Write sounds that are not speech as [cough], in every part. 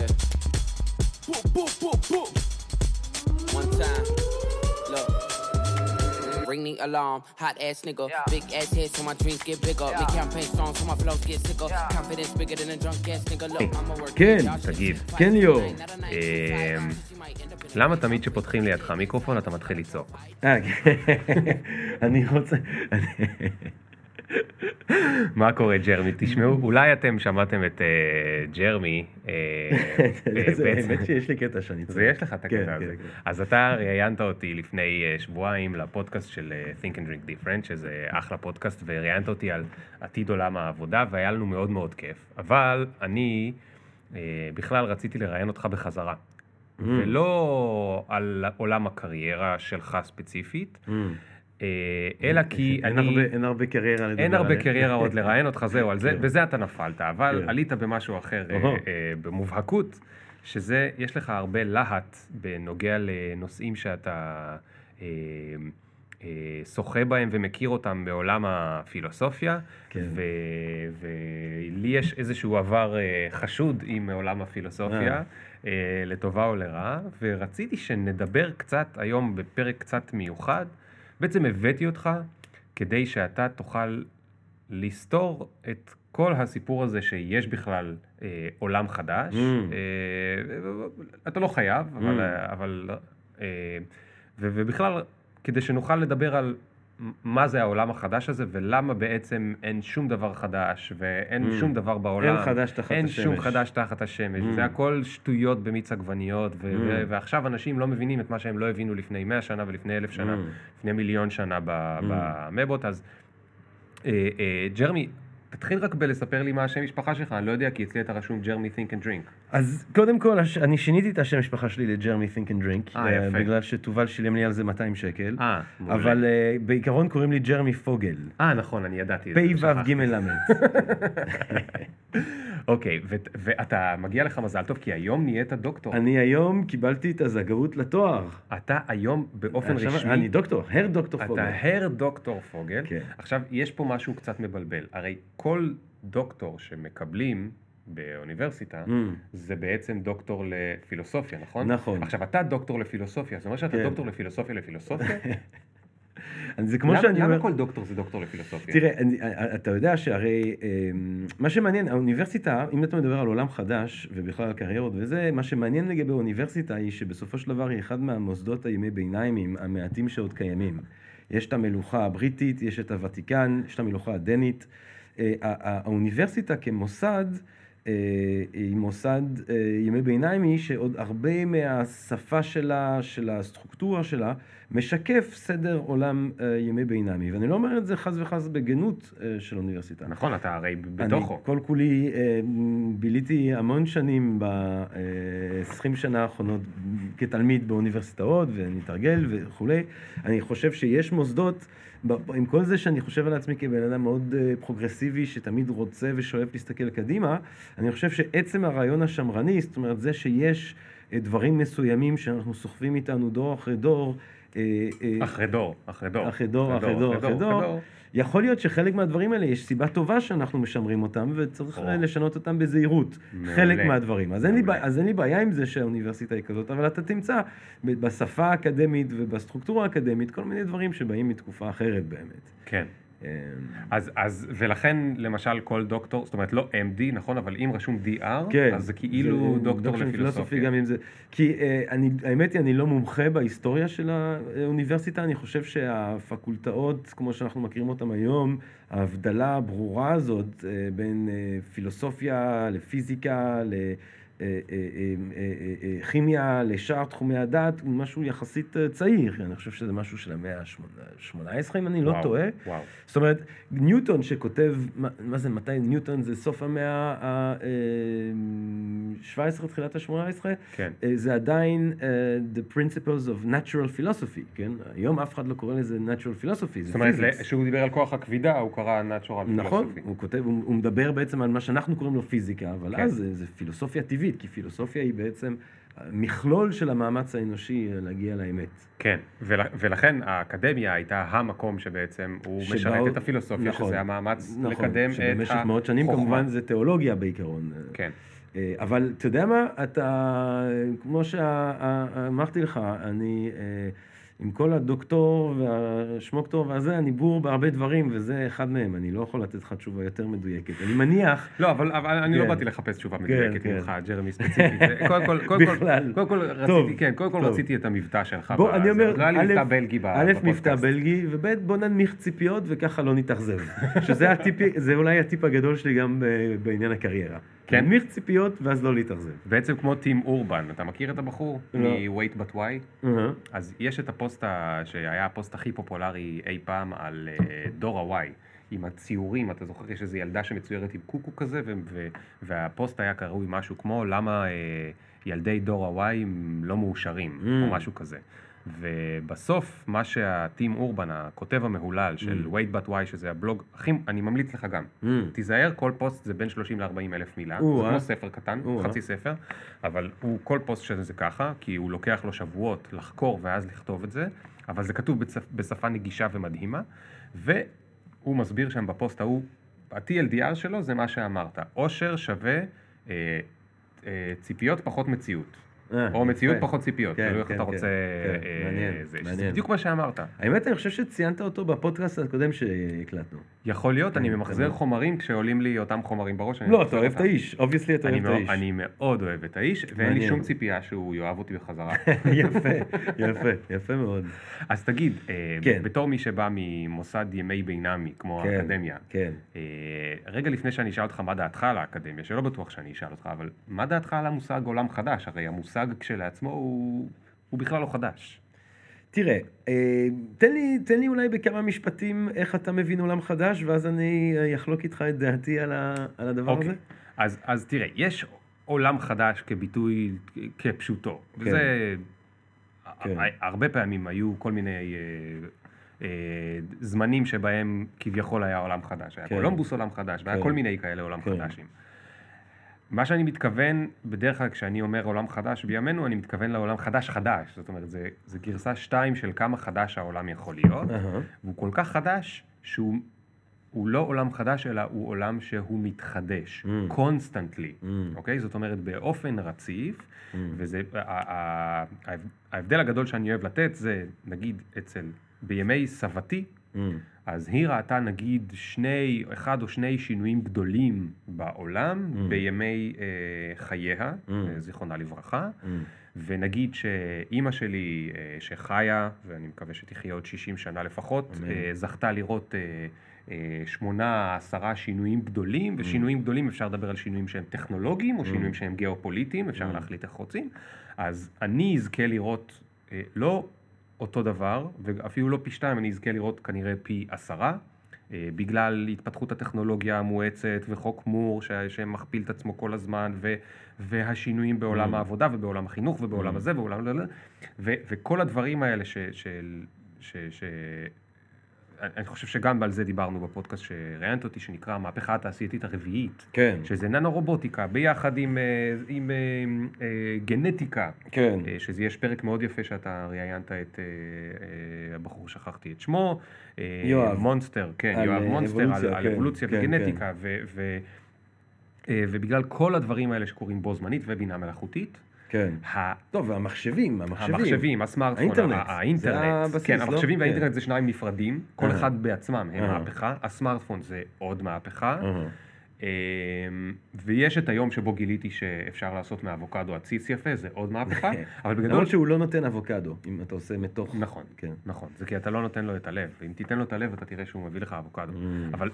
Yeah. Boop, boop, boop, boop. One time. Look. Ring the alarm, hot ass nigga. Big ass head so my dreams get bigger. Make campaign songs so my flows get sicker. Confidence bigger than a drunk ass nigga. Look, I'm a work. כן, תגיד. כן ליאור. אמ, למה תמיד כשפותחים לידך מיקרופון אתה מתחיל לצעוק? אה, כן. אני רוצה... מה קורה ג'רמי? תשמעו, אולי אתם שמעתם את אה, ג'רמי. אה, [laughs] אה, זה- האמת שיש לי קטע שאני זה יש לך את כן, הקטע הזה. כן, כן. אז אתה ראיינת אותי לפני אה, שבועיים לפודקאסט של אה, Think and Drink Different, שזה אחלה פודקאסט, וראיינת אותי על עתיד עולם העבודה, והיה לנו מאוד מאוד כיף. אבל אני אה, בכלל רציתי לראיין אותך בחזרה. Mm. ולא על עולם הקריירה שלך ספציפית, Mm. אה, אלא כי אין אני... הרבה- אין הרבה קריירה לדבר אין הרבה עליה. קריירה עוד לראיין אותך, זהו, על זה, כן. בזה אתה נפלת, אבל כן. עלית במשהו אחר, אה. אה, במובהקות, שזה, יש לך הרבה להט בנוגע לנושאים שאתה אה, אה, שוחה בהם ומכיר אותם בעולם הפילוסופיה, כן. ולי יש איזשהו עבר אה, חשוד עם עולם הפילוסופיה, אה. אה, לטובה או לרעה, ורציתי שנדבר קצת היום בפרק קצת מיוחד. בעצם הבאתי אותך כדי שאתה תוכל לסתור את כל הסיפור הזה שיש בכלל אה, עולם חדש. Mm. אה, אתה לא חייב, אבל... Mm. אבל אה, ו- ובכלל, כדי שנוכל לדבר על מה זה העולם החדש הזה, ולמה בעצם אין שום דבר חדש, ואין Mm. שום דבר בעולם. אין חדש תחת אין השמש. שום חדש תחת השמש. Mm. זה הכל שטויות במיץ עגבניות, ו- Mm. ו- ועכשיו אנשים לא מבינים את מה שהם לא הבינו לפני 100 שנה ולפני אלף שנה, Mm. לפני מיליון שנה ב- במבות. אז אה, אה, ג'רמי, תתחיל רק בלספר לי מה השם משפחה שלך, אני לא יודע, כי אצלי אתה רשום ג'רמי think and drink. אז קודם כל, אני שיניתי את השם משפחה שלי לג'רמי Think and Drink, אה, אה, יפה. בגלל שתובל שילם לי על זה 200 שקל, אה, מעולה. אבל אה, בעיקרון קוראים לי ג'רמי פוגל, אה, נכון, אני ידעתי את זה. פ"ו. ג'. [laughs] אוקיי, ואתה, מגיע לך מזל טוב, כי היום נהיית דוקטור. אני היום קיבלתי את הזכאות לתואר. אתה היום באופן עכשיו רשמי... אני דוקטור, הר דוקטור פוגל. אתה הר דוקטור פוגל. כן. עכשיו, יש פה משהו קצת מבלבל. הרי כל דוקטור שמקבלים באוניברסיטה, Mm. זה בעצם דוקטור לפילוסופיה, נכון? נכון. עכשיו, אתה דוקטור לפילוסופיה, זאת אומרת שאתה כן. דוקטור לפילוסופיה לפילוסופיה? [laughs] זה כמו למה- שאני אומר... למה כל דוקטור זה דוקטור לפילוסופיה? תראה, אני, אתה יודע שהרי אמ, מה שמעניין, האוניברסיטה, אם אתה מדבר על עולם חדש, ובכלל על קריירות וזה, מה שמעניין לגבי האוניברסיטה היא שבסופו של דבר היא אחד מהמוסדות הימי ביניימים המעטים שעוד קיימים. יש את המלוכה הבריטית, יש את הוותיקן, יש את המלוכה הדנית. אה, האוניברסיטה כמוסד, אה, היא מוסד אה, ימי ביניימי שעוד הרבה מהשפה שלה, של הסטרוקטורה שלה, משקף סדר עולם אה, ימי ביניימי. ואני לא אומר את זה חס וחס בגנות אה, של אוניברסיטה. נכון, אתה הרי בתוכו. אני כל כולי אה, ביליתי המון שנים ב-20 שנה האחרונות כתלמיד באוניברסיטאות ונתרגל וכולי. אני חושב שיש מוסדות, עם כל זה שאני חושב על עצמי כבן אדם מאוד אה, פרוגרסיבי, שתמיד רוצה ושואף להסתכל קדימה, אני חושב שעצם הרעיון השמרני, זאת אומרת זה שיש אה, דברים מסוימים שאנחנו סוחבים איתנו דור אחרי דור, אה, אחרי דור, אחרי דור. אחרי דור, אחרי דור, אחרי דור. יכול להיות שחלק מהדברים האלה יש סיבה טובה שאנחנו משמרים אותם וצריך או. אה, לשנות אותם בזהירות. מעולה. חלק מהדברים. אז אין, לי, אז אין לי בעיה עם זה שהאוניברסיטה היא כזאת, אבל אתה תמצא בשפה האקדמית ובסטרוקטורה האקדמית כל מיני דברים שבאים מתקופה אחרת באמת. כן. אה, אז, אז, ולכן, למשל, כל דוקטור, זאת אומרת, לא MD, נכון, אבל אם רשום DR, כן. אז זה כאילו זה דוקטור לפילוסופיה. גם אם זה... כי אה, אני, האמת היא, אני לא מומחה בהיסטוריה של האוניברסיטה, אני חושב שהפקולטאות, כמו שאנחנו מכירים אותן היום, ההבדלה הברורה הזאת אה, בין אה, פילוסופיה לפיזיקה, ל... אה, כימיה לשאר תחומי הדת, הוא משהו יחסית אה, צעיר, אני חושב שזה משהו של המאה ה-18, אם אני לא טועה. וואו. זאת אומרת, ניוטון שכותב, מה, זה, מתי ניוטון זה סוף המאה ה-17, תחילת ה-18, כן. זה עדיין The Principles of Natural Philosophy, כן? היום אף אחד לא קורא לזה Natural Philosophy, זה זאת אומרת. כשהוא דיבר על כוח הכבידה, הוא קרא Natural נכון, Philosophy. הוא כותב, הוא, מדבר בעצם על מה שאנחנו קוראים לו פיזיקה, אבל כן. אז זה פילוסופיה טבעית, כי פילוסופיה היא בעצם מכלול של המאמץ האנושי אה, להגיע לאמת. כן, ול, ולכן האקדמיה הייתה המקום שבעצם הוא שבאו- משרת את הפילוסופיה, נכון, שזה המאמץ נכון, לקדם את שבמשך החוכמה. מאות שנים כמובן זה תיאולוגיה בעיקרון. כן. אה, אבל אתה יודע מה, אתה, כמו שאמרתי לך, אני... אה, עם כל הדוקטור והשמוקטור והזה, אני בור בהרבה דברים, וזה אחד מהם. אני לא יכול לתת לך תשובה יותר מדויקת. אני מניח... לא, אבל, אבל אני לא כן. באתי לחפש תשובה כן, מדויקת כן. ממך, ג'רמי ספציפית. קודם כל, קודם כל. קודם כל רציתי, כן, קודם כל. רציתי את המבטא שלך. בוא. אני אומר, לא היה לי מבטא בלגי ב- א', מבטא בפודקאסט. בלגי, וב', בוא ננמיך ציפיות וככה לא נתאכזב. שזה הטיפ, זה אולי הטיפ הגדול שלי גם ב- בעניין הקריירה. כן? להנמיך ציפיות ואז לא להתאכזב. בעצם כמו טים אורבן, אתה מכיר את הבחור? לא. מ-Wait But Why? אז יש את הפוסט ה- שהיה הפוסט הכי פופולרי אי פעם על אה, דור ה-Y, עם הציורים, אתה זוכר, יש איזו ילדה שמצוירת עם קוקו כזה, ו- ו- והפוסט היה קרוי משהו כמו למה אה, ילדי דור ה-Y לא מאושרים, Mm. או משהו כזה. ובסוף, מה שהטים אורבן, הכותב המהולל של Mm. Wait But Why, שזה הבלוג, הכי, אני ממליץ לך גם. Mm. תיזהר, כל פוסט זה בין 30 ל-40 אלף מילה, זה או-אה. כמו ספר קטן, או-אה. חצי ספר, אבל הוא, כל פוסט שזה זה ככה, כי הוא לוקח לו שבועות לחקור ואז לכתוב את זה, אבל זה כתוב בצפ, בשפה נגישה ומדהימה, והוא מסביר שם בפוסט ההוא, ה-TLDR שלו זה מה שאמרת, עושר שווה אה, אה, ציפיות פחות מציאות. אה, או מציאות. פחות ציפיות, כן, תלוי איך כן, אתה כן, רוצה... כן, אה, מעניין, זה, מעניין. בדיוק מה שאמרת. האמת, אני חושב שציינת אותו בפודקאסט הקודם שהקלטנו. יכול להיות, אני ממחזר. חומרים כשעולים לי אותם חומרים בראש. לא, אתה אוהב את. האיש, obviously אתה אוהב את האיש. אני מאוד אוהב את האיש, ואין לי מעניין. שום ציפייה שהוא יאהב אותי בחזרה. [laughs] יפה, יפה, יפה מאוד. אז תגיד, אה. בתור מי שבא ממוסד ימי בינמי, כמו האקדמיה, רגע לפני שאני אשאל אותך מה דעתך על האקדמיה, שלא בטוח שאני אשאל אותך, אבל מה דעתך על המושג עולם חדש? הרי המושג כשלעצמו הוא, הוא בכלל לא חדש. תראה, אה, תן לי, תן לי אולי בכמה משפטים איך אתה מבין עולם חדש, ואז אני אחלוק איתך את דעתי על, ה, על הדבר אוקיי. הזה. אז, אז תראה, יש עולם חדש כביטוי כפשוטו. כן. וזה... כן. הרבה פעמים היו כל מיני אה, אה, זמנים שבהם כביכול היה עולם חדש. היה כן. קולומבוס עולם חדש, והיה כן. כל מיני כאלה עולם כן. חדשים. מה שאני מתכוון, בדרך כלל כשאני אומר עולם חדש בימינו, אני מתכוון לעולם חדש חדש. זאת אומרת, זה, זה גרסה שתיים של כמה חדש העולם יכול להיות. אהה. והוא כל כך חדש, שהוא הוא לא עולם חדש, אלא הוא עולם שהוא מתחדש, ממ. constantly, ממ. אוקיי? זאת אומרת, באופן רציף, ממ. וזה, ההבדל הגדול שאני אוהב לתת זה, נגיד, אצל, בימי סבתי, ממ. אז היא ראתה נגיד שני, אחד או שני שינויים גדולים בעולם ממ. בימי אה, חייה, ממ. אה, זיכרונה לברכה, ממ. ונגיד שאימא שלי אה, שחיה, ואני מקווה שתחיה עוד 60 שנה לפחות, אמן. אה, זכתה לראות אה, אה, שמונה, עשרה שינויים גדולים, Mm. ושינויים גדולים אפשר לדבר על שינויים שהם טכנולוגיים, או שינויים שהם גיאופוליטיים, אפשר Mm. להחליט איך רוצים. אז אני אזכה לראות אה, לא אותו דבר, ואפילו לא פי שתיים, אני אזכה לראות כנראה פי עשרה. אה, בגלל התפתחות הטכנולוגיה המואצת וחוק מור ש- שמכפיל את עצמו כל הזמן ו, והשינויים בעולם Mm. העבודה ובעולם החינוך ובעולם Mm. הזה ובעולם... ו, וכל הדברים האלה ש... ש, ש, ש אני חושב שגם על זה דיברנו בפודקאסט שראיינת אותי, שנקרא המהפכה התעשייתית הרביעית, כן, שזה ננו-רובוטיקה, ביחד עם, אה, עם אה, אה, גנטיקה, כן. שזה יש פרק מאוד יפה שאתה ראיינת את הבחור, שכחתי את שמו. יואב. מונסטר, כן, על, יואב מונסטר, אבולוציה, על, על כן, אבולוציה כן, וגנטיקה, ו, ו, אה, ובגלל כל הדברים האלה שקורים בו זמנית ובינה מלאכותית, כן. ה- טוב, והמחשבים, המחשבים. המחשבים, הסמארטפון, האינטרנט, ה- זה האינטרנט, הבסיס, כן, לא? המחשבים כן. והאינטרנט זה שניים נפרדים, כל. אחד בעצמם הם. מהפכה, הסמארטפון זה עוד מהפכה. אמ, ויש את היום שבו גיליתי שאפשר לעשות מאבוקדו עציץ יפה, זה עוד מהפכה, [laughs] אבל בגדול, למרות שהוא לא נותן אבוקדו, אם אתה עושה מתוך... נכון, כן. נכון, זה כי אתה לא נותן לו את הלב, אם תיתן לו את הלב אתה תראה שהוא מביא לך אבוקדו. אבל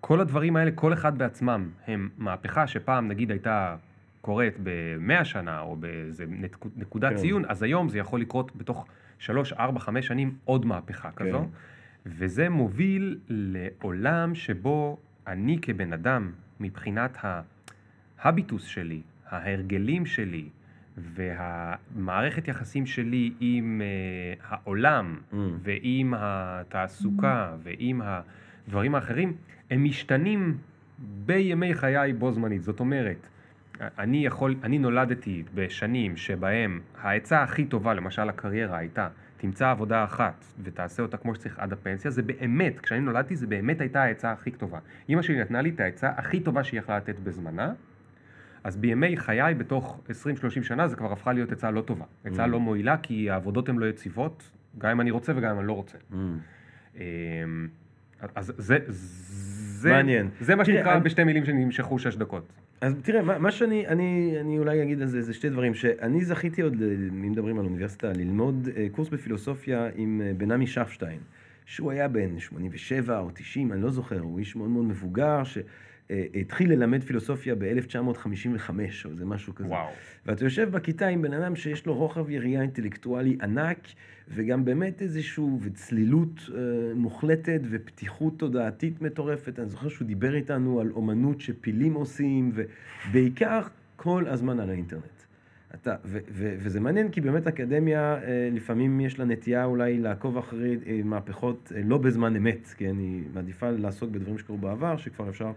כל הדברים האלה, כל אחד בעצמם, הם מהפכה שפעם נגיד הייתה קורית במאה שנה או באיזה נק- נקודת כן. ציון, אז היום זה יכול לקרות בתוך שלוש, ארבע, חמש שנים עוד מהפכה כזו, כן. וזה מוביל לעולם שבו אני כבן אדם, מבחינת ההביטוס שלי, ההרגלים שלי, והמערכת יחסים שלי עם uh, העולם, Mm. ועם התעסוקה, ועם הדברים האחרים, הם משתנים בימי חיי בו זמנית. זאת אומרת, אני יכול, אני נולדתי בשנים שבהם העצה הכי טובה, למשל הקריירה, הייתה תמצא עבודה אחת ותעשה אותה כמו שצריך עד הפנסיה, זה באמת, כשאני נולדתי זה באמת הייתה העצה הכי טובה. אימא שלי נתנה לי את העצה הכי טובה שהיא יכלה לתת בזמנה, אז בימי חיי, בתוך 20-30 שנה, זה כבר הפכה להיות עצה לא טובה. עצה Mm. לא מועילה, כי העבודות הן לא יציבות, גם אם אני רוצה וגם אם אני לא רוצה. Mm. אמ, אז זה, זה, מעניין. זה מה שנקרא בשתי מילים שנמשכו שש דקות. אז תראה, מה, מה שאני אני, אני אולי אגיד על זה, זה שתי דברים. שאני זכיתי עוד, אם מדברים על אוניברסיטה, ללמוד אה, קורס בפילוסופיה עם אה, בן עמי שפשטיין, שהוא היה בן 87 או 90, אני לא זוכר, הוא איש מאוד מאוד מבוגר, שהתחיל ללמד פילוסופיה ב-1955, או איזה משהו כזה. וואו. ואתה יושב בכיתה עם בן אדם שיש לו רוחב יריעה אינטלקטואלי ענק, וגם באמת איזשהו, וצלילות אה, מוחלטת, ופתיחות תודעתית מטורפת. אני זוכר שהוא דיבר איתנו על אומנות שפילים עושים, ובעיקר כל הזמן על האינטרנט. אתה, ו, ו, וזה מעניין כי באמת אקדמיה, אה, לפעמים יש לה נטייה אולי לעקוב אחרי אה, מהפכות אה, לא בזמן אמת, כן? היא מעדיפה לעסוק בדברים שקרו בעבר, שכבר אפשר אה,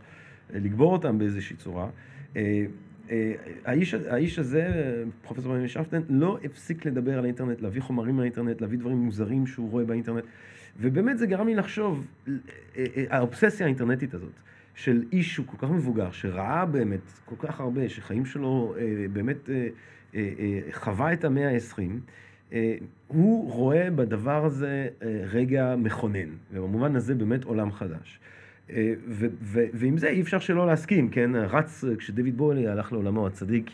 לגבור אותם באיזושהי צורה. אה, אה, האיש, האיש הזה, פרופסור בני שפטן, לא הפסיק לדבר על האינטרנט, להביא חומרים מהאינטרנט, להביא דברים מוזרים שהוא רואה באינטרנט, ובאמת זה גרם לי לחשוב, אה, האובססיה האינטרנטית הזאת, של איש שהוא כל כך מבוגר, שראה באמת כל כך הרבה, שחיים שלו באמת חווה את המאה ה-20, אה, הוא רואה בדבר הזה רגע מכונן, ובמובן הזה באמת עולם חדש. אה, ו- ו- ועם זה אי אפשר שלא להסכים, כן? רץ, כשדויד בואלי הלך לעולמו, הצדיק,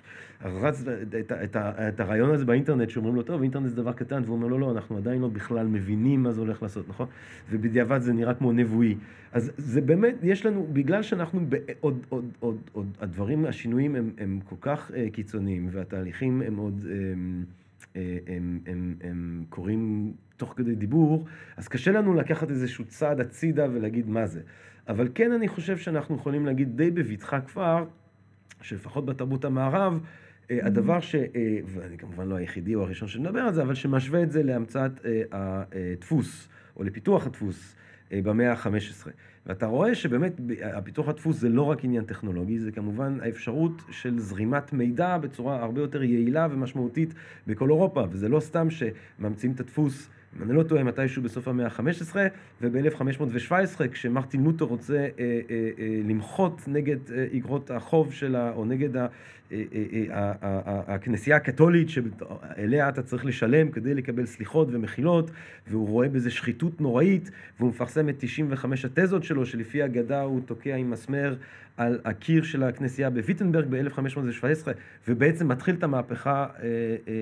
רץ את, את, את הרעיון הזה באינטרנט, שאומרים לו, טוב, אינטרנט זה דבר קטן, והוא אומר לו, לא, אנחנו עדיין לא בכלל מבינים מה זה הולך לעשות, נכון? ובדיעבד זה נראה כמו נבואי. אז זה באמת, יש לנו, בגלל שאנחנו בעוד, עוד, עוד, עוד, הדברים, השינויים הם, הם כל כך uh, קיצוניים, והתהליכים הם עוד, הם, אה, הם, הם, הם קורים תוך כדי דיבור, אז קשה לנו לקחת איזשהו צעד הצידה ולהגיד מה זה. אבל כן אני חושב שאנחנו יכולים להגיד די בבטחה כבר, שלפחות בתרבות המערב, אה, הדבר ש... אה, ואני כמובן לא היחידי או הראשון שנדבר על זה, אבל שמשווה את זה להמצאת אה, הדפוס, או לפיתוח הדפוס אה, במאה ה-15. ואתה רואה שבאמת הפיתוח הדפוס זה לא רק עניין טכנולוגי, זה כמובן האפשרות של זרימת מידע בצורה הרבה יותר יעילה ומשמעותית בכל אירופה, וזה לא סתם שממציאים את הדפוס. אם אני לא טועה, מתישהו בסוף המאה ה-15, וב-1517, כשמרטין לותר רוצה אה, אה, אה, למחות נגד אה, איגרות החוב שלה, או נגד אה, אה, אה, הכנסייה הקתולית, שאליה אתה צריך לשלם כדי לקבל סליחות ומחילות, והוא רואה בזה שחיתות נוראית, והוא מפרסם את 95 התזות שלו, שלפי אגדה הוא תוקע עם מסמר על הקיר של הכנסייה בוויטנברג ב-1517, ובעצם מתחיל את המהפכה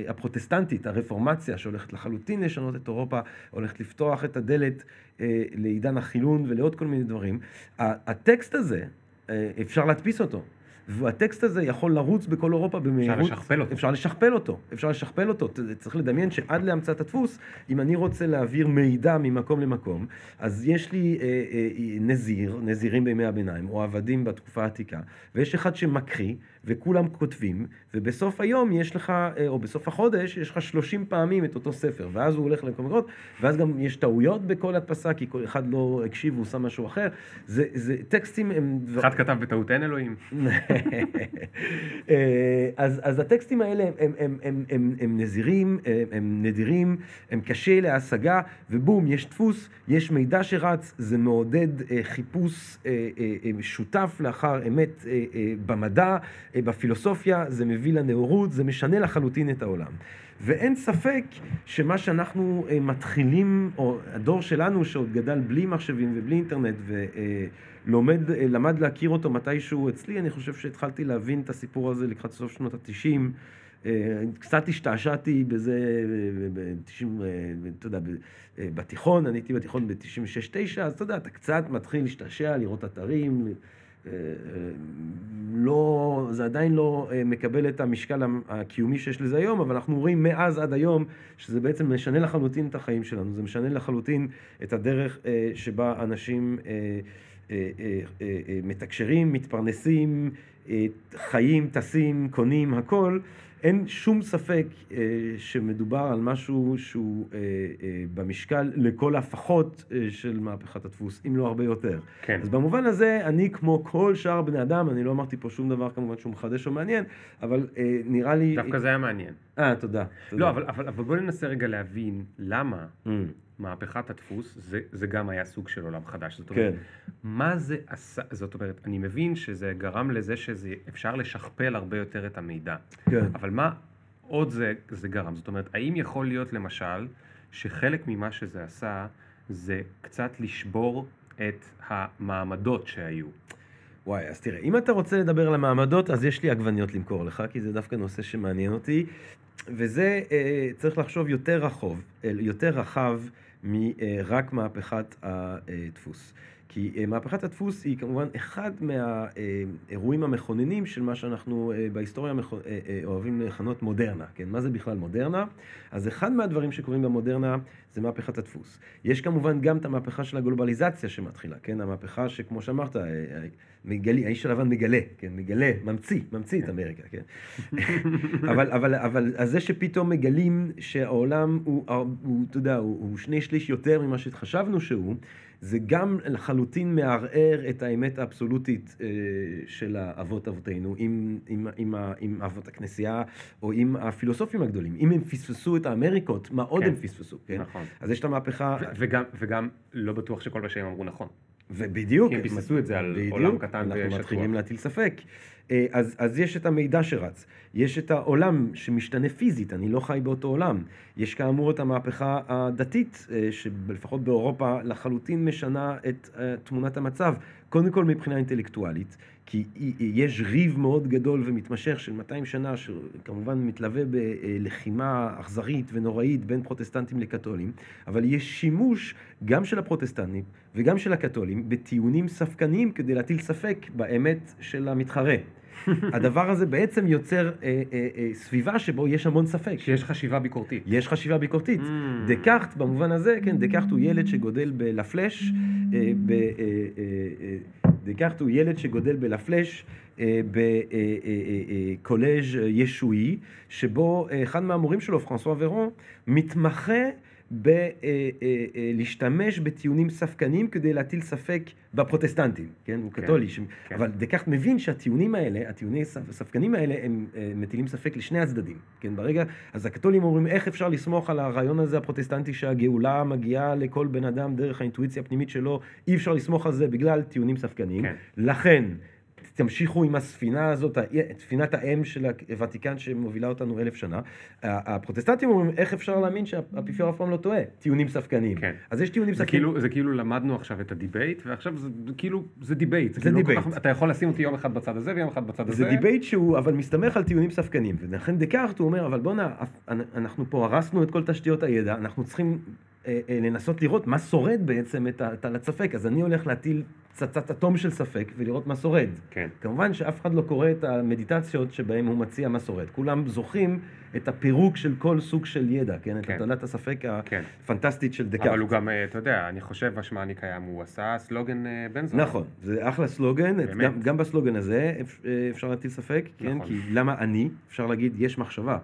הפרוטסטנטית, הרפורמציה, שהולכת לחלוטין לשנות את אירופה, הולכת לפתוח את הדלת לעידן החילון ולעוד כל מיני דברים. הטקסט הזה, אפשר להדפיס אותו. והטקסט הזה יכול לרוץ בכל אירופה במהירות. לשכפל אותו. אפשר לשכפל אותו. אפשר לשכפל אותו. צריך לדמיין שעד להמצאת הדפוס, אם אני רוצה להעביר מידע ממקום למקום, אז יש לי אה, אה, נזיר, נזירים בימי הביניים, או עבדים בתקופה העתיקה, ויש אחד שמקריא, וכולם כותבים, ובסוף היום יש לך, אה, או בסוף החודש, יש לך 30 פעמים את אותו ספר, ואז הוא הולך למקום אחר, ואז גם יש טעויות בכל הדפסה, כי כל אחד לא הקשיב, הוא שם משהו אחר. זה, זה טקסטים הם... אחד כתב בטעות אין אלוהים. [laughs] אה, אז, אז הטקסטים האלה הם, הם, הם, הם, הם, הם נזירים, הם, הם נדירים, הם קשה להשגה, ובום, יש דפוס, יש מידע שרץ, זה מעודד אה, חיפוש אה, אה, אה, שותף לאחר אמת אה, אה, במדע, אה, בפילוסופיה, זה מביא לנאורות, זה משנה לחלוטין את העולם. ואין ספק שמה שאנחנו אה, מתחילים, או הדור שלנו שעוד גדל בלי מחשבים ובלי אינטרנט, ולומד, אה, למד להכיר אותו מתישהו אצלי, אני חושב שהתחלתי להבין את הסיפור הזה לקראת סוף שנות התשעים. אה, קצת השתעשעתי בזה ב-90, אתה יודע, אה, בתיכון, אני הייתי בתיכון ב-96-9, אז אתה יודע, אתה קצת מתחיל להשתעשע, לראות אתרים. אה, אה, לא, זה עדיין לא אה, מקבל את המשקל המ- הקיומי שיש לזה היום, אבל אנחנו רואים מאז עד היום שזה בעצם משנה לחלוטין את החיים שלנו, זה משנה לחלוטין את הדרך שבה אנשים מתקשרים, מתפרנסים, חיים, טסים, קונים, הכל. אין שום ספק אה, שמדובר על משהו שהוא אה, אה, במשקל לכל הפחות אה, של מהפכת הדפוס, אם לא הרבה יותר. כן. אז במובן הזה, אני כמו כל שאר בני אדם, אני לא אמרתי פה שום דבר כמובן שהוא מחדש או מעניין, אבל אה, נראה לי... דווקא זה היה מעניין. אה, תודה. תודה. לא, אבל, אבל, אבל בוא ננסה רגע להבין למה Mm, מהפכת הדפוס, זה, זה גם היה סוג של עולם חדש. זאת כן. אומרת, מה זה עשה, זאת אומרת, אני מבין שזה גרם לזה שאפשר לשכפל הרבה יותר את המידע. כן. אבל מה עוד זה, זה גרם? זאת אומרת, האם יכול להיות למשל, שחלק ממה שזה עשה, זה קצת לשבור את המעמדות שהיו? וואי, אז תראה, אם אתה רוצה לדבר על המעמדות, אז יש לי עגבניות למכור לך, כי זה דווקא נושא שמעניין אותי, וזה, אה, צריך לחשוב יותר רחוב, אה, יותר רחב מרק מהפכת הדפוס. כי אה, מהפכת הדפוס היא כמובן אחד מהאירועים המכוננים של מה שאנחנו אה, בהיסטוריה. אה, אוהבים לכנות מודרנה, כן? מה זה בכלל מודרנה? אז אחד מהדברים שקורים במודרנה זה מהפכת הדפוס. יש כמובן גם את המהפכה של הגלובליזציה שמתחילה, כן? המהפכה שכמו שאמרת, מגלי, האיש הלבן מגלה, כן? מגלה, ממציא, ממציא את אמריקה, כן? [laughs] אבל, אבל, אבל זה שפתאום מגלים שהעולם הוא, הוא אתה יודע, הוא, הוא שני שליש יותר ממה שחשבנו שהוא, זה גם לחלוטין מערער את האמת האבסולוטית אה, של האבות אבותינו, עם, עם, עם, עם אבות הכנסייה או עם הפילוסופים הגדולים. אם הם פספסו את האמריקות, מה עוד כן. הם פספסו, כן? נכון. אז יש את המהפכה... ו- וגם, וגם לא בטוח שכל מה שהם אמרו נכון. ובדיוק, כי הם פספסו את זה על בדיוק, עולם קטן אנחנו ושטוח. מתחילים להטיל ספק. אה, אז, אז יש את המידע שרץ, יש את העולם שמשתנה פיזית, אני לא חי באותו עולם. יש כאמור את המהפכה הדתית, אה, שלפחות באירופה לחלוטין משנה את אה, תמונת המצב. קודם כל מבחינה אינטלקטואלית, כי יש ריב מאוד גדול ומתמשך של 200 שנה, שכמובן מתלווה בלחימה אכזרית ונוראית בין פרוטסטנטים לקתולים, אבל יש שימוש גם של הפרוטסטנטים וגם של הקתולים בטיעונים ספקניים כדי להטיל ספק באמת של המתחרה. [laughs] הדבר הזה בעצם יוצר אה, אה, אה, סביבה שבו יש המון ספק. שיש חשיבה ביקורתית. יש חשיבה ביקורתית. Mm. דקארט במובן הזה, כן, דקארט הוא ילד שגודל בלפלש, אה, ב, אה, אה, אה, דקארט הוא ילד שגודל בלפלש אה, בקולז' ישועי, שבו אה, אחד מהמורים שלו, פרנסואה ורון, מתמחה בלהשתמש בטיעונים ספקניים כדי להטיל ספק בפרוטסטנטים, כן? הוא כן, קתולי, ש... כן. אבל דקארט מבין שהטיעונים האלה, הטיעוני הספקנים האלה, הם אה, מטילים ספק לשני הצדדים, כן? ברגע, אז הקתולים אומרים, איך אפשר לסמוך על הרעיון הזה הפרוטסטנטי שהגאולה מגיעה לכל בן אדם דרך האינטואיציה הפנימית שלו, אי אפשר לסמוך על זה בגלל טיעונים ספקניים. כן. לכן, תמשיכו עם הספינה הזאת, ה- ספינת האם של הוותיקן שמובילה אותנו אלף שנה. הפרוטסטנטים אומרים, איך אפשר להאמין שהאפיפיור אף פעם לא טועה? טיעונים ספקניים. כן. אז יש טיעונים זה ספקניים. כאילו, זה כאילו למדנו עכשיו את ה-debate, ועכשיו זה כאילו, זה debate. זה כאילו לא debate. כך- אתה יכול לשים אותי יום אחד בצד הזה ויום אחד בצד הזה. זה debate שהוא אבל מסתמך על טיעונים ספקניים, ולכן דקארט הוא אומר, אבל בואנה, אנחנו פה הרסנו את כל תשתיות הידע, אנחנו צריכים אה, אה, לנסות לראות מה שורד בעצם את ה- את הספק, אז אני הולך להטיל פצצת אטום של ספק ולראות מה שורד. כן. כמובן שאף אחד לא קורא את המדיטציות שבהם הוא מציע מה שורד, כולם זוכרים את הפירוק של כל סוג של ידע, כן? את כן. הטלת הספק כן. הפנטסטית של דקארט. אבל הוא גם, אה, אתה יודע, אני חושב, השמע אני קיים, הוא עשה סלוגן אה, בן זונה. נכון, זה אחלה סלוגן, את- באמת. גם, גם בסלוגן הזה אפ- אפשר להטיל ספק, כן? נכון. כי למה אני? אפשר להגיד, יש מחשבה.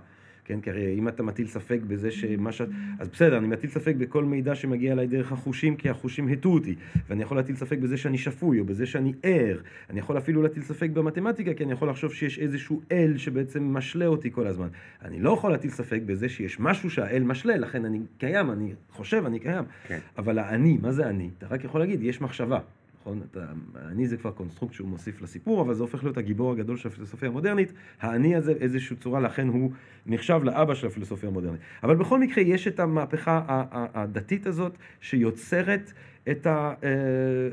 כן, כי הרי אם אתה מטיל ספק בזה שמה ש... אז בסדר, אני מטיל ספק בכל מידע שמגיע אליי דרך החושים, כי החושים הטו אותי. ואני יכול להטיל ספק בזה שאני שפוי, או בזה שאני ער. אני יכול אפילו להטיל ספק במתמטיקה, כי אני יכול לחשוב שיש איזשהו אל שבעצם משלה אותי כל הזמן. אני לא יכול להטיל ספק בזה שיש משהו שהאל משלה, לכן אני קיים, אני חושב, אני קיים. כן. אבל האני, מה זה אני? אתה רק יכול להגיד, יש מחשבה. נכון? האני זה כבר construct שהוא מוסיף לסיפור, אבל זה הופך להיות הגיבור הגדול של הפילוסופיה המודרנית. האני הזה איזושהי צורה, לכן הוא נחשב לאבא של הפילוסופיה המודרנית. אבל בכל מקרה, יש את המהפכה הדתית הזאת, שיוצרת את, ה, אה,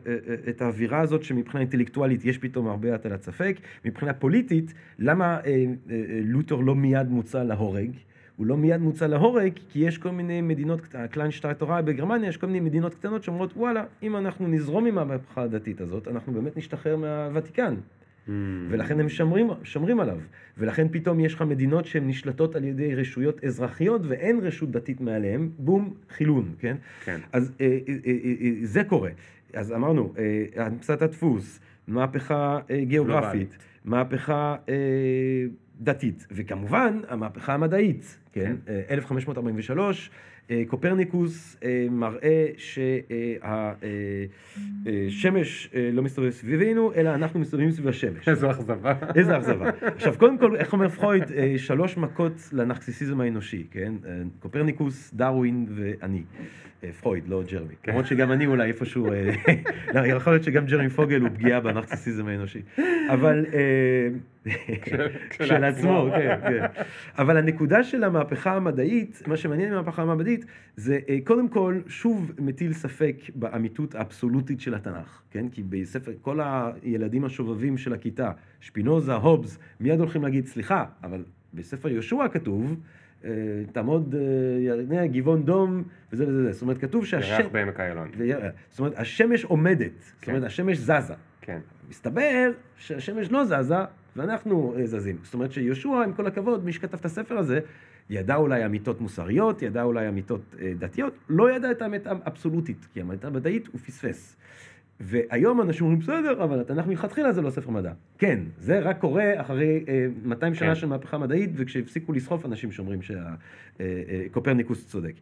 אה, אה, את האווירה הזאת שמבחינה אינטלקטואלית יש פתאום הרבה הטלת ספק. מבחינה פוליטית, למה לותר לא מיד מוצא להורג? הוא לא מיד מוצא להורג, כי יש כל מיני מדינות, הקליינשטייטורה בגרמניה, יש כל מיני מדינות קטנות שאומרות, וואלה, אם אנחנו נזרום עם המהפכה הדתית הזאת, אנחנו באמת נשתחרר מהוותיקן. Mm. ולכן הם שמרים, שמרים עליו. ולכן פתאום יש לך מדינות שהן נשלטות על ידי רשויות אזרחיות ואין רשות דתית מעליהן, בום, חילון, כן? כן. אז אה, אה, אה, אה, זה קורה. אז אמרנו, אה, הנפסת הדפוס, מהפכה אה, גיאוגרפית. מהפכה אה, דתית. וכמובן, המהפכה המדעית, כן? אה, 1543, אה, קופרניקוס אה, מראה שהשמש לא מסתובב סביבנו, אלא אנחנו מסתובבים סביב השמש. איזו אכזבה. איזה אכזבה. עכשיו, קודם כל, איך אומר פרויד? אה, שלוש מכות לנרקסיסיזם האנושי, כן? אה, קופרניקוס, דרווין ואני. אה, פרויד, לא ג'רמי. למרות שגם אני אולי איפשהו... אה, לא, [laughs] יכול להיות שגם ג'רמי פוגל הוא פגיעה בנרקסיסיזם האנושי. אבל... אה, של עצמו, כן, כן. אבל הנקודה של המהפכה המדעית, מה שמעניין במהפכה המדעית, זה אה, קודם כל, שוב מטיל ספק באמיתות האבסולוטית של התנ"ך, כן? כי בספר, כל הילדים השובבים של הכיתה, שפינוזה, הובס, מיד הולכים להגיד, סליחה, אבל בספר יהושע כתוב, אה, תעמוד אה, גבעון דום, וזה וזה וזה. זאת אומרת, כתוב שהשמש... ירח בעמק איילון. זאת אומרת, השמש עומדת, זאת כן. אומרת, השמש זזה. כן. מסתבר שהשמש לא זזה, ואנחנו אה, זזים. זאת אומרת שיהושע, עם כל הכבוד, מי שכתב את הספר הזה, ידע אולי אמיתות מוסריות, ידע אולי אמיתות אה, דתיות, לא ידע את האמת האבסולוטית, כי האמת המדעית הוא פספס. והיום אנשים אומרים, בסדר, אבל התנ"ך מלכתחילה זה לא ספר מדע. כן, זה רק קורה אחרי אה, 200 שנה כן. של מהפכה מדעית, וכשהפסיקו לסחוף אנשים שאומרים שקופרניקוס צודק.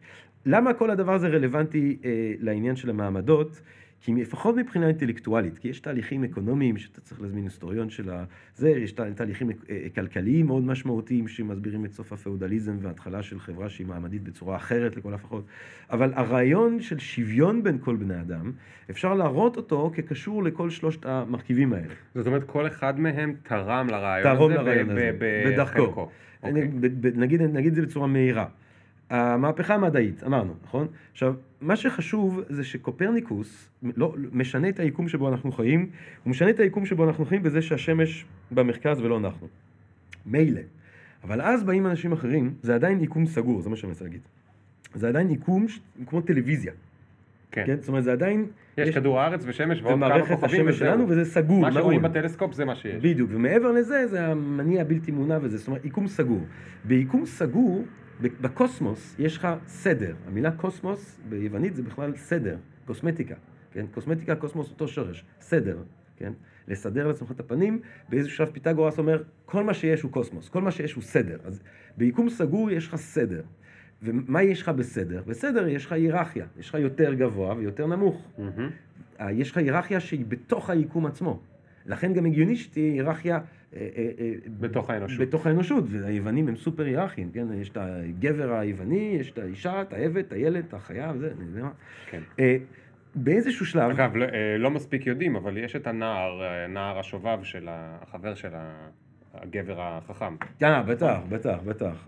למה כל הדבר הזה רלוונטי אה, לעניין של המעמדות? כי לפחות מבחינה אינטלקטואלית, כי יש תהליכים אקונומיים שאתה צריך להזמין היסטוריון של זה, יש תה- תהליכים אה, כלכליים מאוד משמעותיים שמסבירים את סוף הפאודליזם וההתחלה של חברה שהיא מעמדית בצורה אחרת לכל הפחות. אבל הרעיון של שוויון בין כל בני אדם, אפשר להראות אותו כקשור לכל שלושת המרכיבים האלה. זאת אומרת, כל אחד מהם תרם לרעיון תרום הזה לרעיון הזה, בדרכו. בחלקו. אוקיי. נגיד את זה בצורה מהירה. המהפכה המדעית, אמרנו, נכון? עכשיו, מה שחשוב זה שקופרניקוס לא, משנה את היקום שבו אנחנו חיים, הוא משנה את היקום שבו אנחנו חיים בזה שהשמש במרכז ולא אנחנו. מילא. אבל אז באים אנשים אחרים, זה עדיין יקום סגור, זה מה שאני מנסה להגיד. זה עדיין יקום ש- כמו טלוויזיה, כן. כן? זאת אומרת, זה עדיין... יש כדור הארץ ושמש ועוד כמה ומערכת כוכבים השמש וזהו. שלנו, וזה סגור, מה שרואים. בטלסקופ זה מה שיש. בדיוק, ומעבר לזה, זה המניע הבלתי מונע וזה, זאת אומרת, יקום סגור. ביקום סגור, בקוסמוס, יש לך סדר. המילה קוסמוס ביוונית זה בכלל סדר, קוסמטיקה, כן? קוסמטיקה, קוסמוס, אותו שורש, סדר, כן? לסדר לעצמך את הפנים, באיזשהו שלב פיתגורס אומר, כל מה שיש הוא קוסמוס, כל מה שיש הוא סדר. אז ביקום סגור יש לך סדר. ומה יש לך בסדר? בסדר יש לך היררכיה, יש לך יותר גבוה ויותר נמוך. אה, יש לך היררכיה שהיא בתוך היקום עצמו. לכן גם הגיוני שתהיה היררכיה... אה, אה, אה, בתוך האנושות. בתוך האנושות, והיוונים הם סופר היררכיים, כן? יש את הגבר היווני, יש את האישה, את העבד, את הילד, את החיה וזה, אני יודע מה. כן. באיזשהו שלב... אגב, לא- לא מספיק יודעים, אבל יש את הנער, נער השובב של החבר של הגבר החכם. אה, בטח, בטח, בטח.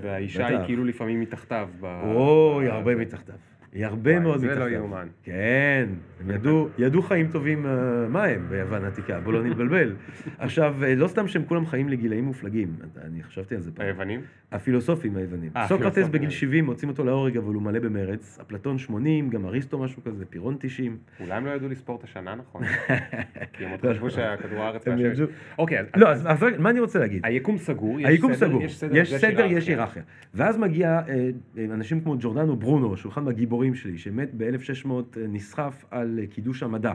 והאישה בטח. היא כאילו לפעמים מתחתיו. ב- אוי, ב- הרבה זה. מתחתיו. הרבה מאוד זה מתחתיו. לא יאומן. כן, הם ידעו, ידעו חיים טובים אה, מה הם ביוון העתיקה, בוא לא נתבלבל. [laughs] עכשיו, אה, לא סתם שהם כולם חיים לגילאים מופלגים, אני חשבתי על זה פעם. היוונים? הפילוסופים היוונים. אה, סוקרטס. בגיל 70 מוצאים אותו להורג, אבל הוא מלא במרץ. אפלטון 80, גם אריסטו משהו כזה, פירון 90. אולי הם לא ידעו לספור את השנה נכון. [laughs] כי הם עוד חשבו שהכדור הארץ הם. ידעו. אוקיי, לא, אז מה אני רוצה להגיד? היקום סגור, היקום סגור, יש סדר, יש היררכיה. ואז מגיע אנשים כמו ג'ורדנו ברונו, שהוא אחד מהגיבורים שלי, שמת ב-1600, נסחף על אה, קידוש המדע.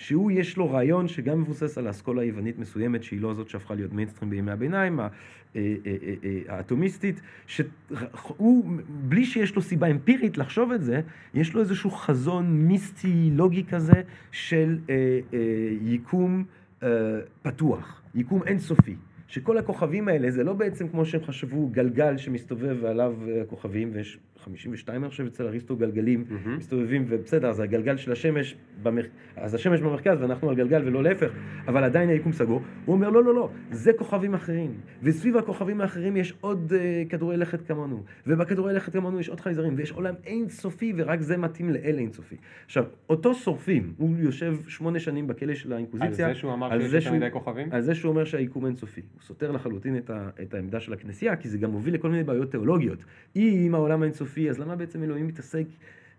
שהוא, יש לו רעיון שגם מבוסס על האסכולה היוונית מסוימת, שהיא לא זאת שהפכה להיות מיינסטרים בימי הביניים, אה, אה, אה, אה, האטומיסטית, שהוא, בלי שיש לו סיבה אמפירית לחשוב את זה, יש לו איזשהו חזון מיסטי, לוגי כזה, של אה, אה, יקום אה, פתוח, יקום אינסופי. שכל הכוכבים האלה זה לא בעצם כמו שהם חשבו גלגל שמסתובב ועליו אה, הכוכבים ויש 52 אני חושב אצל אריסטו גלגלים מהמם. מסתובבים ובסדר אז הגלגל של השמש במר... אז השמש במרכז ואנחנו על גלגל ולא להפך אבל עדיין היקום סגור הוא אומר לא לא לא זה כוכבים אחרים וסביב הכוכבים האחרים יש עוד uh, כדורי לכת כמונו ובכדורי לכת כמונו יש עוד חייזרים ויש עולם אינסופי ורק זה מתאים לאל אינסופי עכשיו אותו שורפים הוא יושב שמונה שנים בכלא של על האינקוויזיציה זה שהוא אמר על שיש יותר מדי כוכבים? על זה שהוא אומר שהיקום אינסופי. הוא סותר לחלוטין את, ה, את העמדה של הכנסייה, כי זה גם מוביל לכל מיני בעיות תיאולוגיות. אם העולם האינסופי, אז למה בעצם אלוהים מתעסק...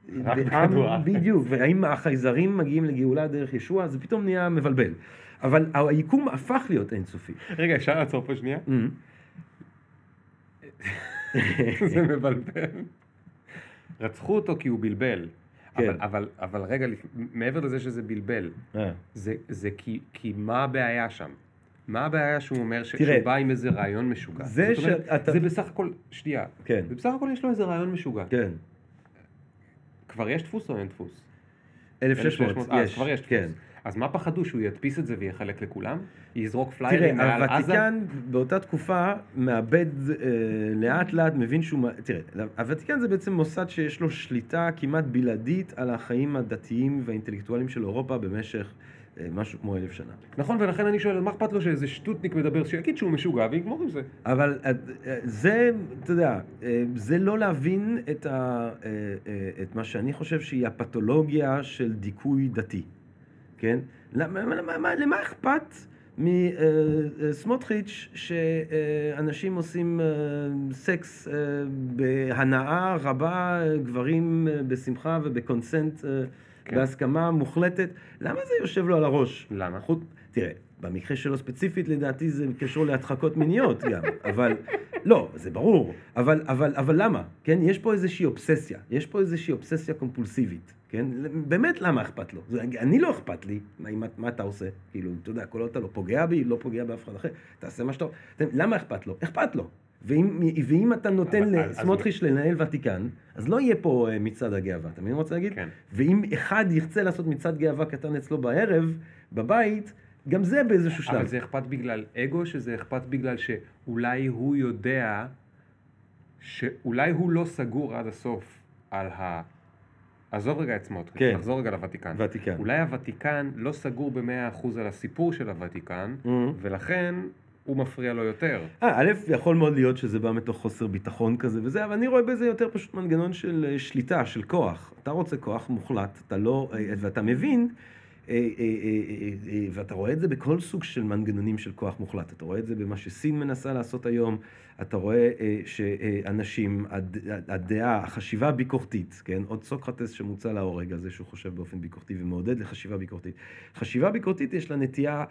בעם-. בדיוק, והאם החייזרים מגיעים לגאולה דרך ישוע, זה פתאום נהיה מבלבל. אבל היקום הפך להיות אינסופי. רגע, אפשר לעצור פה שנייה? Mm. [laughs] זה מבלבל. רצחו אותו כי הוא בלבל. כן. אבל, אבל, אבל רגע, מעבר לזה שזה בלבל, אה, זה, זה כי, כי מה הבעיה שם? מה הבעיה שהוא אומר ש- תראה, שהוא בא עם איזה רעיון משוגע? זה זאת אומרת, שאתה- זה בסך הכל, שנייה, כן, זה בסך הכל יש לו איזה רעיון משוגע. כן. כבר יש דפוס או אין דפוס? 1600, אה, אז יש, כבר יש דפוס. כן. אז מה פחדו, שהוא ידפיס את זה ויחלק לכולם? יזרוק תראה, פליירים מעל עזה? הוותיקן באותה תקופה מאבד אה, לאט לאט, מבין שהוא... תראה, הוותיקן זה בעצם מוסד שיש לו שליטה כמעט בלעדית על החיים הדתיים והאינטלקטואליים של אירופה במשך אה, משהו כמו אלף שנה. נכון, ולכן אני שואל, מה אכפת לו שאיזה שטוטניק מדבר, שיגיד שהוא משוגע ויגמור עם זה. אבל אה, אה, זה, אתה יודע, אה, זה לא להבין את, ה, אה, אה, את מה שאני חושב שהיא הפתולוגיה של דיכוי דתי, כן? למה, למה, למה, למה אכפת מסמוטריץ' שאנשים עושים אה, סקס אה, בהנאה רבה, אה, גברים אה, בשמחה ובקונסנט, אה, כן. בהסכמה מוחלטת? למה זה יושב לו על הראש? למה? חוץ, תראה, במקרה שלו ספציפית לדעתי זה קשור להדחקות מיניות גם, אבל, לא, זה ברור, אבל, אבל, אבל למה? כן, יש פה איזושהי אובססיה, יש פה איזושהי אובססיה קומפולסיבית, כן? באמת למה אכפת לו? זה, אני לא אכפת לי, מה, מה, מה אתה עושה? כאילו, אתה יודע, כל עוד אתה לא פוגע בי, לא פוגע באף אחד אחר, תעשה מה שאתה... אתה- למה אכפת לו? אכפת לו. ואם, ואם אתה נותן לסמוטריץ' לנהל ותיקן, אז לא יהיה פה אה, מצעד הגאווה, אתה מבין מה אני רוצה להגיד? כן. ואם אחד ירצה לעשות מצעד גאווה קטן אצלו בערב, בבית, גם זה באיזשהו שלב. אבל זה אכפת בגלל אגו, שזה אכפת בגלל שאולי הוא יודע, שאולי הוא לא סגור עד הסוף על ה... עזוב רגע את סמוטריץ', כן. נחזור רגע לוותיקן. ותיקן. אולי הוותיקן לא סגור במאה אחוז על הסיפור של הוותיקן, Mhm. ולכן הוא מפריע לו יותר. אה, א', יכול מאוד להיות שזה בא מתוך חוסר ביטחון כזה וזה, אבל אני רואה בזה יותר פשוט מנגנון של אה, שליטה, של כוח. אתה רוצה כוח מוחלט, אתה לא, אה, ואתה מבין, אה, אה, אה, ואתה רואה את זה בכל סוג של מנגנונים של כוח מוחלט. אתה רואה את זה במה שסין מנסה לעשות היום, אתה רואה אה, שאנשים, הד- הדעה, החשיבה הביקורתית, כן, עוד סוקרטס שמוצא להורג על זה שהוא חושב באופן ביקורתי ומעודד לחשיבה ביקורתית. חשיבה ביקורתית יש לה נטייה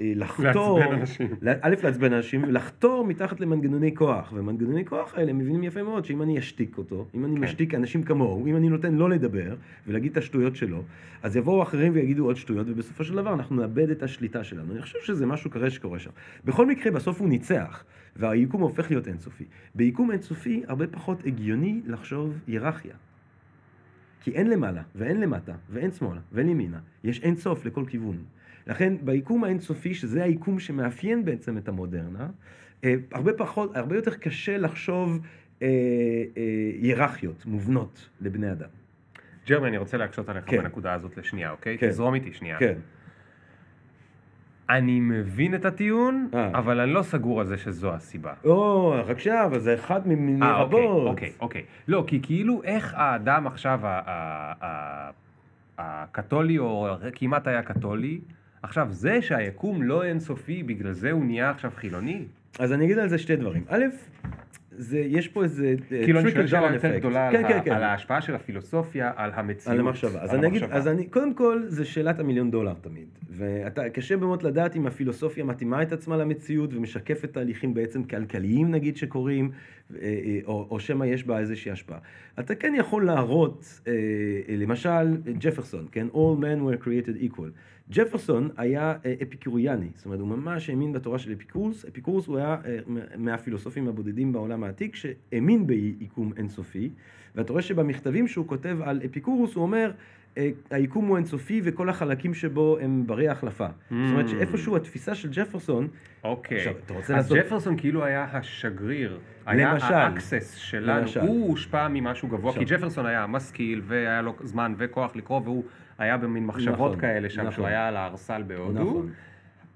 לחתור, לעצבן אנשים. א', לעצבן אנשים, ולחתור מתחת למנגנוני כוח. ומנגנוני כוח האלה מבינים יפה מאוד שאם אני אשתיק אותו, אם אני כן. משתיק אנשים כמוהו, אם אני נותן לו לדבר ולהגיד את השטויות שלו, אז יבואו אחרים ויגידו עוד שטויות, ובסופו של דבר אנחנו נאבד את השליטה שלנו. אני חושב שזה משהו כזה שקורה שם. בכל מקרה, בסוף הוא ניצח, והיקום הופך להיות אינסופי. ביקום אינסופי, הרבה פחות הגיוני לחשוב היררכיה. כי אין למעלה, ואין למטה, ואין שמאלה, ואין ימינה. יש אין סוף לכל כיוון. לכן ביקום האינסופי, שזה היקום שמאפיין בעצם את המודרנה, אה, הרבה פחות, הרבה יותר קשה לחשוב אה, אה, היררכיות מובנות לבני אדם. ג'רמי, אני רוצה להקשות עליך כן. בנקודה הזאת לשנייה, אוקיי? כן. תזרום איתי שנייה. כן. אני מבין את הטיעון, אה. אבל אני לא סגור על זה שזו הסיבה. או, רק שנייה, אבל זה אחד ממיני אה, אוקיי, רבות. אוקיי, אוקיי. לא, כי כאילו איך האדם עכשיו, הקתולי, או כמעט היה קתולי, עכשיו זה שהיקום לא אינסופי, בגלל זה הוא נהיה עכשיו חילוני? אז אני אגיד על זה שתי דברים. א', זה, יש פה איזה כאילו אני שואל שאלה יותר. גדולה כן, על כן, ה- כן. על ההשפעה של הפילוסופיה, על המציאות. על המחשבה. אז על אני אגיד, המחשבה. אז אני, קודם כל, זה שאלת המיליון דולר תמיד. ואתה, קשה מאוד לדעת אם הפילוסופיה מתאימה את עצמה למציאות ומשקפת תהליכים בעצם כלכליים נגיד שקורים, או, או שמא יש בה איזושהי השפעה. אתה כן יכול להראות, אה, אה, למשל, ג'פרסון, כן? All men were created equal. ג'פרסון היה אה, אפיקוריאני, זאת אומרת, הוא ממש האמין בתורה של אפיקורוס. אפיקורוס הוא היה אה, מהפילוסופים הבודדים בעולם העתיק, שהאמין ביקום אינסופי, ואתה רואה שבמכתבים שהוא כותב על אפיקורוס, הוא אומר, אה, היקום הוא אינסופי וכל החלקים שבו הם ברי החלפה. זאת אומרת שאיפשהו התפיסה של ג'פרסון, אוקיי. עכשיו, אתה רוצה אז לעשות- ג'פרסון כאילו היה השגריר. היה למשל. ה access שלנו. למשל. הוא הושפע ממשהו גבוה, כי עכשיו. ג'פרסון היה משכיל, והיה לו זמן וכוח לקרוא, והוא היה במין מחשבות נכון, כאלה שם, נכון. שהוא היה על הערסל בהודו. נכון.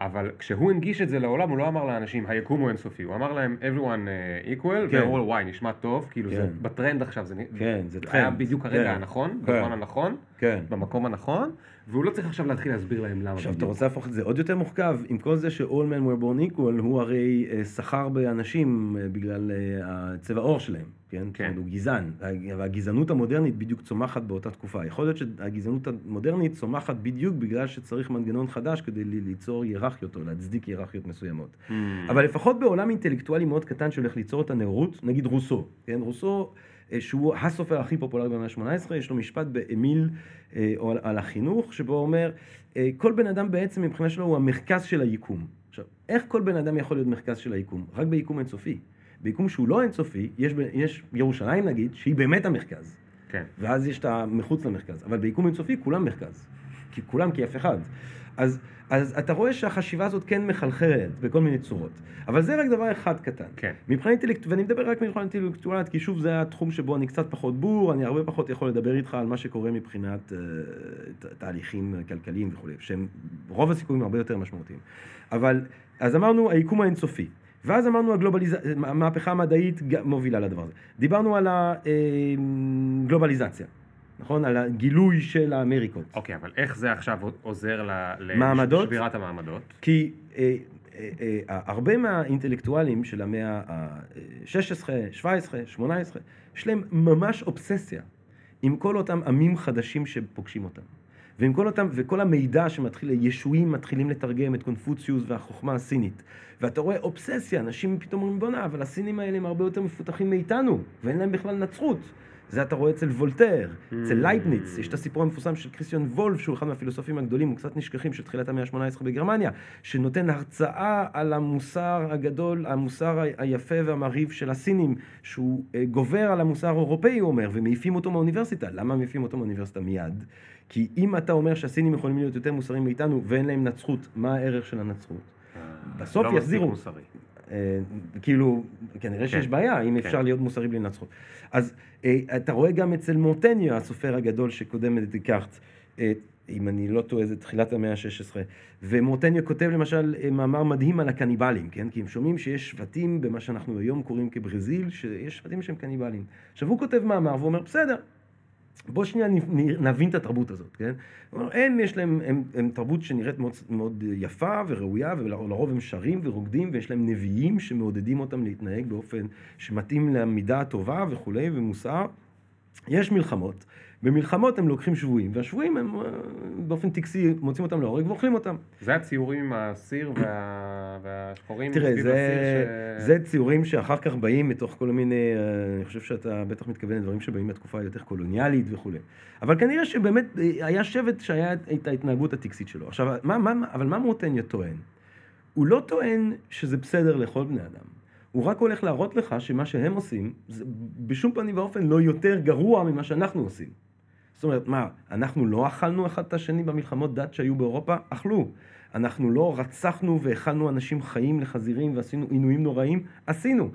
אבל כשהוא הנגיש את זה לעולם, הוא לא אמר לאנשים, היקום הוא אינסופי. הוא אמר להם, everyone uh, equal, כן. והם אמרו לו, וואי, נשמע טוב, כאילו זה כן. בטרנד עכשיו, זה כן, זה היה טרנד. בדיוק הרגע כן. הנכון, כן. בזמן הנכון, כן. במקום הנכון, והוא לא צריך עכשיו להתחיל להסביר להם למה. עכשיו, אתה. רוצה להפוך את זה עוד יותר מורכב, עם כל זה ש-all men were born equal, הוא הרי אה, סחר באנשים אה, בגלל אה, הצבע עור שלהם, כן? כן. הוא גזען, והגזענות המודרנית בדיוק צומחת באותה תקופה. יכול להיות שהגזענות המודרנית צומחת בדיוק בגלל שצריך מנגנון חדש כדי ליצור היררכיות או להצדיק היררכיות מסוימות. Hmm. אבל לפחות בעולם אינטלקטואלי מאוד קטן שהולך ליצור את הנאורות, נגיד רוסו, כן? רוסו, שהוא הסופר הכי פופולרי במאה ה-18, יש לו משפט באמיל אה, או על, על החינוך, שבו הוא אומר, אה, כל בן אדם בעצם מבחינה שלו הוא המרכז של היקום. עכשיו, איך כל בן אדם יכול להיות מרכז של היקום? רק ביקום אינסופי. ביקום שהוא לא אינסופי, יש, יש ירושלים נגיד, שהיא באמת המרכז. כן. ואז יש את המחוץ למרכז. אבל ביקום אינסופי כולם מרכז. כי כולם כאף אחד. אז, אז אתה רואה שהחשיבה הזאת כן מחלחלת בכל מיני צורות. אבל זה רק דבר אחד קטן. כן. מבחינה אינטלקטואלית, ואני מדבר רק מבחינה אינטלקטואלית, כי שוב זה התחום שבו אני קצת פחות בור, אני הרבה פחות יכול לדבר איתך על מה שקורה מבחינת uh, תהליכים כלכליים וכולי, שהם רוב הסיכויים הרבה יותר משמעותיים. אבל, אז אמרנו היקום האינסופי. ואז אמרנו הגלובליזציה, המהפכה המדעית מובילה לדבר הזה. דיברנו על הגלובליזציה, נכון? על הגילוי של האמריקות. אוקיי, אבל איך זה עכשיו עוזר? לשבירת המעמדות? כי אה, אה, אה, הרבה מהאינטלקטואלים של המאה ה-16, 17, 18, יש להם ממש אובססיה עם כל אותם עמים חדשים שפוגשים אותם. ועם כל אותם, וכל המידע שמתחיל, ישועים מתחילים לתרגם את קונפוציוס והחוכמה הסינית. ואתה רואה אובססיה, אנשים פתאום אומרים בואנה, אבל הסינים האלה הם הרבה יותר מפותחים מאיתנו, ואין להם בכלל נצרות. זה אתה רואה אצל וולטר, אצל לייבניץ, יש את הסיפור המפורסם של כריסטיאן וולף, שהוא אחד מהפילוסופים הגדולים, וקצת נשכחים, של תחילת המאה ה-18 בגרמניה, שנותן הרצאה על המוסר הגדול, המוסר היפה והמרהיב של הסינים, שהוא אה, גובר על המוסר האירופאי, הוא אומר, ומעיפים אותו מהאוניברסיטה. למה מעיפים אותו מהאוניברסיטה מיד? כי אם אתה אומר שהסינים יכולים להיות יותר מוסריים מאיתנו ואין להם נצרות, מה הערך של הנצרות? בסוף לא מספיק יחזירו. מוסרי. אה, כאילו, כנראה שיש כן, בעיה, אם כן. אפשר להיות מוסרי בלי נצחות. אז אה, אתה רואה גם אצל מורטניו, הסופר הגדול שקודם לדקארט, אה, אם אני לא טועה, זה תחילת המאה ה-16, ומורטניו כותב למשל מאמר מדהים על הקניבלים, כן? כי הם שומעים שיש שבטים במה שאנחנו היום קוראים כברזיל, שיש שבטים שהם קניבלים. עכשיו הוא כותב מאמר ואומר, בסדר, בוא שנייה נבין את התרבות הזאת, כן? הם יש להם, הם, הם תרבות שנראית מאוד, מאוד יפה וראויה, ולרוב הם שרים ורוקדים, ויש להם נביאים שמעודדים אותם להתנהג באופן שמתאים למידה הטובה וכולי, ומוסר. יש מלחמות, במלחמות הם לוקחים שבויים, והשבויים הם אה, באופן טקסי מוצאים אותם להורג ואוכלים אותם. זה הציורים עם הסיר וה... והשחורים סביב זה, הסיר ש... זה ציורים שאחר כך באים מתוך כל מיני, אה, אני חושב שאתה בטח מתכוון לדברים שבאים מהתקופה היותר קולוניאלית וכולי. אבל כנראה שבאמת אה, היה שבט שהיה את ההתנהגות הטקסית שלו. עכשיו, מה, מה, אבל מה מוטניה טוען? הוא לא טוען שזה בסדר לכל בני אדם. הוא רק הולך להראות לך שמה שהם עושים, זה בשום פנים ואופן לא יותר גרוע ממה שאנחנו עושים. זאת אומרת, מה, אנחנו לא אכלנו אחד את השני במלחמות דת שהיו באירופה? אכלו. אנחנו לא רצחנו והאכלנו אנשים חיים לחזירים ועשינו עינויים נוראים? עשינו.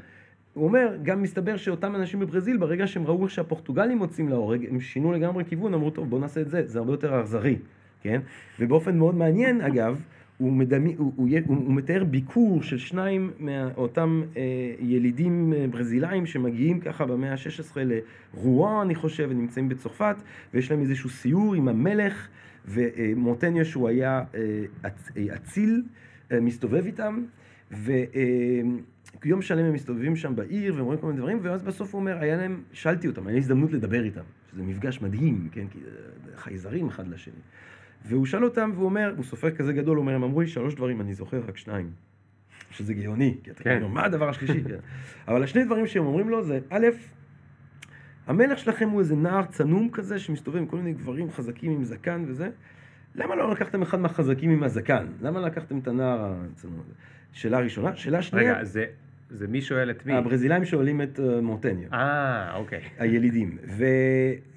הוא אומר, גם מסתבר שאותם אנשים בברזיל, ברגע שהם ראו איך שהפורטוגלים מוצאים להורג, הם שינו לגמרי כיוון, אמרו, טוב, בואו נעשה את זה, זה הרבה יותר אכזרי, כן? ובאופן מאוד מעניין, אגב, הוא, מדמי, הוא, הוא, הוא, הוא מתאר ביקור של שניים מאותם אה, ילידים אה, ברזילאים שמגיעים ככה במאה ה-16 לרואן, אני חושב, ונמצאים בצרפת, ויש להם איזשהו סיור עם המלך, ומורטניו שהוא היה אה, אה, אציל, אה, מסתובב איתם, ויום שלם הם מסתובבים שם בעיר, והם רואים כל מיני דברים, ואז בסוף הוא אומר, היה להם, שאלתי אותם, היה הזדמנות לדבר איתם, שזה מפגש מדהים, כן, כי אה, חייזרים אחד לשני. והוא שאל אותם, והוא אומר, הוא סופר כזה גדול, הוא אומר, הם אמרו לי שלוש דברים, אני זוכר רק שניים. שזה גאוני, כי אתה כן. אומר, מה הדבר השלישי? כן. אבל השני דברים שהם אומרים לו זה, א', המלך שלכם הוא איזה נער צנום כזה, שמסתובב עם כל מיני גברים חזקים עם זקן וזה, למה לא לקחתם אחד מהחזקים עם הזקן? למה לקחתם את הנער הצנום הזה? שאלה ראשונה. שאלה שנייה, רגע, זה, זה מי שואל את מי? הברזילאים שואלים את אה, מורטניו. אה, אוקיי. [laughs] הילידים. ו...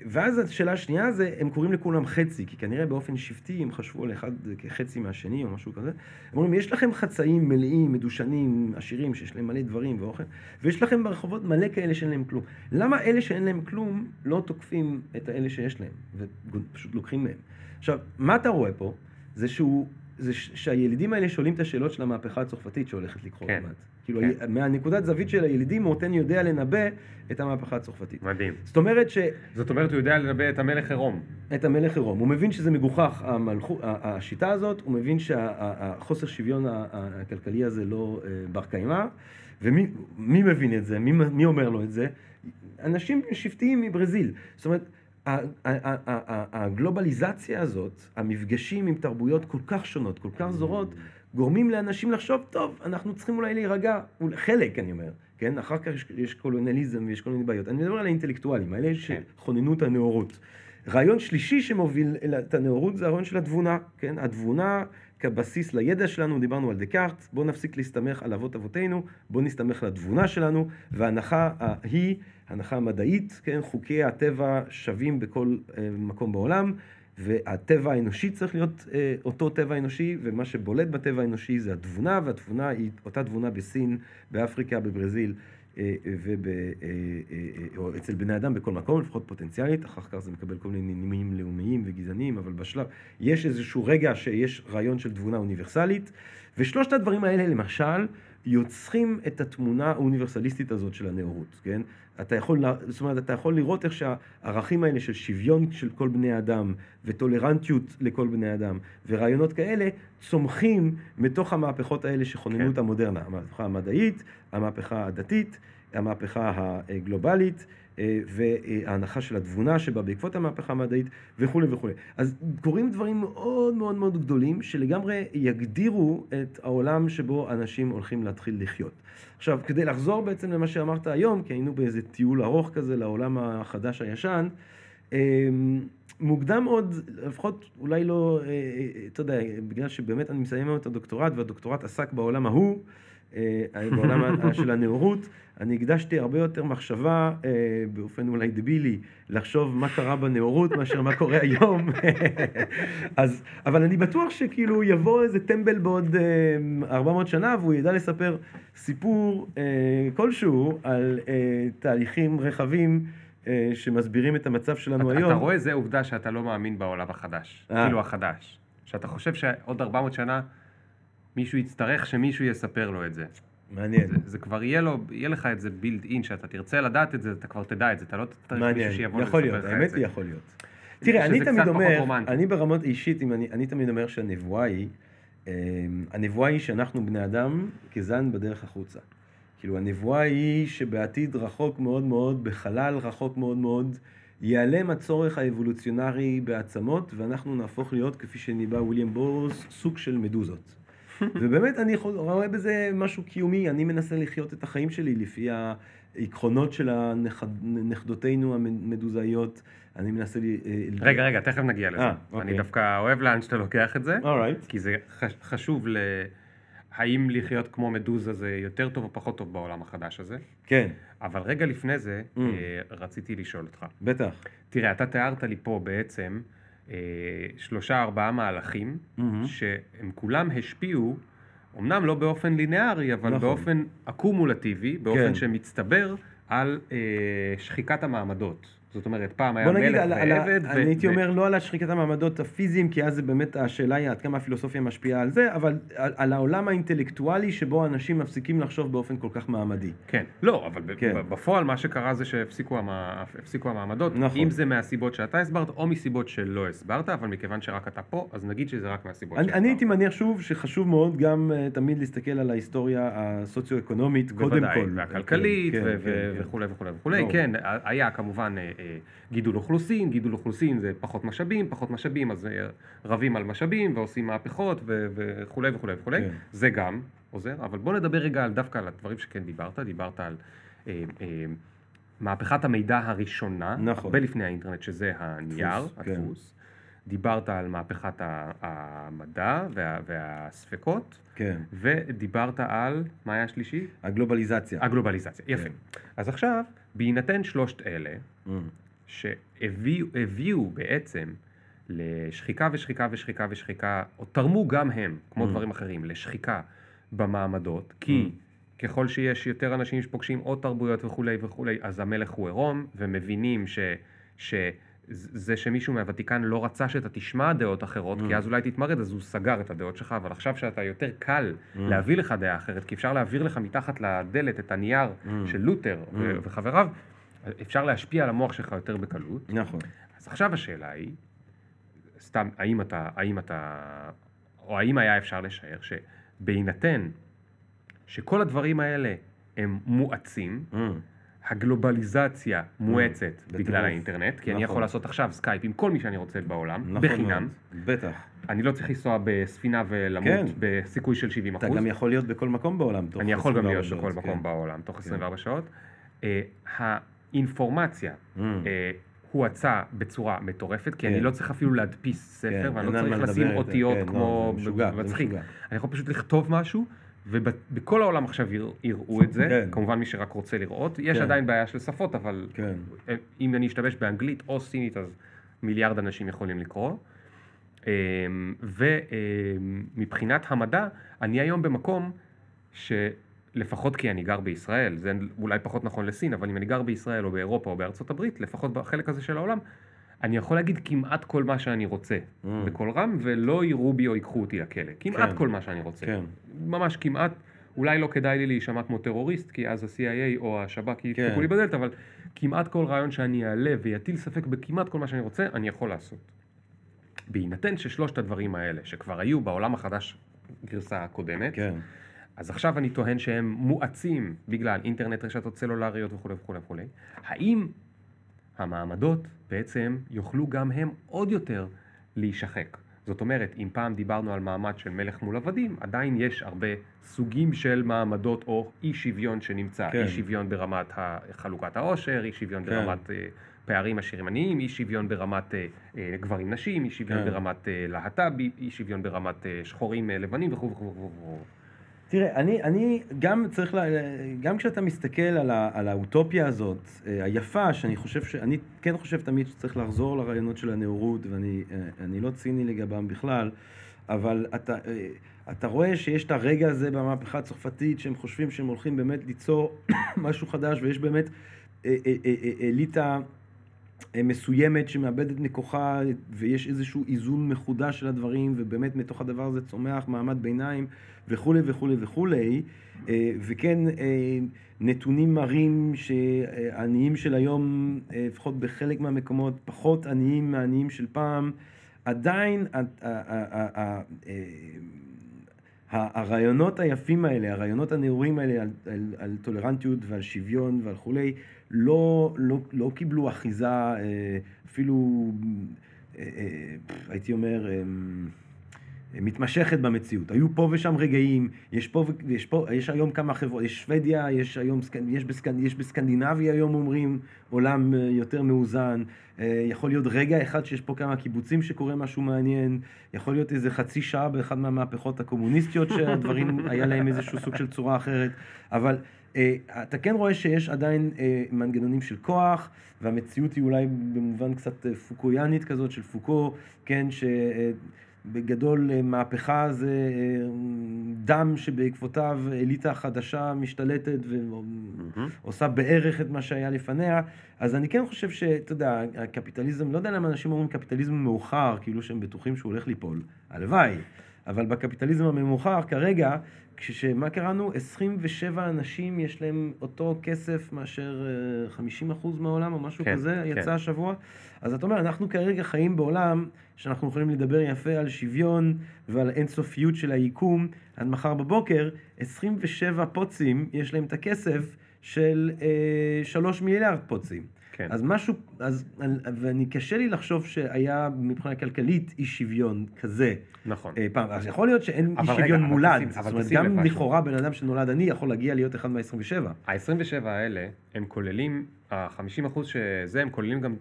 ואז השאלה השנייה זה, הם קוראים לכולם חצי, כי כנראה באופן שבטי הם חשבו על אחד כחצי מהשני או משהו כזה. הם אומרים, יש לכם חצאים מלאים, מדושנים, עשירים, שיש להם מלא דברים ואוכל, ויש לכם ברחובות מלא כאלה שאין להם כלום. למה אלה שאין להם כלום לא תוקפים את האלה שיש להם, ופשוט לוקחים מהם? עכשיו, מה אתה רואה פה? זה שהוא... זה ש- שהילידים האלה שואלים את השאלות של המהפכה הצרפתית שהולכת לקרות כן. מעט. כאילו, כן. מהנקודת זווית של הילידים, מורטן יודע לנבא את המהפכה הצרפתית. מדהים. זאת אומרת שאת זאת אומרת, הוא יודע לנבא את המלך עירום. המלך עירום, הוא מבין שזה מגוחך, המלכו, השיטה הזאת, הוא מבין שהחוסר שוויון הכלכלי הזה לא אה, בר קיימא, ומי מי מבין את זה? מי, מי אומר לו את זה? אנשים שבטיים מברזיל. זאת אומרת, הגלובליזציה הזאת, המפגשים עם תרבויות כל כך שונות, כל כך זורות, גורמים לאנשים לחשוב, טוב, אנחנו צריכים אולי להירגע, חלק אני אומר, כן? אחר כך יש, יש קולוניאליזם ויש כל מיני בעיות. אני מדבר על האינטלקטואלים, האלה שכוננו את הנאורות. רעיון שלישי שמוביל את הנאורות זה הרעיון של התבונה, כן? התבונה כבסיס לידע שלנו, דיברנו על דקארט, בואו נפסיק להסתמך על אבות אבותינו, בואו נסתמך על התבונה שלנו, וההנחה היא, הנחה מדעית, כן, חוקי הטבע שווים בכל אה, מקום בעולם, והטבע האנושי צריך להיות אה, אותו טבע אנושי, ומה שבולט בטבע האנושי זה התבונה, והתבונה היא אותה תבונה בסין, באפריקה, בברזיל. אה, ואצל בני אדם בכל מקום, לפחות פוטנציאלית, אחר כך זה מקבל כל מיני נימים לאומיים וגזעניים, אבל בשלב, יש איזשהו רגע שיש רעיון של תבונה אוניברסלית, ושלושת הדברים האלה למשל יוצרים את התמונה האוניברסליסטית הזאת של הנאורות, כן? אתה יכול, זאת אומרת, אתה יכול לראות איך שהערכים האלה של שוויון של כל בני אדם וטולרנטיות לכל בני אדם ורעיונות כאלה צומחים מתוך המהפכות האלה שכוננו כן. את המודרנה, המהפכה המדעית, המהפכה הדתית, המהפכה הגלובלית וההנחה של התבונה שבאה בעקבות המהפכה המדעית וכולי וכולי. אז קורים דברים מאוד מאוד מאוד גדולים שלגמרי יגדירו את העולם שבו אנשים הולכים להתחיל לחיות. עכשיו, כדי לחזור בעצם למה שאמרת היום, כי היינו באיזה טיול ארוך כזה לעולם החדש הישן, אה, מוקדם עוד, לפחות אולי לא, אה, אתה יודע, בגלל שבאמת אני מסיים היום את הדוקטורט, והדוקטורט עסק בעולם ההוא, בעולם של הנאורות, אני הקדשתי הרבה יותר מחשבה, אה, באופן אולי דבילי, לחשוב מה קרה בנאורות מאשר מה קורה היום. [laughs] אז, אבל אני בטוח שכאילו יבוא איזה טמבל בעוד אה, 400 שנה והוא ידע לספר סיפור אה, כלשהו על אה, תהליכים רחבים. אה, שמסבירים את המצב שלנו אתה, היום. אתה רואה, זה עובדה שאתה לא מאמין בעולם החדש. אה. כאילו החדש. שאתה חושב שעוד 400 שנה מישהו יצטרך שמישהו יספר לו את זה. מעניין. זה, זה כבר יהיה, לו, יהיה לך את זה בילד אין, שאתה תרצה לדעת את זה, אתה כבר תדע את זה, אתה לא תצטרך מישהו שיבוא לספר לך את זה. יכול להיות, האמת היא יכול להיות. תראה, אני תמיד אומר, אני ברמות אישית, אני, אני תמיד אומר שהנבואה היא, אה, הנבואה היא שאנחנו בני אדם כזן בדרך החוצה. כאילו הנבואה היא שבעתיד רחוק מאוד מאוד, בחלל רחוק מאוד מאוד, ייעלם הצורך האבולוציונרי בעצמות, ואנחנו נהפוך להיות, כפי שניבא וויליאם בורס, סוג של מדוזות. ובאמת אני יכול, רואה בזה משהו קיומי, אני מנסה לחיות את החיים שלי לפי העקרונות של הנכדותינו המדוזאיות. אני מנסה לי... אה, רגע, רגע, תכף נגיע לזה. 아, אה, אוקיי. אני דווקא אוהב לאן שאתה לוקח את זה. Alright. כי זה חשוב ל... האם לחיות כמו מדוזה זה יותר טוב או פחות טוב בעולם החדש הזה? כן. אבל רגע לפני זה, mm. אה, רציתי לשאול אותך. בטח. תראה, אתה תיארת לי פה בעצם שלושה ארבעה מהלכים, mm-hmm. שהם כולם השפיעו, אמנם לא באופן ליניארי, אבל נכון. באופן אקומולטיבי, באופן כן. שמצטבר על אה, שחיקת המעמדות. זאת אומרת, פעם היה מלך ועבד. ו... אני הייתי. אומר לא על השחיקת המעמדות הפיזיים, כי אז באמת, השאלה היא עד כמה הפילוסופיה משפיעה על זה, אבל על, על העולם האינטלקטואלי שבו אנשים מפסיקים לחשוב באופן כל כך מעמדי. כן, לא, אבל כן. בפועל מה שקרה זה שהפסיקו המע... המעמדות, נכון. אם זה מהסיבות שאתה הסברת, או מסיבות שלא הסברת, אבל מכיוון שרק אתה פה, אז נגיד שזה רק מהסיבות אני, אני הייתי מניח שוב שחשוב מאוד גם uh, תמיד להסתכל על ההיסטוריה הסוציו-אקונומית, קודם כל. והכלכלית, כן, כן, כן, וכולי וכולי וכולי, כן, היה כמובן... אה, גידול אוכלוסין, גידול אוכלוסין זה פחות משאבים, פחות משאבים אז אה, רבים על משאבים ועושים מהפכות וכולי וכולי וכולי, כן. זה גם עוזר, אבל בוא נדבר רגע על, דווקא על הדברים שכן דיברת, דיברת על אה, אה, מהפכת המידע הראשונה, נכון. הרבה לפני האינטרנט שזה הנייר, דפוס. הדפוס, כן. דיברת על מהפכת המדע וה, והספקות, כן. ודיברת על, מה היה השלישי? הגלובליזציה. הגלובליזציה, יפה. כן. אז עכשיו, בהינתן שלושת אלה. שהביאו בעצם לשחיקה ושחיקה ושחיקה ושחיקה, או תרמו גם הם, כמו mm. דברים אחרים, לשחיקה במעמדות, כי mm. ככל שיש יותר אנשים שפוגשים עוד תרבויות וכולי וכולי, אז המלך הוא עירום, ומבינים ש... ש זה שמישהו מהוותיקן לא רצה שאתה תשמע דעות אחרות, mm. כי אז אולי תתמרד, אז הוא סגר את הדעות שלך, אבל עכשיו שאתה יותר קל mm. להביא לך דעה אחרת, כי אפשר להעביר לך מתחת לדלת את הנייר mm. של לותר mm. וחבריו, אפשר להשפיע על המוח שלך יותר בקלות. נכון. אז עכשיו השאלה היא, סתם, האם אתה, האם אתה, או האם היה אפשר לשער שבהינתן שכל הדברים האלה הם מואצים, mm. הגלובליזציה מואצת mm, בגלל האינטרנט, כי נכון. אני יכול לעשות עכשיו סקייפ עם כל מי שאני רוצה בעולם, נכון בחינם. מאוד, בטח. אני לא צריך לנסוע בספינה ולמות כן. בסיכוי של 70 אתה גם יכול להיות בכל מקום בעולם תוך 24 שעות. אני יכול גם להיות שעות, בכל כן. מקום בעולם תוך 24 כן. שעות. Uh, האינפורמציה mm. uh, הואצה בצורה מטורפת, כי כן. אני לא צריך אפילו להדפיס ספר, כן, ואני לא צריך לשים אותיות כן, לא, כמו זה משוגע, מצחיק. משוגע. אני יכול פשוט לכתוב משהו, ובכל העולם עכשיו יראו- את זה, כן. כמובן מי שרק רוצה לראות. יש כן. עדיין בעיה של שפות, אבל כן. אם אני אשתמש באנגלית או סינית, אז מיליארד אנשים יכולים לקרוא. אמ, ומבחינת המדע, אני היום במקום שלפחות כי אני גר בישראל, זה אולי פחות נכון לסין, אבל אם אני גר בישראל או באירופה או בארצות הברית, לפחות בחלק הזה של העולם, אני יכול להגיד כמעט כל מה שאני רוצה Mm. בקול רם, ולא יראו בי או ייקחו אותי לכלא. כמעט כן. כל מה שאני רוצה. כן. ממש כמעט, אולי לא כדאי לי להישמע כמו טרוריסט, כי אז ה-CIA או השב"כ כן. ידפקו לי בדלת, אבל כמעט כל רעיון שאני אעלה ויטיל ספק בכמעט כל מה שאני רוצה, אני יכול לעשות. בהינתן ששלושת הדברים האלה, שכבר היו בעולם החדש גרסה הקודמת, כן. אז עכשיו אני טוען שהם מואצים בגלל אינטרנט, רשתות סלולריות וכולי וכולי וכולי. האם המעמדות בעצם יוכלו גם הם עוד יותר להישחק? זאת אומרת, אם פעם דיברנו על מעמד של מלך מול עבדים, עדיין יש הרבה סוגים של מעמדות או אי שוויון שנמצא. כן. אי שוויון ברמת חלוקת העושר, אי שוויון כן. ברמת אה, פערים עשירים עניים, אי שוויון ברמת אה, אה, גברים נשים, אי שוויון כן. ברמת אה, להט"בי, אי שוויון ברמת אה, שחורים אה, לבנים וכו' וכו' וכו'. תראה, אני, אני גם צריך, לה, גם כשאתה מסתכל על, ה, על האוטופיה הזאת, אה, היפה, שאני חושב, ש, אני כן חושב תמיד שצריך לחזור לרעיונות של הנאורות, ואני אה, לא ציני לגבם בכלל, אבל אתה, אה, אתה רואה שיש את הרגע הזה במהפכה הצרפתית, שהם חושבים שהם הולכים באמת ליצור [coughs] משהו חדש, ויש באמת אליטה מסוימת שמאבדת מכוחה, ויש איזשהו איזון מחודש של הדברים, ובאמת מתוך הדבר הזה צומח מעמד ביניים וכולי וכולי וכולי. אה, וכן, אה, נתונים מראים שהעניים של היום, אה, לפחות בחלק מהמקומות, פחות עניים מהעניים של פעם. עדיין הרעיונות היפים האלה, הרעיונות הנאורים האלה על, על, על טולרנטיות ועל שוויון ועל כולי, לא, לא, לא קיבלו אחיזה אפילו, הייתי אומר, אה, מתמשכת במציאות. היו פה ושם רגעים, יש פה, יש פה, יש היום כמה חברות, יש שוודיה, יש היום, יש, בסקנ, יש בסקנדינביה היום אומרים עולם אה, יותר מאוזן, אה, יכול להיות רגע אחד שיש פה כמה קיבוצים שקורה משהו מעניין, יכול להיות איזה חצי שעה באחד מהמהפכות הקומוניסטיות [laughs] שהדברים, היה להם איזשהו סוג של צורה אחרת, אבל אה, אתה כן רואה שיש עדיין אה, מנגנונים של כוח, והמציאות היא אולי במובן קצת פוקויאנית כזאת של פוקו, כן, שבגדול אה, מהפכה זה אה, דם שבעקבותיו אליטה חדשה משתלטת ועושה בערך את מה שהיה לפניה, אז אני כן חושב שאתה יודע, הקפיטליזם, לא יודע למה אנשים אומרים קפיטליזם מאוחר, כאילו שהם בטוחים שהוא הולך ליפול, הלוואי, אבל בקפיטליזם המאוחר כרגע, כשמה קראנו? 27 אנשים יש להם אותו כסף מאשר אה, 50% מהעולם או משהו כן, כזה, כן. יצא השבוע. אז אתה אומר, אנחנו כרגע חיים בעולם שאנחנו יכולים לדבר יפה על שוויון ועל אינסופיות של היקום, עד מחר בבוקר, 27 פוצים, יש להם את הכסף של אה, 3 מיליארד פוצים. כן. אז משהו, אז, ואני קשה לי לחשוב שהיה מבחינה כלכלית אי שוויון כזה נכון. אה, פעם. אז יכול להיות שאין אי שוויון אבל מולד. אבל זאת אומרת, גם. לכאורה בן אדם שנולד עני יכול להגיע להיות אחד מה-27. ה-27 האלה, הם כוללים, ה-50% שזה, הם כוללים גם,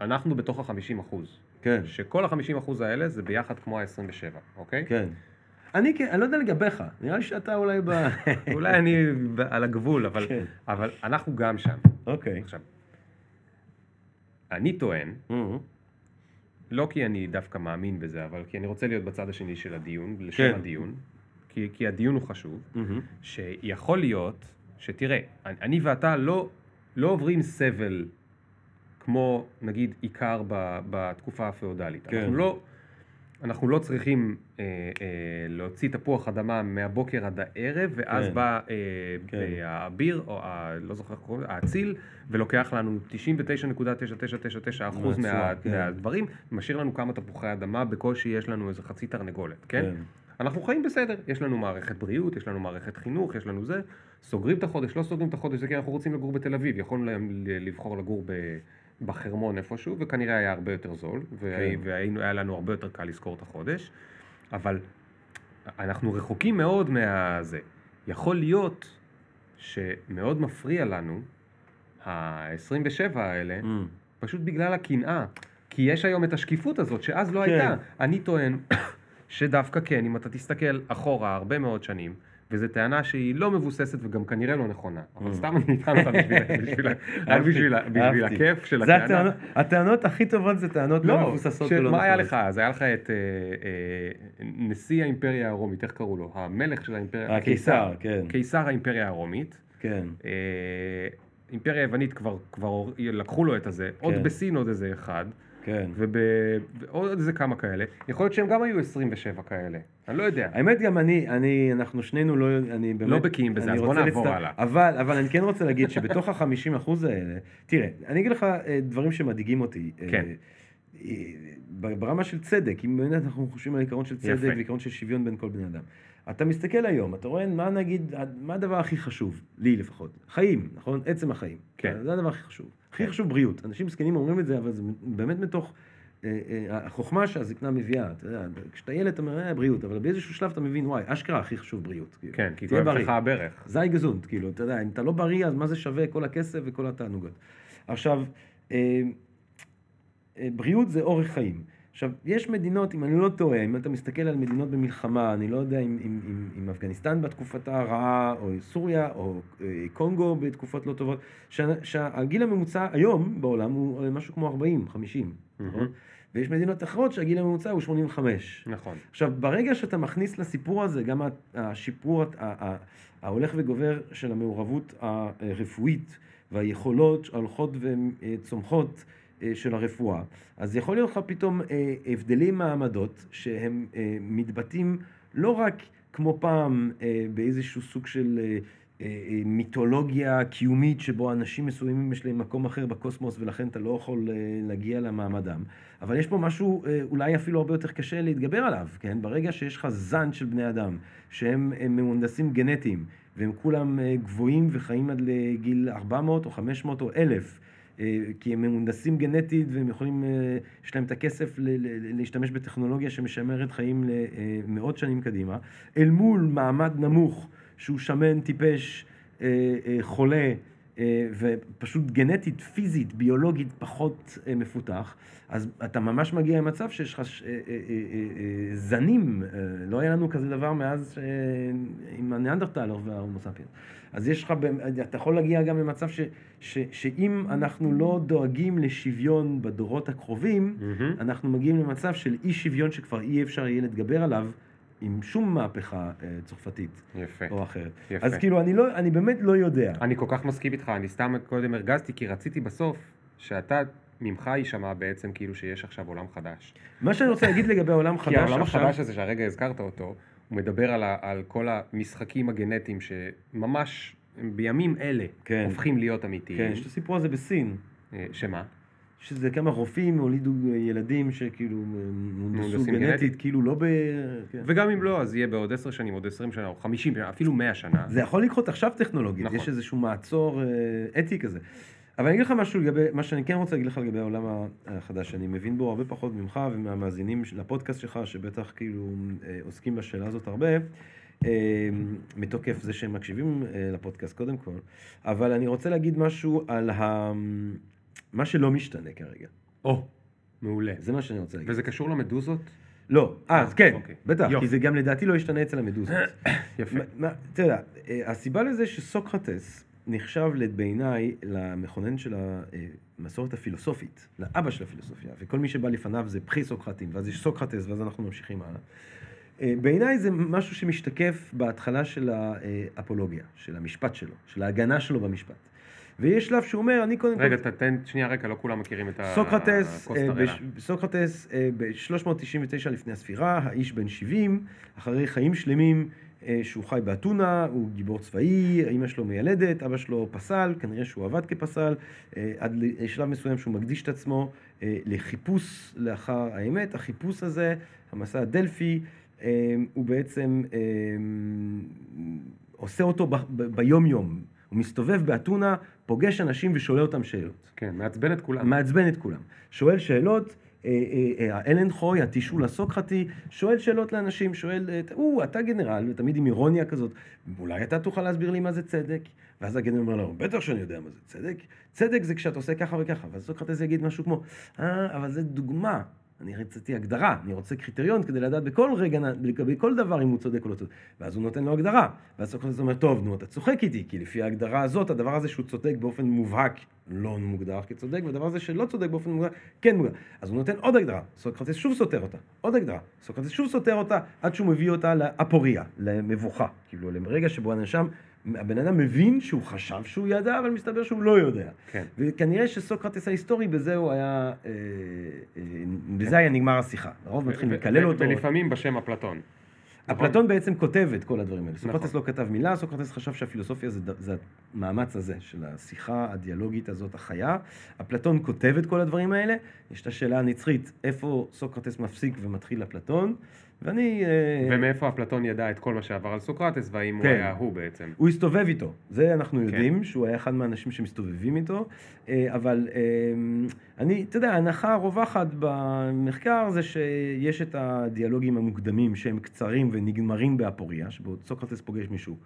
אנחנו בתוך ה-50%. כן. שכל ה-50% האלה זה ביחד כמו ה-27, אוקיי? כן. אני, כן, אני לא יודע לגביך, נראה לי שאתה אולי ב... [laughs] אולי אני על הגבול, אבל, כן. אבל אנחנו גם שם. אוקיי. עכשיו, אני טוען, לא כי אני דווקא מאמין בזה, אבל כי אני רוצה להיות בצד השני של הדיון, לשם כן. הדיון, כי, כי הדיון הוא חשוב, מהמם. שיכול להיות, שתראה, אני, אני ואתה לא, לא עוברים סבל כמו נגיד עיקר ב, בתקופה הפאודלית. כן. אנחנו לא... אנחנו לא צריכים אה, אה, להוציא תפוח אדמה מהבוקר עד הערב, ואז כן. בא אה, כן. אה, האביר, או ה, לא זוכר איך קוראים לזה, האציל, ולוקח לנו 99.9999% מהתשואה, מה, כן. מהדברים, משאיר לנו כמה תפוחי אדמה, בקושי יש לנו איזה חצי תרנגולת, כן? כן. אנחנו חיים בסדר, יש לנו מערכת בריאות, יש לנו מערכת חינוך, יש לנו זה, סוגרים את החודש, לא סוגרים את החודש, זה כי אנחנו רוצים לגור בתל אביב, יכולנו לבחור לגור ב... בחרמון איפשהו, וכנראה היה הרבה יותר זול, כן. והיה לנו הרבה יותר קל לזכור את החודש, אבל אנחנו רחוקים מאוד מהזה. יכול להיות שמאוד מפריע לנו, ה-27 האלה, Mm. פשוט בגלל הקנאה. כי יש היום את השקיפות הזאת, שאז לא כן. הייתה. אני טוען [coughs] שדווקא כן, אם אתה תסתכל אחורה הרבה מאוד שנים, וזו טענה שהיא לא מבוססת וגם כנראה לא נכונה. אבל Mm. סתם אני אטען אותה [laughs] בשביל. הכיף של הטענה. הטענות- הכי טובות זה טענות לא מבוססות ולא מה היה נכונות. לך אז? היה לך את אה, אה, נשיא האימפריה הרומית, איך קראו לו? המלך של האימפריה, הקיסר, כן. קיסר האימפריה הרומית. כן. אה, אימפריה יוונית כבר, כבר לקחו לו את הזה, עוד כן. בסין עוד איזה אחד, כן. וב- ועוד איזה כמה כאלה. יכול להיות שהם גם היו 27 כאלה, אני לא יודע. האמת גם אני, אני, אנחנו שנינו לא, אני באמת... לא בקיאים בזה, אז בוא רוצה נעבור הלאה. אבל, אבל אני כן רוצה להגיד שבתוך ה-50 אחוז האלה, תראה, אני אגיד לך אה, דברים שמדאיגים אותי. אה, כן. אה, ברמה של צדק, אם באמת אנחנו חושבים על עיקרון של צדק. ועיקרון של שוויון בין כל בני אדם. אתה מסתכל היום, אתה רואה מה נגיד, מה הדבר הכי חשוב, לי לפחות? חיים, נכון? עצם החיים. כן. זה הדבר הכי חשוב. הכי חשוב בריאות. אנשים זקנים אומרים את זה, אבל זה באמת מתוך אה, אה, החוכמה שהזקנה מביאה. אתה יודע, כשאתה ילד אתה אומר, אה, בריאות, אבל באיזשהו שלב אתה מבין, וואי, אשכרה הכי חשוב בריאות. כאילו. כן, כי בריא. לך הברך. זי גזונט, כאילו, אתה יודע, אם אתה לא בריא, אז מה זה שווה כל הכסף וכל התענוגות. עכשיו, אה, אה, בריאות זה אורך חיים. עכשיו, יש מדינות, אם אני לא טועה, אם אתה מסתכל על מדינות במלחמה, אני לא יודע אם, אם, אם, אם אפגניסטן בתקופתה הרעה, או סוריה, או אה, קונגו בתקופות לא טובות, שה, שהגיל הממוצע היום בעולם הוא אה, משהו כמו 40, 50, נכון? מהמם. ויש מדינות אחרות שהגיל הממוצע הוא 85. נכון. עכשיו, ברגע שאתה מכניס לסיפור הזה גם השיפור ההולך וגובר של המעורבות הרפואית והיכולות ההולכות וצומחות אה, של הרפואה, אז יכול להיות לך פתאום אה, הבדלים מעמדות שהם אה, מתבטאים לא רק כמו פעם אה, באיזשהו סוג של אה, אה, אה, מיתולוגיה קיומית שבו אנשים מסוימים יש להם מקום אחר בקוסמוס ולכן אתה לא יכול אה, להגיע למעמדם, אבל יש פה משהו אה, אולי אפילו הרבה יותר קשה להתגבר עליו, כן? ברגע שיש לך זן של בני אדם שהם הם מהונדסים גנטיים והם כולם אה, גבוהים וחיים עד לגיל 400 או 500 או 1,000 אה, כי הם מהונדסים גנטית והם יכולים, אה, יש להם את הכסף להשתמש בטכנולוגיה שמשמרת חיים למאות שנים קדימה, אל מול מעמד נמוך שהוא שמן, טיפש, אה, אה, חולה, אה, ופשוט גנטית, פיזית, ביולוגית פחות אה, מפותח, אז אתה ממש מגיע למצב שיש לך ש- אה, אה, אה, אה, זנים, אה, לא היה לנו כזה דבר מאז אה, עם הניאנדרטלר וההומו ספיאנס. אז יש לך, אתה יכול להגיע גם למצב ש, ש, שאם אנחנו לא דואגים לשוויון בדורות הקרובים, מהמם. אנחנו מגיעים למצב של אי שוויון שכבר אי אפשר יהיה להתגבר עליו עם שום מהפכה אה, צרפתית יפה. או אחרת. יפה. אז כאילו, אני, לא, אני באמת לא יודע. אני כל כך מסכים איתך, אני סתם קודם הרגזתי, כי רציתי בסוף שאתה, ממך יישמע בעצם כאילו שיש עכשיו עולם חדש. מה שאני רוצה להגיד לגבי העולם [laughs] כי חדש העולם עכשיו... החדש הזה שהרגע הזכרת אותו, הוא מדבר על, ה, על כל המשחקים הגנטיים שממש בימים אלה כן. הופכים להיות אמיתיים. כן, יש את הסיפור הזה בסין, אה, שמה? שזה כמה רופאים הולידו ילדים שכאילו מהונדסו מהונדסים גנטית. כאילו לא ב... כן. וגם אם לא, אז יהיה בעוד עשר שנים, עוד עשרים שנה, או חמישים שנה, אפילו מאה שנה. זה יכול לקרות עכשיו טכנולוגית, נכון. יש איזשהו מעצור אה, אתי כזה. אבל אני אגיד לך משהו לגבי, מה שאני כן רוצה להגיד לך לגבי העולם החדש, שאני מבין בו הרבה פחות ממך ומהמאזינים של הפודקאסט שלך, שבטח כאילו אה, עוסקים בשאלה הזאת הרבה, אה, מתוקף זה שהם מקשיבים אה, לפודקאסט קודם כל, אבל אני רוצה להגיד משהו על ה... מה שלא משתנה כרגע. או, מעולה. זה מה שאני רוצה להגיד. וזה קשור למדוזות? לא, אה, אז כן, אוקיי. בטח, יופי. כי זה גם לדעתי לא ישתנה אצל המדוזות. [coughs] יפה. אתה יודע, אה, הסיבה לזה שסוקרטס נחשב בעיניי למכונן של המסורת הפילוסופית, לאבא של הפילוסופיה, וכל מי שבא לפניו זה פחי-סוקרטים, ואז יש סוקרטס, ואז אנחנו ממשיכים הלאה. אה, בעיניי זה משהו שמשתקף בהתחלה של האפולוגיה, של המשפט שלו, של ההגנה שלו במשפט. ויש שלב שהוא אומר, אני קודם רגע, תתן שנייה רקע, לא כולם מכירים את סוקרטס, אה, סוקרטס אה, ב-399 לפני הספירה, האיש בן 70, אחרי חיים שלמים אה, שהוא חי באתונה, הוא גיבור צבאי, אמא שלו מיילדת, אבא שלו פסל, כנראה שהוא עבד כפסל, עד לשלב מסוים שהוא מקדיש את עצמו לחיפוש לאחר האמת. החיפוש הזה, המסע הדלפי, הוא בעצם עושה אותו ביום-יום. הוא מסתובב באתונה, פוגש אנשים ושואל אותם שאלות. כן, מעצבן את כולם. מעצבן את כולם. שואל שאלות, אה, אה, אה, האלן חוי, התישול הסוקרטי, שואל שאלות לאנשים, שואל, אה, או, אתה גנרל, ותמיד עם אירוניה כזאת, אולי אתה תוכל להסביר לי מה זה צדק? ואז הגנום אומר לו, בטח שאני יודע מה זה צדק. צדק זה כשאתה עושה ככה וככה. ואז סוקרטס יגיד משהו כמו, אה, אבל זה דוגמה. אני רציתי הגדרה, אני רוצה קריטריון כדי לדעת בכל רגע, לגבי כל דבר אם הוא צודק או לא צודק. ואז הוא נותן לו הגדרה. ואז סוקרטס אומר, טוב, נו, אתה צוחק איתי, כי לפי ההגדרה הזאת, הדבר הזה שהוא צודק באופן מובהק לא מוגדר כצודק, והדבר הזה שלא צודק באופן מוגדר, כן מוגדר. אז הוא נותן עוד הגדרה, סוקרטס שוב סותר אותה, עוד הגדרה. סוקרטס שוב סותר אותה עד שהוא מביא אותה לאפוריה, למבוכה. כאילו, לרגע שבו הנאשם הבן אדם מבין שהוא חשב שהוא ידע, אבל מסתבר שהוא לא יודע. כן. וכנראה שסוקרטס ההיסטורי, בזה הוא היה, אה, אה, בזה היה נגמר השיחה. הרוב מתחילים לקלל אותו. ולפעמים בשם אפלטון. אפלטון בעצם כותב את כל הדברים האלה. סוקרטס לא כתב מילה, סוקרטס חשב שהפילוסופיה זה, זה המאמץ הזה, של השיחה הדיאלוגית הזאת החיה. אפלטון כותב את כל הדברים האלה. יש את השאלה הנצחית, איפה סוקרטס מפסיק ומתחיל אפלטון. ואני... אה, ומאיפה אפלטון ידע את כל מה שעבר על סוקרטס, והאם כן. הוא היה הוא בעצם? הוא הסתובב איתו, זה אנחנו כן. יודעים, כן. שהוא היה אחד מהאנשים שמסתובבים איתו, אה, אבל אה, אני, אתה יודע, ההנחה הרווחת במחקר זה שיש את הדיאלוגים המוקדמים שהם קצרים ונגמרים באפוריה, שבו סוקרטס פוגש מישהו.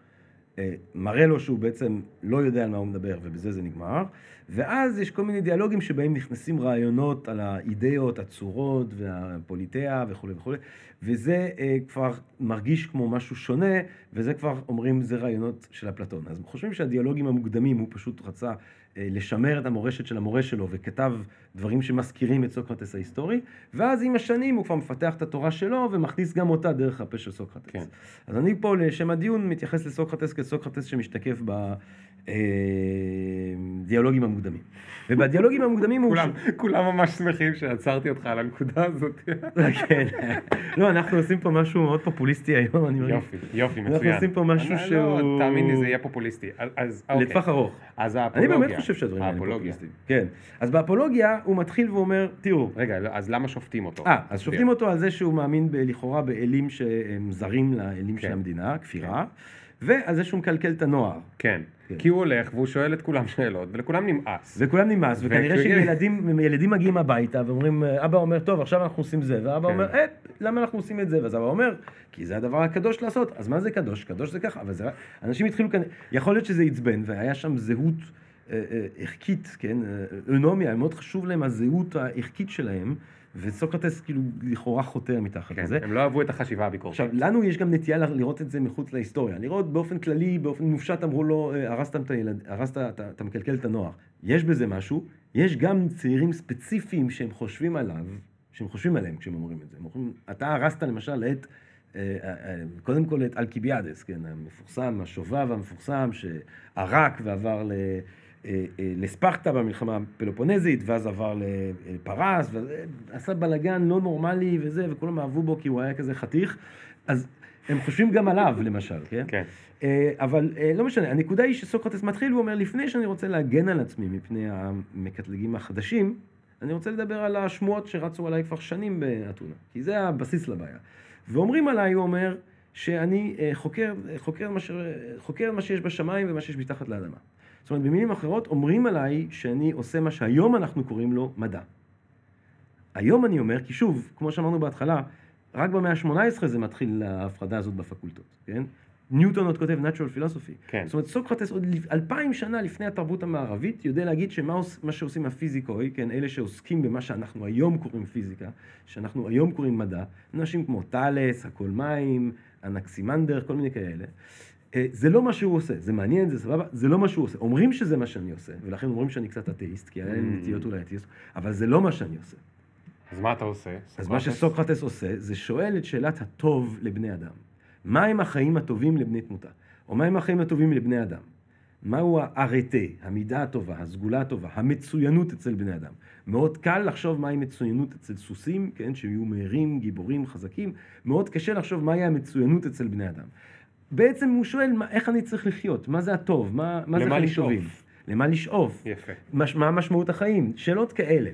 מראה לו שהוא בעצם לא יודע על מה הוא מדבר ובזה זה נגמר. ואז יש כל מיני דיאלוגים שבהם נכנסים רעיונות על האידאות, הצורות והפוליטאה וכולי וכולי וזה אה, כבר מרגיש כמו משהו שונה וזה כבר אומרים זה רעיונות של אפלטון. אז חושבים שהדיאלוגים המוקדמים הוא פשוט רצה אה, לשמר את המורשת של המורה שלו וכתב דברים שמזכירים את סוקרטס ההיסטורי, ואז עם השנים הוא כבר מפתח את התורה שלו ומכניס גם אותה דרך הפה של סוקרטס. כן. אז אני פה לשם הדיון מתייחס לסוקרטס כסוקרטס שמשתקף בדיאלוגים אה, המוקדמים. ובדיאלוגים המוקדמים הוא... כולם, כולם ממש שמחים שעצרתי אותך על הנקודה הזאת. כן. לא, אנחנו עושים פה משהו מאוד פופוליסטי היום, אני מרגיש. יופי, יופי, מצוין. אנחנו עושים פה משהו לא, שהוא... תאמין לי, זה יהיה פופוליסטי. אז אוקיי. לטווח ארוך. אז האפולוגיה. אני באמת חושב שהדברים האלה פופוליסטיים. כן. אז באפולוגיה הוא מתחיל ואומר, תראו... רגע, לא, אז למה שופטים אותו? אה, אז שופטים כן. אותו על זה שהוא מאמין לכאורה באלים שהם זרים לאלים של כן. המדינה, כפירה, ועל זה שהוא מקלקל את הנוער. כן. כן. כי הוא הולך והוא שואל את כולם שאלות, ולכולם נמאס. וכולם נמאס, וכנראה שילדים מגיעים הביתה ואומרים, אבא אומר, טוב, עכשיו אנחנו עושים זה, ואבא אומר, אה, למה אנחנו עושים את זה? ואז אבא אומר, כי זה הדבר הקדוש לעשות. אז מה זה קדוש? קדוש זה ככה, אבל זה... אנשים התחילו כאן, יכול להיות שזה עצבן, והיה שם זהות אה, אה, ערכית, כן? אונומיה, מאוד חשוב להם הזהות הערכית שלהם. וסוקרטס כאילו לכאורה חוטא מתחת כן, לזה. הם לא אהבו את החשיבה הביקורתית. עכשיו, לנו יש גם נטייה לראות את זה מחוץ להיסטוריה. לראות באופן כללי, באופן מופשט, אמרו לו, אה, הרסת את הילד, הרסת, אתה, אתה מקלקל את הנוער. יש בזה משהו, יש גם צעירים ספציפיים שהם חושבים עליו, שהם חושבים עליהם כשהם אומרים את זה. הם אומרים, אתה הרסת למשל את... אה, אה, קודם כל את אלקיביאדס, כן, המפורסם, השובב המפורסם, שערק ועבר ל... לספרטה במלחמה הפלופונזית, ואז עבר לפרס, ועשה בלאגן לא נורמלי וזה, וכולם אהבו בו כי הוא היה כזה חתיך, אז הם חושבים גם עליו, [laughs] למשל, כן? כן. אה, אבל לא משנה, הנקודה היא שסוקרטס מתחיל ואומר, לפני שאני רוצה להגן על עצמי מפני המקטלגים החדשים, אני רוצה לדבר על השמועות שרצו עליי כבר שנים באתונה, כי זה הבסיס לבעיה. ואומרים עליי, הוא אומר, שאני חוקר, חוקר, מה, ש... חוקר מה שיש בשמיים ומה שיש מתחת לאדמה. זאת אומרת, במילים אחרות, אומרים עליי שאני עושה מה שהיום אנחנו קוראים לו מדע. היום אני אומר, כי שוב, כמו שאמרנו בהתחלה, רק במאה ה-18 זה מתחיל ההפרדה הזאת בפקולטות, כן? ניוטון עוד כותב Natural Philosophy. כן. זאת אומרת, סוקרטס עוד אלפיים שנה לפני התרבות המערבית יודע להגיד שמה שעושים הפיזיקוי, כן, אלה שעוסקים במה שאנחנו היום קוראים פיזיקה, שאנחנו היום קוראים מדע, אנשים כמו טאלס, הכל מים, אנקסימנדר, כל מיני כאלה. אה, זה לא מה שהוא עושה, זה מעניין, זה סבבה, זה לא מה שהוא עושה. אומרים שזה מה שאני עושה, ולכן אומרים שאני קצת אתאיסט, כי היה לי mm. נטיות אולי אתאיסט, אבל זה לא מה שאני עושה. אז מה אתה עושה? אז מה שסוקרטס עושה, זה שואל את שאלת הטוב לבני אדם. מהם החיים הטובים לבני תמותה? או מהם החיים הטובים לבני אדם? מהו הארטה, המידה הטובה, הסגולה הטובה, המצוינות אצל בני אדם? מאוד קל לחשוב מהי מצוינות אצל סוסים, כן, שיהיו מהירים, גיבורים, חזקים. מאוד קשה לחשוב מהי המצוינות אצל בני אדם. בעצם הוא שואל, מה, איך אני צריך לחיות? מה זה הטוב? מה, מה זה חיים טובים? למה לשאוף? יפה. מש, מה משמעות החיים? שאלות כאלה.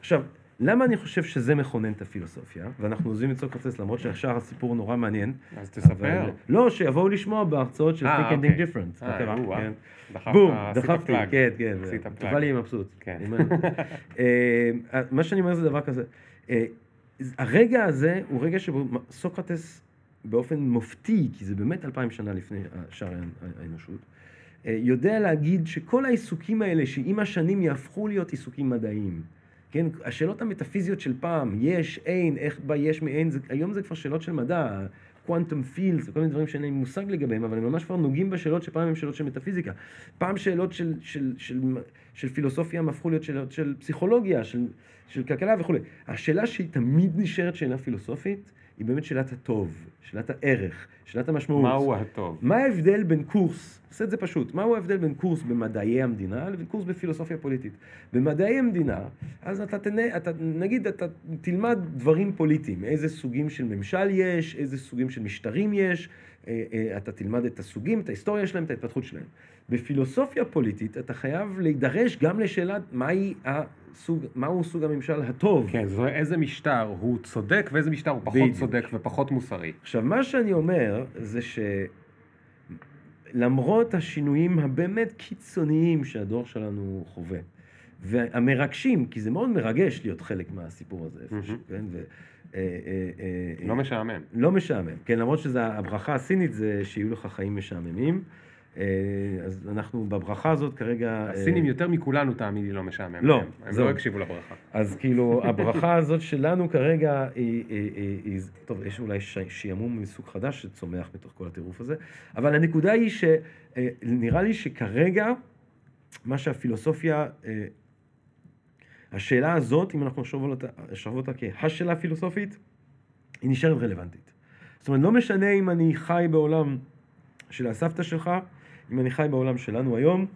עכשיו, למה אני חושב שזה מכונן את הפילוסופיה? ואנחנו עוזבים את סוקרטס למרות שהשאר הסיפור נורא מעניין. אז תספר. אבל... לא, שיבואו לשמוע בהרצאות של Think and Think אוקיי. Different. אה, כן. בום, דחפתי, כן, כן. טובה לי מבסוט. כן. [laughs] אה, מה שאני אומר זה דבר כזה. אה, הרגע הזה הוא רגע שבו סוקרטס באופן מופתי, כי זה באמת אלפיים שנה לפני שאר האנושות, אה, יודע להגיד שכל העיסוקים האלה, שעם השנים יהפכו להיות עיסוקים מדעיים, כן, השאלות המטאפיזיות של פעם, יש, אין, איך בא יש מאין, זה, היום זה כבר שאלות של מדע, קוואנטום פילס, כל מיני דברים שאין לי מושג לגביהם, אבל הם ממש כבר נוגעים בשאלות שפעם הם שאלות של מטאפיזיקה. פעם שאלות של, של, של, של, של פילוסופיה הם הפכו להיות שאלות של פסיכולוגיה, של, של כלכלה וכולי. השאלה שהיא תמיד נשארת שאלה פילוסופית, היא באמת שאלת הטוב, שאלת הערך, שאלת המשמעות. מהו הטוב? מה ההבדל בין קורס, עושה את זה פשוט, מהו ההבדל בין קורס במדעי המדינה לבין קורס בפילוסופיה פוליטית? במדעי המדינה, אז אתה, תנה, אתה נגיד אתה תלמד דברים פוליטיים, איזה סוגים של ממשל יש, איזה סוגים של משטרים יש, אה, אה, אתה תלמד את הסוגים, את ההיסטוריה שלהם, את ההתפתחות שלהם. בפילוסופיה פוליטית אתה חייב להידרש גם לשאלה מהי הסוג, מהו סוג הממשל הטוב. כן, זו איזה משטר הוא צודק ואיזה משטר הוא פחות בדיוק. צודק ופחות מוסרי. עכשיו, מה שאני אומר זה שלמרות השינויים הבאמת קיצוניים שהדור שלנו חווה, והמרגשים, כי זה מאוד מרגש להיות חלק מהסיפור הזה, איפשהו, מהמם. כן? ו, אה, אה, אה, לא משעמם. לא משעמם, כן, למרות שהברכה הסינית זה שיהיו לך חיים משעממים. אה, אז אנחנו בברכה הזאת כרגע... אה, הסינים יותר מכולנו, תאמין לי, לא משעמם. לא. הם זהו. לא הקשיבו לברכה. אז כאילו, הברכה הזאת שלנו כרגע היא, היא, היא, היא, טוב, יש אולי שעמום מסוג חדש שצומח בתוך כל הטירוף הזה, אבל הנקודה היא שנראה לי שכרגע, מה שהפילוסופיה, אה, השאלה הזאת, אם אנחנו נחשוב אותה, אותה כהשאלה הפילוסופית, היא נשארת רלוונטית. זאת אומרת, לא משנה אם אני חי בעולם של הסבתא שלך, אם אני חי בעולם שלנו היום,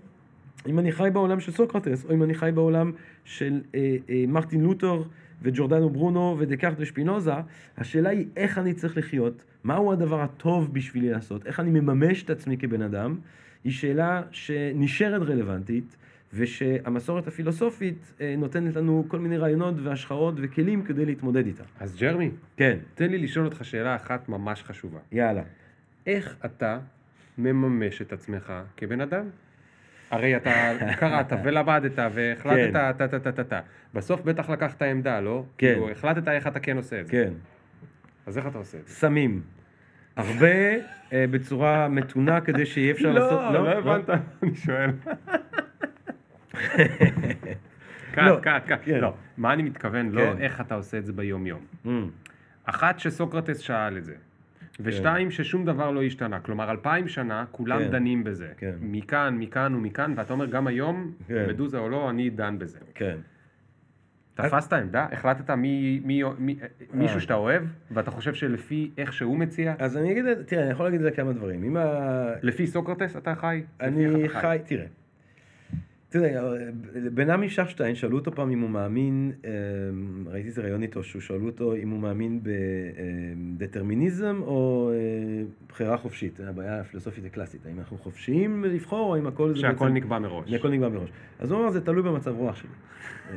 אם אני חי בעולם של סוקרטס, או אם אני חי בעולם של אה, אה, מרטין לותר וג'ורדנו ברונו ודקארט ושפינוזה, השאלה היא איך אני צריך לחיות, מהו הדבר הטוב בשבילי לעשות, איך אני מממש את עצמי כבן אדם, היא שאלה שנשארת רלוונטית, ושהמסורת הפילוסופית אה, נותנת לנו כל מיני רעיונות והשחרות וכלים כדי להתמודד איתה. אז ג'רמי, כן, תן לי לשאול אותך שאלה אחת ממש חשובה. יאללה. איך אתה מממש את עצמך כבן אדם? הרי אתה [laughs] קראת ולמדת והחלטת כן. טה טה טה טה טה. בסוף בטח לקחת עמדה, לא? כן. כאילו, החלטת איך אתה כן עושה את זה. כן. אז איך אתה עושה את זה? סמים. הרבה אה, בצורה מתונה כדי שיהיה אפשר לעשות... אני שואל. [laughs] לא, קאט, קאט, קאט. כן. לא, מה אני מתכוון? לא כן. איך אתה עושה את זה ביום-יום. Mm, אחת, שסוקרטס שאל את זה. ושתיים, ששום דבר לא השתנה. כלומר, אלפיים שנה, כולם כן. דנים בזה. כן. מכאן, מכאן ומכאן, ואתה אומר, גם היום, כן. מדוזה או לא, אני דן בזה. כן. תפסת עמדה? החלטת מי, מי, מי, מישהו אה. שאתה אוהב, ואתה חושב שלפי איך שהוא מציע, אז אני אגיד, תראה, אני יכול להגיד את זה כמה דברים. ה... לפי סוקרטס אתה חי? אני אתה חי, תראה. תראה, בנעמי שכשטיין, שאלו אותו פעם אם הוא מאמין, אה, ראיתי איזה ראיון איתו, שהוא שאלו אותו אם הוא מאמין בדטרמיניזם או אה, בחירה חופשית. זו הבעיה הפילוסופית הקלאסית, האם אנחנו חופשיים לבחור או אם הכל זה שהכל בעצם... נקבע מראש. הכל נקבע מראש. אז הוא אמר, זה תלוי במצב רוח שלי. אה,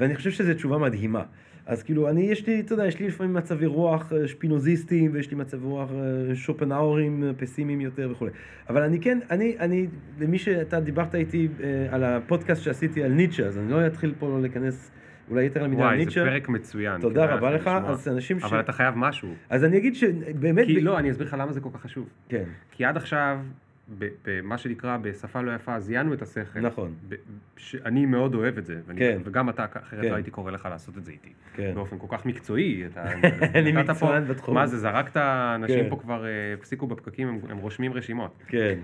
ואני חושב שזו תשובה מדהימה. אז כאילו, אני, יש לי, אתה יודע, יש לי לפעמים מצבי רוח אה, שפינוזיסטיים, ויש לי מצבי רוח אה, שופנהאורים, אה, פסימיים יותר וכולי. אבל אני כן, אני, אני, למי שאתה דיברת איתי על הפודקאסט שעשיתי על ניטשה, אז אני לא אתחיל פה להיכנס אולי יותר למידה על וואי, זה ניטשה. פרק מצוין. תודה כדאי רבה לך. לשמוע. אז אנשים ש... אבל אתה חייב משהו. אז אני אגיד שבאמת... כי ב- לא, אני אסביר לך למה זה כל כך חשוב. כן, כי עד עכשיו, במה שנקרא בשפה לא יפה, זיינו את השכל. נכון. שאני מאוד אוהב את זה. ואני- כן. וגם אתה, אחרת כן. לא הייתי קורא לך לעשות את זה איתי. כן. באופן כל כך מקצועי. אתה- [laughs] אני מקצוען בתחום. מה זה, זרקת, אנשים כן. פה כבר אה, הפסיקו בפקקים, הם- הם רושמים רשימות. כן.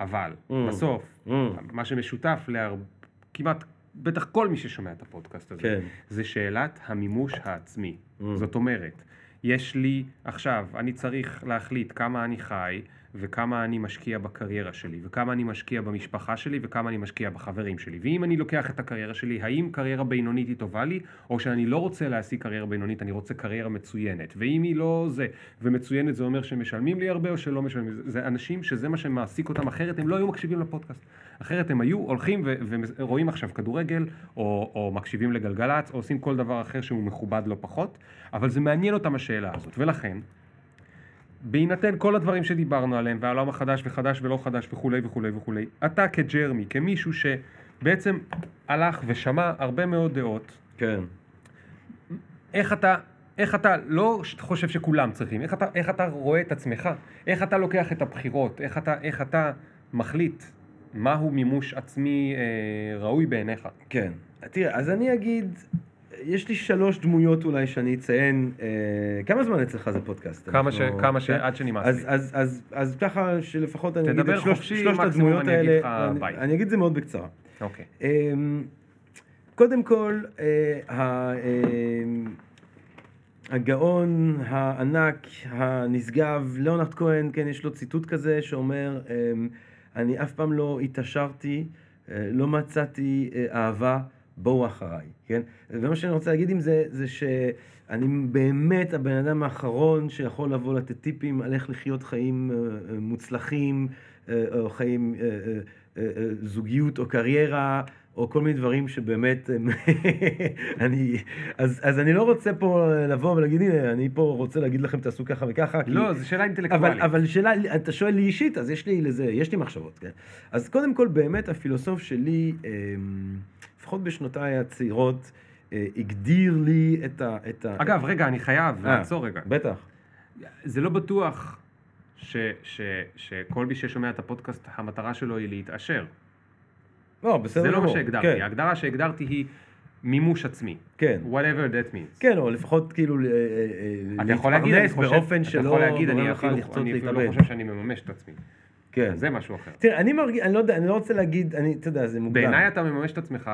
אבל, Mm. בסוף, Mm. מה שמשותף לכמעט, בטח כל מי ששומע את הפודקאסט הזה, כן. זה שאלת המימוש העצמי. Mm. זאת אומרת, יש לי עכשיו, אני צריך להחליט כמה אני חי, וכמה אני משקיע בקריירה שלי, וכמה אני משקיע במשפחה שלי, וכמה אני משקיע בחברים שלי. ואם אני לוקח את הקריירה שלי, האם קריירה בינונית היא טובה לי, או שאני לא רוצה להשיג קריירה בינונית, אני רוצה קריירה מצוינת. ואם היא לא זה, ומצוינת זה אומר שמשלמים לי הרבה או שלא משלמים. זה- אנשים שזה מה שמעסיק אותם, אחרת הם לא היו מקשיבים לפודקאסט. אחרת הם היו הולכים ורואים עכשיו כדורגל, או, או מקשיבים לגלגלצ, או עושים כל דבר אחר שהוא מכובד לא פחות, אבל זה מעניין אותם השאלה הזאת. ולכן, בהינתן כל הדברים שדיברנו עליהם, והעולם החדש וחדש ולא חדש וכולי וכולי וכולי, אתה כג'רמי, כמישהו שבעצם הלך ושמע הרבה מאוד דעות, כן. איך אתה, איך אתה לא חושב שכולם צריכים, איך אתה, איך אתה רואה את עצמך, איך אתה לוקח את הבחירות, איך אתה, איך אתה מחליט מהו מימוש עצמי אה, ראוי בעיניך? כן. תראה, אז אני אגיד, יש לי שלוש דמויות אולי שאני אציין. אה, כמה זמן אצלך זה פודקאסט? כמה ש- אנחנו- כמה ש- כן? עד שנמאס אז, לי. אז, אז, אז ככה שלפחות אני אגיד תדבר את שלוש, חופשי, שלושת מקסימום הדמויות אני אגיד האלה. לך אני, ביי. אני אגיד את זה מאוד בקצרה. אוקיי. אמ, קודם כל, אה, ה- אמ, הגאון הענק, הנשגב, ליאונרד כהן, כן, יש לו ציטוט כזה שאומר, אמ, אני אף פעם לא התעשרתי, אה, לא מצאתי אה, אהבה, בואו אחריי, כן? ומה שאני רוצה להגיד עם זה, זה שאני באמת הבן אדם האחרון שיכול לבוא לתת טיפים על איך לחיות חיים אה, אה, מוצלחים, אה, או חיים, אה, אה, אה, אה, זוגיות או קריירה, או כל מיני דברים שבאמת, [laughs] אני, אז, אז אני לא רוצה פה לבוא ולהגיד, הנה, אני פה רוצה להגיד לכם תעשו ככה וככה, כי- לא, זו שאלה אינטלקטואלית. אבל, אבל שאלה, אתה שואל לי אישית, אז יש לי לזה, יש לי מחשבות, כן? אז קודם כל, באמת הפילוסוף שלי, אמ, לפחות בשנותיי הצעירות, אה, הגדיר לי את ה... את ה אגב, רגע, אני חייב אה, לעצור רגע. בטח. זה לא בטוח ש, ש, שכל מי ששומע את הפודקאסט, המטרה שלו היא להתעשר. לא, בסדר זה לא מה. שהגדרתי. כן, ההגדרה שהגדרתי היא מימוש עצמי. כן. whatever that means. כן, או לפחות כאילו אה, אה, אתה יכול להגיד, אני להתפרנס חושב, באופן אתה שלא יכול להגיד, אני אפילו לא. חושב שאני מממש את עצמי. כן. זה משהו אחר. תראה, אני מרגיש, אני לא יודע, אני לא רוצה להגיד, אני, אתה יודע, זה מוקדם. בעיניי אתה מממש את עצמך,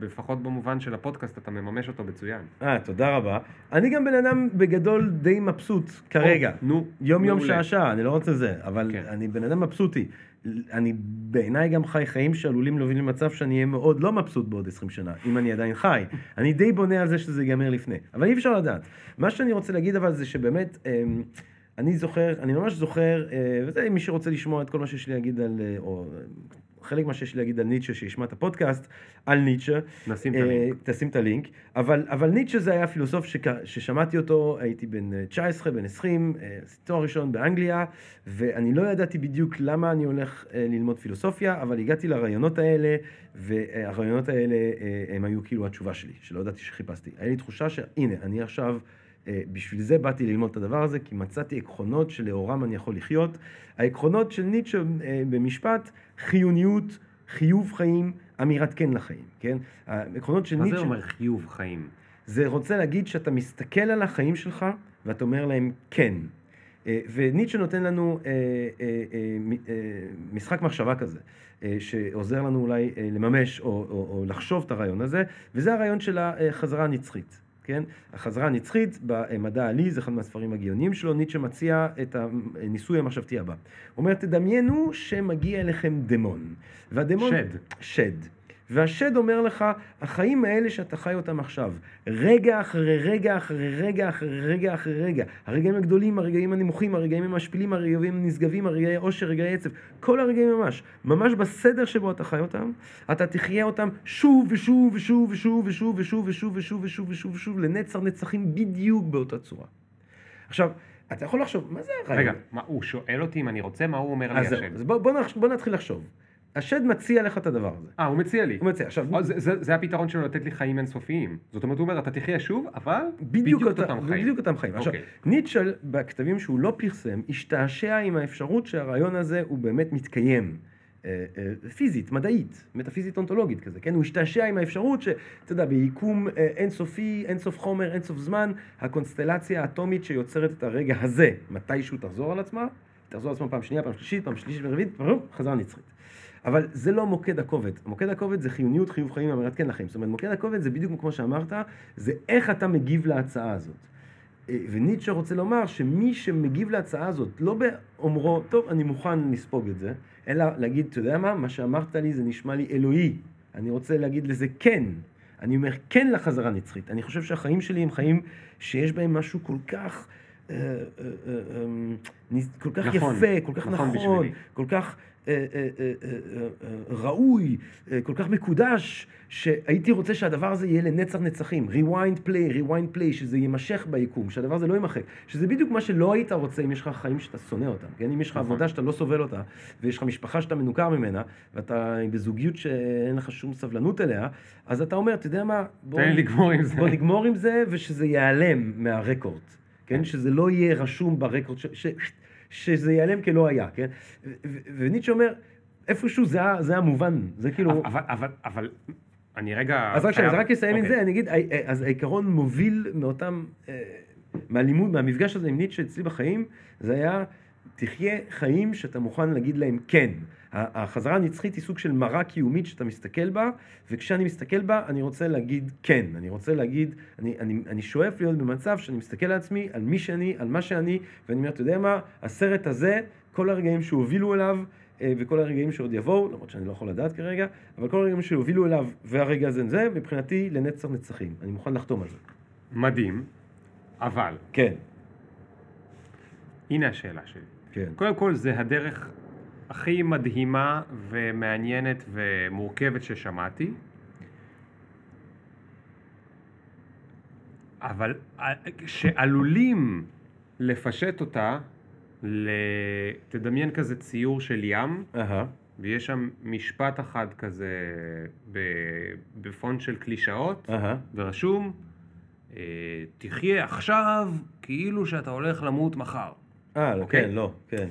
לפחות במובן של הפודקאסט, אתה מממש אותו מצוין. אה, תודה רבה. אני גם בן אדם בגדול די מבסוט כרגע. או, נו, יום יום מעולה. שעה שעה, אני לא רוצה זה, אבל כן. אני בן אדם מבסוטי. אני בעיניי גם חי חיים שעלולים להוביל למצב שאני אהיה מאוד לא מבסוט בעוד 20 שנה, אם אני עדיין חי. [laughs] אני די בונה על זה שזה ייגמר לפני, אבל אי אפשר לדעת. מה שאני רוצה להגיד אבל זה שבאמת, אמ, אני זוכר, אני ממש זוכר, אה, וזה מי שרוצה לשמוע את כל מה שיש לי להגיד על, אה, או חלק מה שיש לי להגיד על ניטשה, שישמע את הפודקאסט, על ניטשה. נשים את אה, הלינק. תשים את הלינק. אבל, אבל ניטשה זה היה פילוסוף שק, ששמעתי אותו, הייתי בן אה, 19, בן 20, אה, עשיתי תואר ראשון באנגליה, ואני לא ידעתי בדיוק למה אני הולך ללמוד פילוסופיה, אבל הגעתי לרעיונות האלה, והרעיונות האלה הם היו כאילו התשובה שלי, שלא ידעתי שחיפשתי. היה לי תחושה שהנה, אני עכשיו... אה, בשביל זה באתי ללמוד את הדבר הזה, כי מצאתי עקרונות שלאורם אני יכול לחיות. העקרונות של ניטשה אה, במשפט, חיוניות, חיוב חיים, אמירת כן לחיים, כן? העקרונות של מה ניטשה... זה אומר חיוב חיים? זה רוצה להגיד שאתה מסתכל על החיים שלך ואתה אומר להם כן. אה, וניטשה נותן לנו משחק מחשבה כזה, שעוזר לנו אולי לממש או, או, או לחשוב את הרעיון הזה, וזה הרעיון של החזרה הנצחית. כן? החזרה הנצחית במדע העלי, זה אחד מהספרים הגאוניים שלו, ניטשה מציע את הניסוי המחשבתי הבא. הוא אומר, תדמיינו שמגיע אליכם דמון. והדמון... שד. שד. והשד אומר לך, החיים האלה שאתה חי אותם עכשיו, רגע אחרי רגע אחרי רגע אחרי רגע אחרי רגע, הרגעים הגדולים, הרגעים הנמוכים, הרגעים המשפילים, הרגעים הנשגבים, הרגעי עושר, רגעי עצב, כל הרגעים ממש, ממש בסדר שבו אתה חי אותם, אתה תחיה אותם שוב ושוב ושוב ושוב ושוב ושוב ושוב ושוב ושוב ושוב ושוב לנצר נצחים בדיוק באותה צורה. עכשיו, אתה יכול לחשוב, מה זה הרעיון? רגע, מה, הוא שואל אותי אם אני רוצה, מה הוא אומר לי השד? אז בוא, בוא, בוא נתחיל לחשוב. השד מציע לך את הדבר הזה. אה, הוא מציע לי. הוא מציע, עכשיו, אה, זה- זה זה הפתרון שלו לתת לי חיים אינסופיים. זאת אומרת, הוא אומר, אתה תחיה שוב, אבל בדיוק, אותה, אותם חיים. בדיוק אותם חיים. עכשיו, אוקיי. ניטשה, בכתבים שהוא לא פרסם, השתעשע עם האפשרות שהרעיון הזה הוא באמת מתקיים. אה, אה, פיזית, מדעית, מטאפיזית אונתולוגית כזה, כן? הוא השתעשע עם האפשרות שאתה יודע, ביקום אינסופי, אינסוף חומר, אינסוף זמן, הקונסטלציה האטומית שיוצרת את הרגע הזה, מתישהו תחזור על עצמה, תחזור על עצמה פעם שנייה, פעם שלישית, פעם שלישית ורביעית, חזרה נצחית. אבל זה לא מוקד הכובד. מוקד הכובד זה חיוניות, חיוב חיים, אמירת כן לחיים. זאת אומרת, מוקד הכובד זה בדיוק כמו שאמרת, זה איך אתה מגיב להצעה הזאת. אה, וניטשה רוצה לומר שמי שמגיב להצעה הזאת, לא באומרו, טוב, אני מוכן לספוג את זה, אלא להגיד, אתה יודע מה, מה שאמרת לי זה נשמע לי אלוהי. אני רוצה להגיד לזה כן. אני אומר כן לחזרה נצחית. אני חושב שהחיים שלי הם חיים שיש בהם משהו כל כך... אה, אה, נס- כל כך נכון, יפה, כל כך נכון נכון, בשבילי. כל כך אה, אה, אה, ראוי, כל כך מקודש, שהייתי רוצה שהדבר הזה יהיה לנצח נצחים. rewind play, rewind play, שזה יימשך ביקום, שהדבר הזה לא יימחק. שזה בדיוק מה שלא היית רוצה אם יש לך חיים שאתה שונא אותם, כן? אם יש לך נכון. עבודה שאתה לא סובל אותה, ויש לך משפחה שאתה מנוכר ממנה, ואתה בזוגיות שאין לך שום סבלנות אליה, אז אתה אומר, אתה יודע מה, בוא, תן לי לגמור עם זה. בוא נגמור עם זה, ושזה ייעלם מהרקורד, כן? כן. שזה לא יהיה רשום ברקורד, ש, ש, שזה ייעלם כלא היה, כן? וניטשה אומר, איפשהו זה ה- זה המובן, זה כאילו... אבל, אבל, אבל, אני רגע... אז רק שאני חייב- רק אסיים עם אוקיי. זה, אני אגיד, אה, אה, אז העיקרון מוביל מאותם, אה, מהלימוד, מהמפגש הזה עם ניטשה אצלי בחיים, זה היה, תחיה חיים שאתה מוכן להגיד להם כן. החזרה הנצחית היא סוג של מראה קיומית שאתה מסתכל בה, וכשאני מסתכל בה, אני רוצה להגיד כן. אני רוצה להגיד, אני, אני, אני שואף להיות במצב שאני מסתכל על עצמי, על מי שאני, על מה שאני, ואני אומר, אתה יודע מה, הסרט הזה, כל הרגעים שהובילו אליו, אה, וכל הרגעים שעוד יבואו, למרות שאני לא יכול לדעת כרגע, אבל כל הרגעים שהובילו אליו והרגע הזה זה, מבחינתי לנצח נצחים. אני מוכן לחתום על זה. מדהים, אבל, כן, הנה השאלה שלי. כן. קודם כל, זה הדרך הכי מדהימה ומעניינת ומורכבת ששמעתי. אבל אה, שעלולים לפשט אותה. תדמיין כזה ציור של ים, אהה, ויש שם משפט אחד כזה. בפונט של קלישאות, אהה. ורשום, אה, תחיה עכשיו כאילו שאתה הולך למות מחר. אה, אוקיי. כן, לא, כן.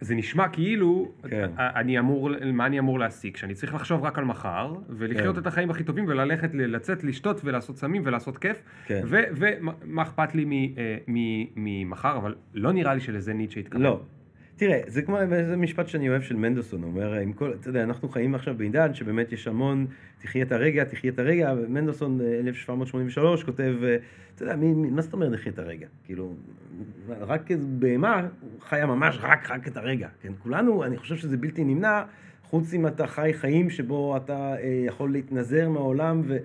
זה נשמע כאילו, כן. אני אמור, מה אני אמור להסיק? שאני צריך לחשוב רק על מחר, ולחיות כן. את החיים הכי טובים, וללכת, לצאת, לשתות ולעשות סמים ולעשות כיף, כן. ומה אכפת לי אה, ממחר, אבל לא נראה לי שלזה ניטשה התכוון. לא. תראה, זה כמו, זה משפט שאני אוהב של מנדלסון, הוא אומר, עם כל, אתה יודע, אנחנו חיים עכשיו בעידן שבאמת יש המון, תחיה את הרגע, תחיה את הרגע, ומנדלסון, אה, 1783, כותב, אה, אתה יודע, מי, מי- מה זאת אומרת נחיה את הרגע? כאילו, רק בהמה חיה ממש רק, רק את הרגע, כן? כולנו, אני חושב שזה בלתי נמנע, חוץ אם אתה חי חיים שבו אתה אה, יכול להתנזר מהעולם ו...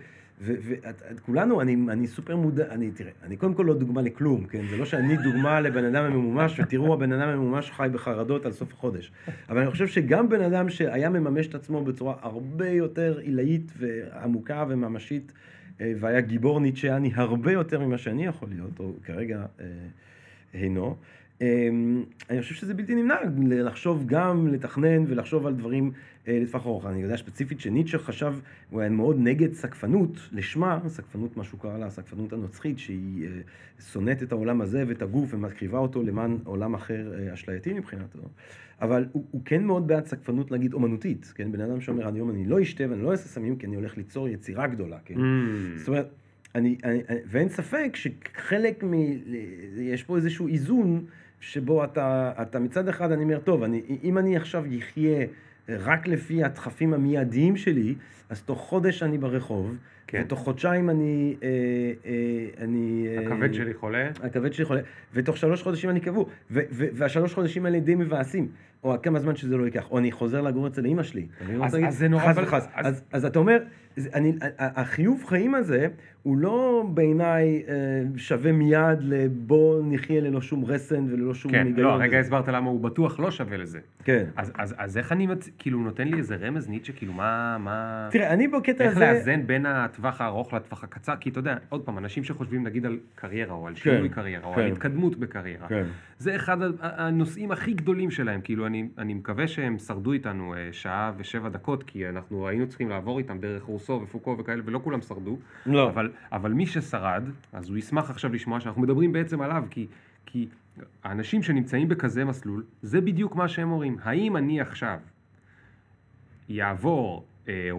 וכולנו, אני, אני סופר מודע, אני, תראה, אני קודם כל לא דוגמה לכלום, כן? זה לא שאני דוגמה לבן אדם הממומש, ותראו, הבן אדם הממומש חי בחרדות על סוף החודש. אבל אני חושב שגם בן אדם שהיה מממש את עצמו בצורה הרבה יותר עילאית ועמוקה וממשית, אה, והיה גיבור ניטשיאני הרבה יותר ממה שאני יכול להיות, או כרגע אה, הינו, אה, אני חושב שזה בלתי נמנע לחשוב גם, לתכנן ולחשוב על דברים אה, לטווח ארוך. אני יודע ספציפית שניטשה חשב, הוא היה מאוד נגד סקפנות, לשמה, סקפנות, מה שהוא קרא לה, הסקפנות הנוצחית, שהיא אה, שונאת את העולם הזה ואת הגוף ומקריבה אותו למען עולם אחר אה, אשלייתי מבחינתו. אבל הוא, הוא כן מאוד בעד סקפנות, נגיד, אומנותית, כן? בן אדם שאומר, היום אני לא אשתה ואני לא אעשה סמים, כי אני הולך ליצור יצירה גדולה, כן? Mm. זאת אומרת, אני, אני, אני- ואין ספק שחלק מ... יש פה איזשהו איזון שבו אתה, אתה מצד אחד, אני אומר, טוב, אני, אם אני עכשיו אחיה רק לפי הדחפים המיידיים שלי, אז תוך חודש אני ברחוב, כן. ותוך חודשיים אני... אה, אה, אני אה, הכבד שלי חולה. הכבד שלי חולה, ותוך שלוש חודשים אני קבור, והשלוש חודשים האלה די מבאסים, או כמה זמן שזה לא ייקח, או אני חוזר לגור אצל אמא שלי. אז- אני רוצה אז זה? נורא חס וחס. אז- אז, אז אתה אומר, אני, החיוב חיים הזה, הוא לא בעיניי אה, שווה מיד לבוא נחיה ללא שום רסן וללא שום כן, היגיון. לא, הרגע וזה. הסברת למה הוא בטוח לא שווה לזה. כן. אז, אז, אז איך אני, מצ... כאילו, נותן לי איזה רמז ניטשה, כאילו, מה, מה... תראה, אני בקטע איך הזה... לאזן בין הטווח הארוך לטווח הקצר? כי אתה יודע, עוד פעם, אנשים שחושבים נגיד על קריירה, או על שינוי קריירה, או כן. על התקדמות בקריירה, כן. זה אחד הנושאים הכי גדולים שלהם, כאילו, אני, אני מקווה שהם שרדו איתנו אה, שעה ושבע דקות, כי אנחנו היינו צריכים לעבור איתם דרך רוסו ופוקו וכאלה, ולא כולם שרדו, לא. אבל, אבל מי ששרד, אז הוא ישמח עכשיו לשמוע שאנחנו מדברים בעצם עליו, כי, כי האנשים שנמצאים בכזה מסלול, זה בדיוק מה שהם אומרים. האם אני עכשיו יעבור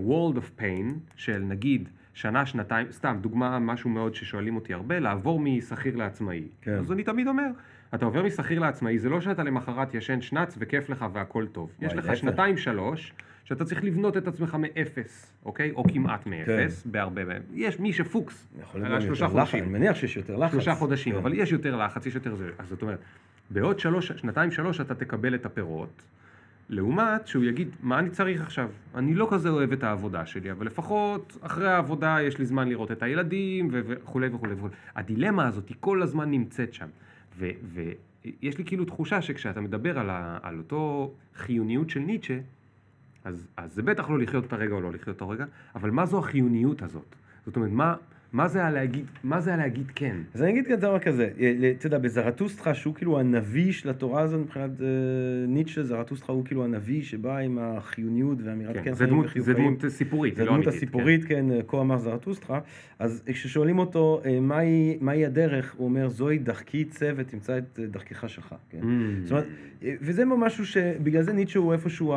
world of pain של נגיד שנה, שנתיים, סתם, דוגמה, משהו מאוד ששואלים אותי הרבה, לעבור משכיר לעצמאי. כן. אז אני תמיד אומר, אתה עובר משכיר לעצמאי, זה לא שאתה למחרת ישן שנץ וכיף לך והכל טוב. יש לך. שנתיים, שלוש, שאתה צריך לבנות את עצמך מאפס, אוקיי? או כמעט מאפס, בהרבה, יש מי שפוקס, יכול להיות גם שלושה יותר לחץ, חודשים. אני מניח שיש יותר לחץ. שלושה חודשים, כן. אבל יש יותר לחץ, יש יותר זה. אז זאת אומרת, בעוד שלוש, שנתיים שלוש אתה תקבל את הפירות, לעומת שהוא יגיד, מה אני צריך עכשיו? אני לא כזה אוהב את העבודה שלי, אבל לפחות אחרי העבודה יש לי זמן לראות את הילדים וכולי וכולי וכולי. הדילמה הזאת היא כל הזמן נמצאת שם. ויש לי כאילו תחושה שכשאתה מדבר על, על אותו חיוניות של ניטשה, אז, אז זה בטח לא לחיות את הרגע או לא לחיות את הרגע, אבל מה זו החיוניות הזאת? זאת אומרת, מה, מה זה הלהגיד, מה זה הלהגיד כן? אז אני אגיד דבר כזה, אה, אתה יודע, בזרטוסטרה, שהוא כאילו הנביא של התורה הזאת מבחינת אה, ניטשה, זרטוסטרה הוא כאילו הנביא שבא עם החיוניות ואמירת כן, כן זה דמות, זה. דמות סיפורית, זה לא אמיתית. הסיפורית, כן, כה אמר זרטוסטרה. אז כששואלים אותו אה, מהי, מהי הדרך, הוא אומר, זוהי דרכי צא ותמצא את אה, דרכך שלך. כן? כן. זאת אומרת, אה, וזה משהו שבגלל זה ניטשה הוא איפשהו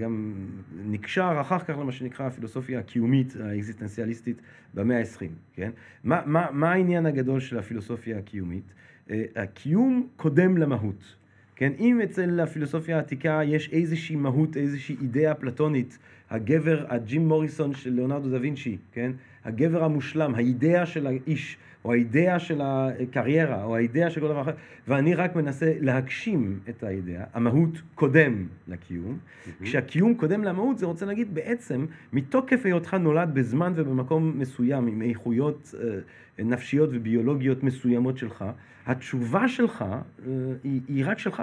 גם נקשר אחר כך למה שנקרא הפילוסופיה הקיומית האקזיסטנציאליסטית במאה ה-20, כן? מה, מה, מה העניין הגדול של הפילוסופיה הקיומית? אה, הקיום קודם למהות. כן, אם אצל הפילוסופיה העתיקה יש איזושהי מהות, איזושהי אידאה פלטונית, הגבר, הג'ים מוריסון של ליאונרדו דה וינצ'י, כן, הגבר המושלם, האידאה של האיש, או האידאה של הקריירה, או האידאה של כל דבר אחר, ואני רק מנסה להגשים את האידאה, המהות קודם לקיום. כשהקיום קודם למהות, זה רוצה להגיד בעצם, מתוקף היותך נולד בזמן ובמקום מסוים, עם איכויות אה, נפשיות וביולוגיות מסוימות שלך, התשובה שלך אה, היא, היא רק שלך,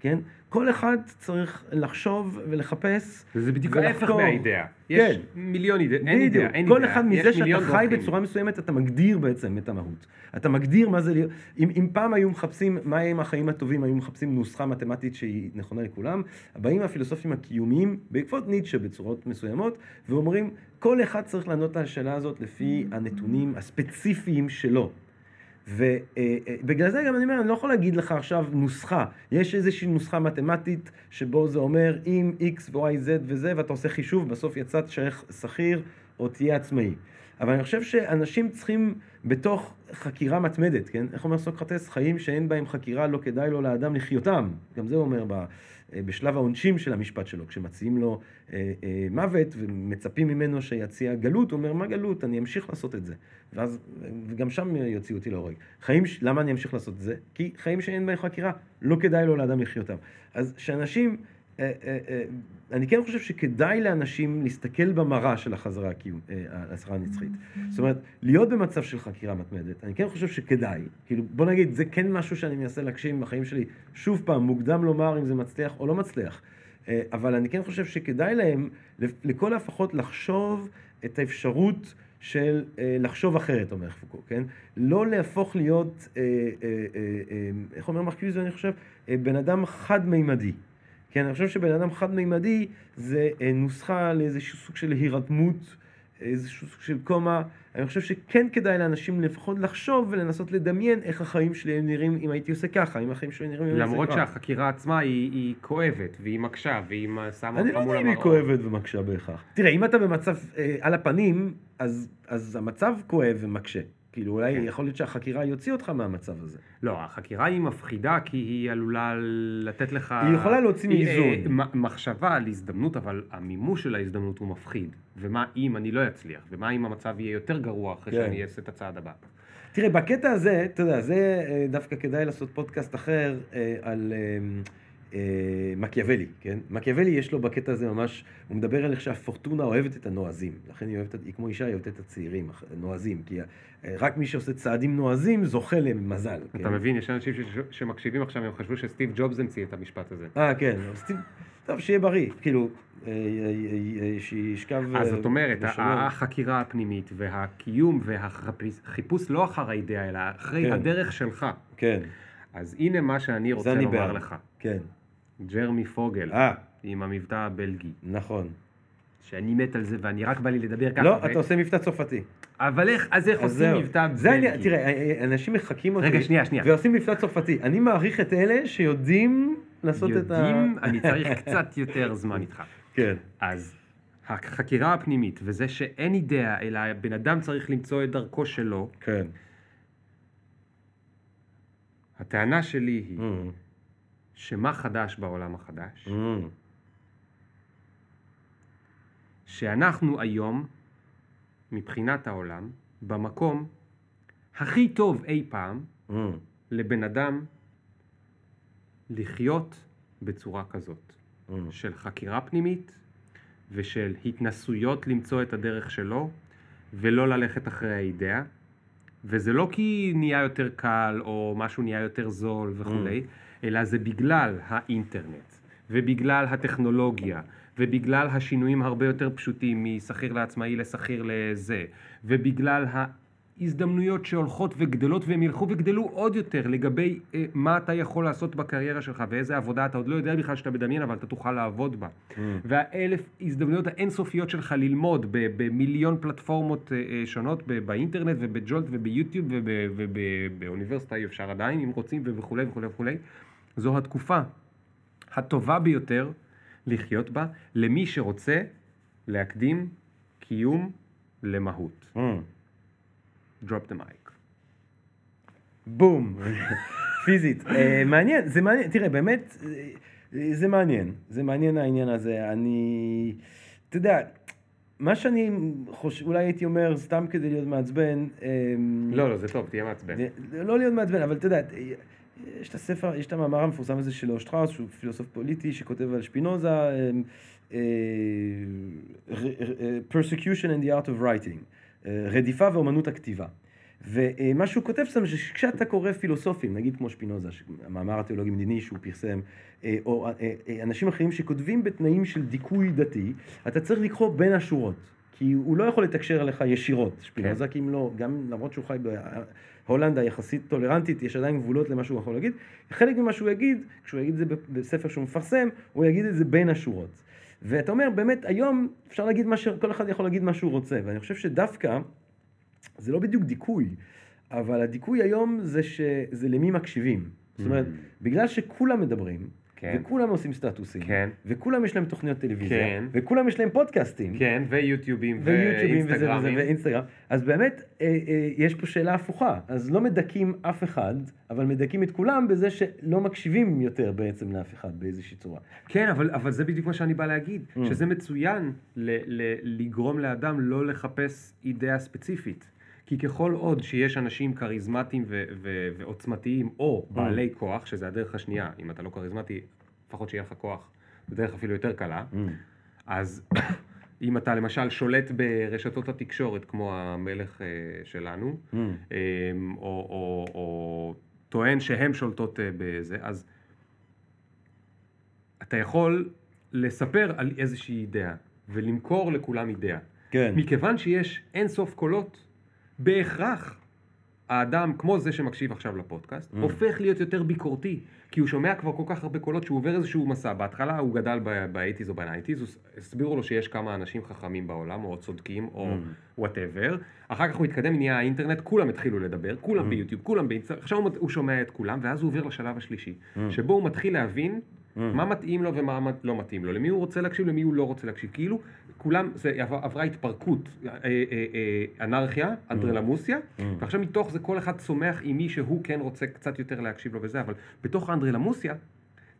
כן? כל אחד צריך לחשוב ולחפש וזה בדיוק. ההפך מהאידאה. יש כן. מיליון אידאה, אין. אידאה, אין כל אידאה. אחד יש מזה שאתה חי דרכים. בצורה מסוימת, אתה מגדיר בעצם את המהות. אתה מגדיר מה זה להיות... אם, אם פעם היו מחפשים, מה הם החיים הטובים, היו מחפשים נוסחה מתמטית שהיא נכונה לכולם, באים הפילוסופים הקיומיים, בעקבות ניטשה בצורות מסוימות, ואומרים, כל אחד צריך לענות על השאלה הזאת לפי הנתונים הספציפיים שלו. ובגלל זה גם אני אומר, אני לא יכול להגיד לך עכשיו נוסחה. יש איזושהי נוסחה מתמטית שבו זה אומר אם x ו-y, z וזה, ואתה עושה חישוב, בסוף יצא תשייך שכיר או תהיה עצמאי. אבל אני חושב שאנשים צריכים בתוך חקירה מתמדת, כן? איך אומר סוקרטס? חיים שאין בהם חקירה לא כדאי לו לאדם לחיותם. גם זה הוא אומר ב... בשלב העונשים של המשפט שלו, כשמציעים לו אה, אה, מוות ומצפים ממנו שיציע גלות, הוא אומר, מה גלות? אני אמשיך לעשות את זה. ואז, וגם שם יוציאו אותי להורג. חיים, למה אני אמשיך לעשות את זה? כי חיים שאין בהם חקירה, לא כדאי לו לאדם לחיותם. אז שאנשים, אה, אה, אה, אני כן חושב שכדאי לאנשים להסתכל במראה של החזרה, אה, החזרה הנצחית. זאת אומרת, להיות במצב של חקירה מתמדת, אני כן חושב שכדאי, כאילו, בוא נגיד, זה כן משהו שאני מנסה להגשים בחיים שלי. שוב פעם, מוקדם לומר אם זה מצליח או לא מצליח. אה, אבל אני כן חושב שכדאי להם, לכל הפחות, לחשוב את האפשרות של אה, לחשוב אחרת, אומר פוקו, כן? לא להפוך להיות, אה, אה, אה, אה, איך אומר מרקיוז, אני חושב, אה, בן אדם חד-מימדי. כן, אני חושב שבן אדם חד-מימדי זה אה, נוסחה לאיזשהו סוג של הירתמות, איזשהו סוג של קומה. אני חושב שכן כדאי לאנשים לפחות לחשוב ולנסות לדמיין איך החיים שלי היו נראים אם הייתי עושה ככה, אם החיים שלי נראים אם הייתי למרות עושה ככה. שהחקירה עצמה היא, היא כואבת, והיא מקשה, והיא שמה אני אותך לא מול יודע אם היא. כואבת ומקשה בהכרח. תראה, אם אתה במצב אה, על הפנים, אז, אז המצב כואב ומקשה. כאילו, אולי כן. יכול להיות שהחקירה יוציא אותך מהמצב הזה. לא, החקירה היא מפחידה כי היא עלולה לתת לך... היא יכולה להוציא מאיזון. אה, מ- מחשבה על הזדמנות, אבל המימוש של ההזדמנות הוא מפחיד. ומה אם אני לא אצליח? ומה אם המצב יהיה יותר גרוע אחרי כן. שאני אעשה את הצעד הבא? תראה, בקטע הזה, אתה יודע, זה אה, דווקא כדאי לעשות פודקאסט אחר אה, על אה, מקיאוולי, כן? מקיאוולי יש לו בקטע הזה ממש, הוא מדבר על איך שהפורטונה אוהבת את הנועזים. לכן היא אוהבת, היא כמו אישה, היא אוהבת את הצעירים, נועזים. כי אה, רק מי שעושה צעדים נועזים זוכה למזל. אתה כן? מבין, יש אנשים ש- שמקשיבים עכשיו, הם חשבו שסטיב ג'ובס המציא את המשפט הזה. אה, כן. ת- טוב, שיהיה בריא. כאילו, אה, אה, אה, שישכב... אז אה, זאת אומרת. החקירה הפנימית והקיום והחיפוש לא אחר האידאה, אלא אחרי כן. הדרך שלך. כן, אז הנה מה שאני רוצה לומר בעד. לך. כן. ג'רמי פוגל, אה, עם המבטא הבלגי, נכון. שאני מת על זה ואני רק בא לי לדבר ככה. לא, ו- אתה עושה מבטא צרפתי. אבל איך, אז איך אז עושים זהו. מבטא זה העניין, בלגי? תראה, אה, אנשים מחקים אותי. רגע, שנייה, שנייה. ועושים מבטא צרפתי. אני מעריך את אלה שיודעים לעשות את ה... יודעים, [laughs] אני צריך קצת יותר זמן איתך. כן. אז החקירה הפנימית וזה שאין אידאה, אלא הבן אדם צריך למצוא את דרכו שלו, כן. הטענה שלי היא Mm, שמה חדש בעולם החדש? mm, שאנחנו היום, מבחינת העולם, במקום הכי טוב אי פעם mm. לבן אדם לחיות בצורה כזאת, Mm. של חקירה פנימית ושל התנסויות למצוא את הדרך שלו ולא ללכת אחרי האידאה. וזה לא כי נהיה יותר קל או משהו נהיה יותר זול וכולי, אלא זה בגלל האינטרנט, ובגלל הטכנולוגיה, ובגלל השינויים הרבה יותר פשוטים משכיר לעצמאי לשכיר לזה, ובגלל ההזדמנויות שהולכות וגדלות והם ילכו וגדלו עוד יותר לגבי אה, מה אתה יכול לעשות בקריירה שלך ואיזה עבודה אתה עוד לא יודע בכלל שאתה מדמיין אבל אתה תוכל לעבוד בה. והאלף הזדמנויות האינסופיות שלך ללמוד במיליון פלטפורמות אה, אה, שונות באינטרנט ובג'ולט וביוטיוב ובאוניברסיטה אפשר עדיין אם רוצים וכולי וכולי וכולי. זו התקופה הטובה ביותר לחיות בה למי שרוצה להקדים קיום למהות. Mm. drop the mic. בום, [laughs] פיזית. אה, מעניין, זה מעניין, תראה, באמת, אה, זה מעניין, זה מעניין העניין הזה. אני, אתה יודע, מה שאני חושב, אולי הייתי אומר, סתם כדי להיות מעצבן, אה, לא, לא, זה טוב, תהיה מעצבן. לא להיות מעצבן, אבל אתה יודע, יש את הספר, יש את המאמר המפורסם הזה של אושטראוס, שהוא פילוסוף פוליטי שכותב על שפינוזה, אה, אה, persecution and the art of writing, אה, רדיפה ואומנות הכתיבה. ומה שהוא כותב שם, שכשאתה קורא פילוסופים, נגיד כמו שפינוזה, המאמר התיאולוגי מדיני שהוא פרסם, או אנשים אחרים שכותבים בתנאים של דיכוי דתי, אתה צריך לקרוא בין השורות. כי הוא לא יכול לתקשר אליך ישירות, שפינוזה, כי אם לא, גם למרות שהוא חי בהולנד היחסית טולרנטית, יש עדיין גבולות למה שהוא יכול להגיד. חלק ממה שהוא יגיד, כשהוא יגיד את זה בספר שהוא מפרסם, הוא יגיד את זה בין השורות. ואתה אומר, באמת, היום אפשר להגיד מה ש... כל אחד יכול להגיד מה שהוא רוצה, ואני חושב שדווקא, זה לא בדיוק דיכוי, אבל הדיכוי היום זה שזה למי מקשיבים. זאת אומרת, בגלל שכולם מדברים, כן. וכולם עושים סטטוסים, כן. וכולם יש להם תוכניות טלוויזיה, כן. וכולם יש להם פודקאסטים, כן, ויוטיובים, ויוטיובים וזה וזה. ואינסטגרם, אז באמת אה, אה, יש פה שאלה הפוכה, אז לא מדכאים אף אחד, אבל מדכאים את כולם בזה שלא מקשיבים יותר בעצם לאף אחד באיזושהי צורה. כן, אבל, אבל זה בדיוק מה שאני בא להגיד, Mm. שזה מצוין ל, ל, לגרום לאדם לא לחפש אידאה ספציפית. כי ככל עוד שיש אנשים כריזמטיים ו, ו, ועוצמתיים, או Mm. בעלי כוח, שזה הדרך השנייה, אם אתה לא כריזמטי, לפחות שיהיה לך כוח, זו דרך אפילו יותר קלה, Mm. אז [coughs] אם אתה למשל שולט ברשתות התקשורת, כמו המלך אה, שלנו, Mm. אה, או, או, או טוען שהן שולטות אה, בזה, אז אתה יכול לספר על איזושהי אידאה ולמכור לכולם אידאה. כן. מכיוון שיש אין סוף קולות, בהכרח האדם, כמו זה שמקשיב עכשיו לפודקאסט, Mm. הופך להיות יותר ביקורתי, כי הוא שומע כבר כל כך הרבה קולות שהוא עובר איזשהו מסע. בהתחלה הוא גדל ב-80's או ב-90's, הסבירו לו שיש כמה אנשים חכמים בעולם, או צודקים, או Mm. whatever. אחר כך הוא התקדם, נהיה האינטרנט, כולם התחילו לדבר, כולם Mm. ביוטיוב, כולם באינסטגרם, עכשיו הוא- הוא שומע את כולם, ואז הוא עובר לשלב השלישי, Mm. שבו הוא מתחיל להבין Mm. מה מתאים לו ומה לא מתאים לו, למי הוא רוצה להקשיב, למי הוא לא רוצה להקשיב. כאילו, כולם, זה עבר- עברה התפרקות, אה, אה, אה, אנרכיה, אנדרלמוסיה. ועכשיו מתוך זה כל אחד צומח עם מי שהוא כן רוצה קצת יותר להקשיב לו וזה, אבל בתוך האנדרלמוסיה,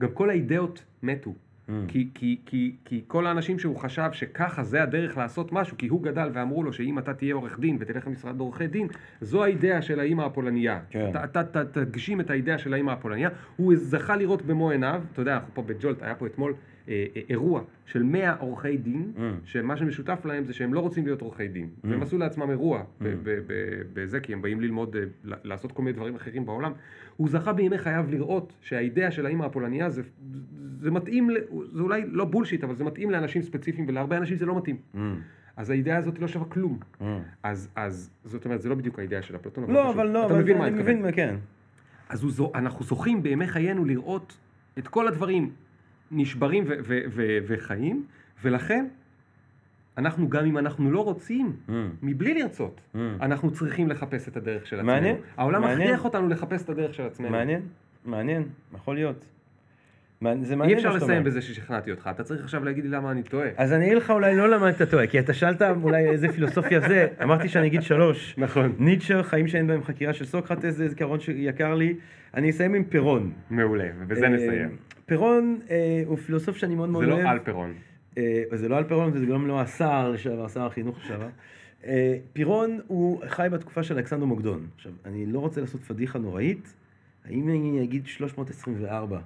גם כל האידאות מתו. Mm. כי, כי, כי, כי כל האנשים שהוא חשב שככה זה הדרך לעשות משהו, כי הוא גדל ואמרו לו שאם אתה תהיה עורך דין ותלך למשרד עורכי דין, זו האידאה של האימא הפולניה. כן. אתה, אתה, אתה תגשים את האידאה של האימא הפולניה. הוא זכה לראות במו עיניו, אתה יודע, אנחנו פה בג'ולט, היה פה אתמול אה, אה, אירוע של 100 עורכי דין, Mm. שמה שמשותף להם זה שהם לא רוצים להיות עורכי דין. Mm. והם עשו לעצמם אירוע ב- בזה, כי הם באים ללמוד, אה, לעשות כל מיני דברים אחרים בעולם. הוא זכה בימי חייו לראות שהאידאה של האימא הפולניה זה, זה מתאים, זה אולי לא בולשיט, אבל זה מתאים לאנשים ספציפיים, ולהרבה אנשים זה לא מתאים. Mm. אז האידאה הזאת לא שווה כלום. Mm. אז, אז זאת אומרת, זה לא בדיוק האידאה של אפלטון, לא, פשוט- אבל לא, אתה אבל מבין מה אני. מבין, כן. אז הוא, אנחנו זוכים בימי חיינו לראות את כל הדברים נשברים ו- ו- ו- וחיים, ולכן אנחנו גם אם אנחנו לא רוצים, Mm. מבלי לרצות, Mm. אנחנו צריכים לחפש את הדרך של עצמנו. מעניין, העולם מעניין. מכריח אותנו לחפש את הדרך של עצמנו. מעניין, מעניין, יכול להיות. מעניין- זה אי מעניין אפשר מה שאתה לסיים. בזה ששכנעתי אותך, אתה צריך עכשיו להגיד לי למה אני טועה. אז אני אגיד לך אולי לא למה אתה טועה, כי אתה שאלת אולי איזה פילוסופיה זה, אמרתי שאני אגיד שלוש. נכון. ניטשה, חיים שאין בהם חקירה של סוקרטס, זה זיכרון שיקר לי. אני אסיים עם פירון. מעולה, ובזה אה, נסיים. פירון אה, הוא פילוסוף שאני מאוד מאוד זה אוהב. לא על פירון. אה, זה לא על פירון וזה גם לא השר לשעבר, שר החינוך לשעבר. אה, פירון הוא חי בתקופה של אלכסנדר מוקדון. עכשיו, אני לא רוצה לעשות פדיחה נוראית, האם אני אגיד 324?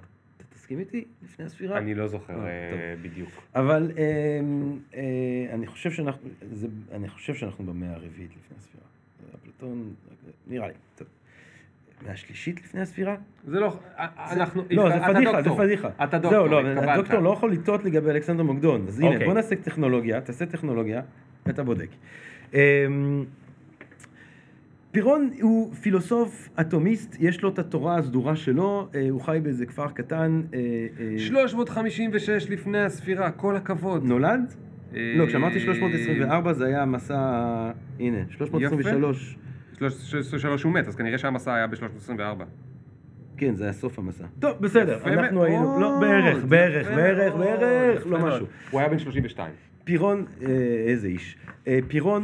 תסכים איתי? לפני הספירה? אני לא זוכר אה, אה, בדיוק. אבל אה, אני חושב שאנחנו, אני חושב שאנחנו במאה הרביעית לפני הספירה. אפלטון, נראה לי, טוב. מהשלישית לפני הספירה? זה לא, אנחנו, לא, זה פדיחה, זה. פדיחה. אתה דוקטור, זהו, לא. הדוקטור לא יכול לטעות לגבי אלכסנדר מוקדון. אז הנה, אוקיי. בוא נעשה טכנולוגיה, תעשה טכנולוגיה, ואתה בודק. פירון הוא פילוסוף אטומיסט, יש לו את התורה הסדורה שלו, אה, הוא חי באיזה כפר קטן. אה, אה, 356 לפני הספירה, כל הכבוד. נולד? אה, לא, כשאמרתי 324 זה היה המסע, הנה, 323. 323 הוא מת, אז כנראה שהמסע היה ב-324. כן, זה היה סוף המסע. טוב, בסדר, אנחנו היינו, לא, בערך, בערך, בערך, בערך, לא. משהו. הוא היה בן 32. פירון, אה, איזה איש. פירון,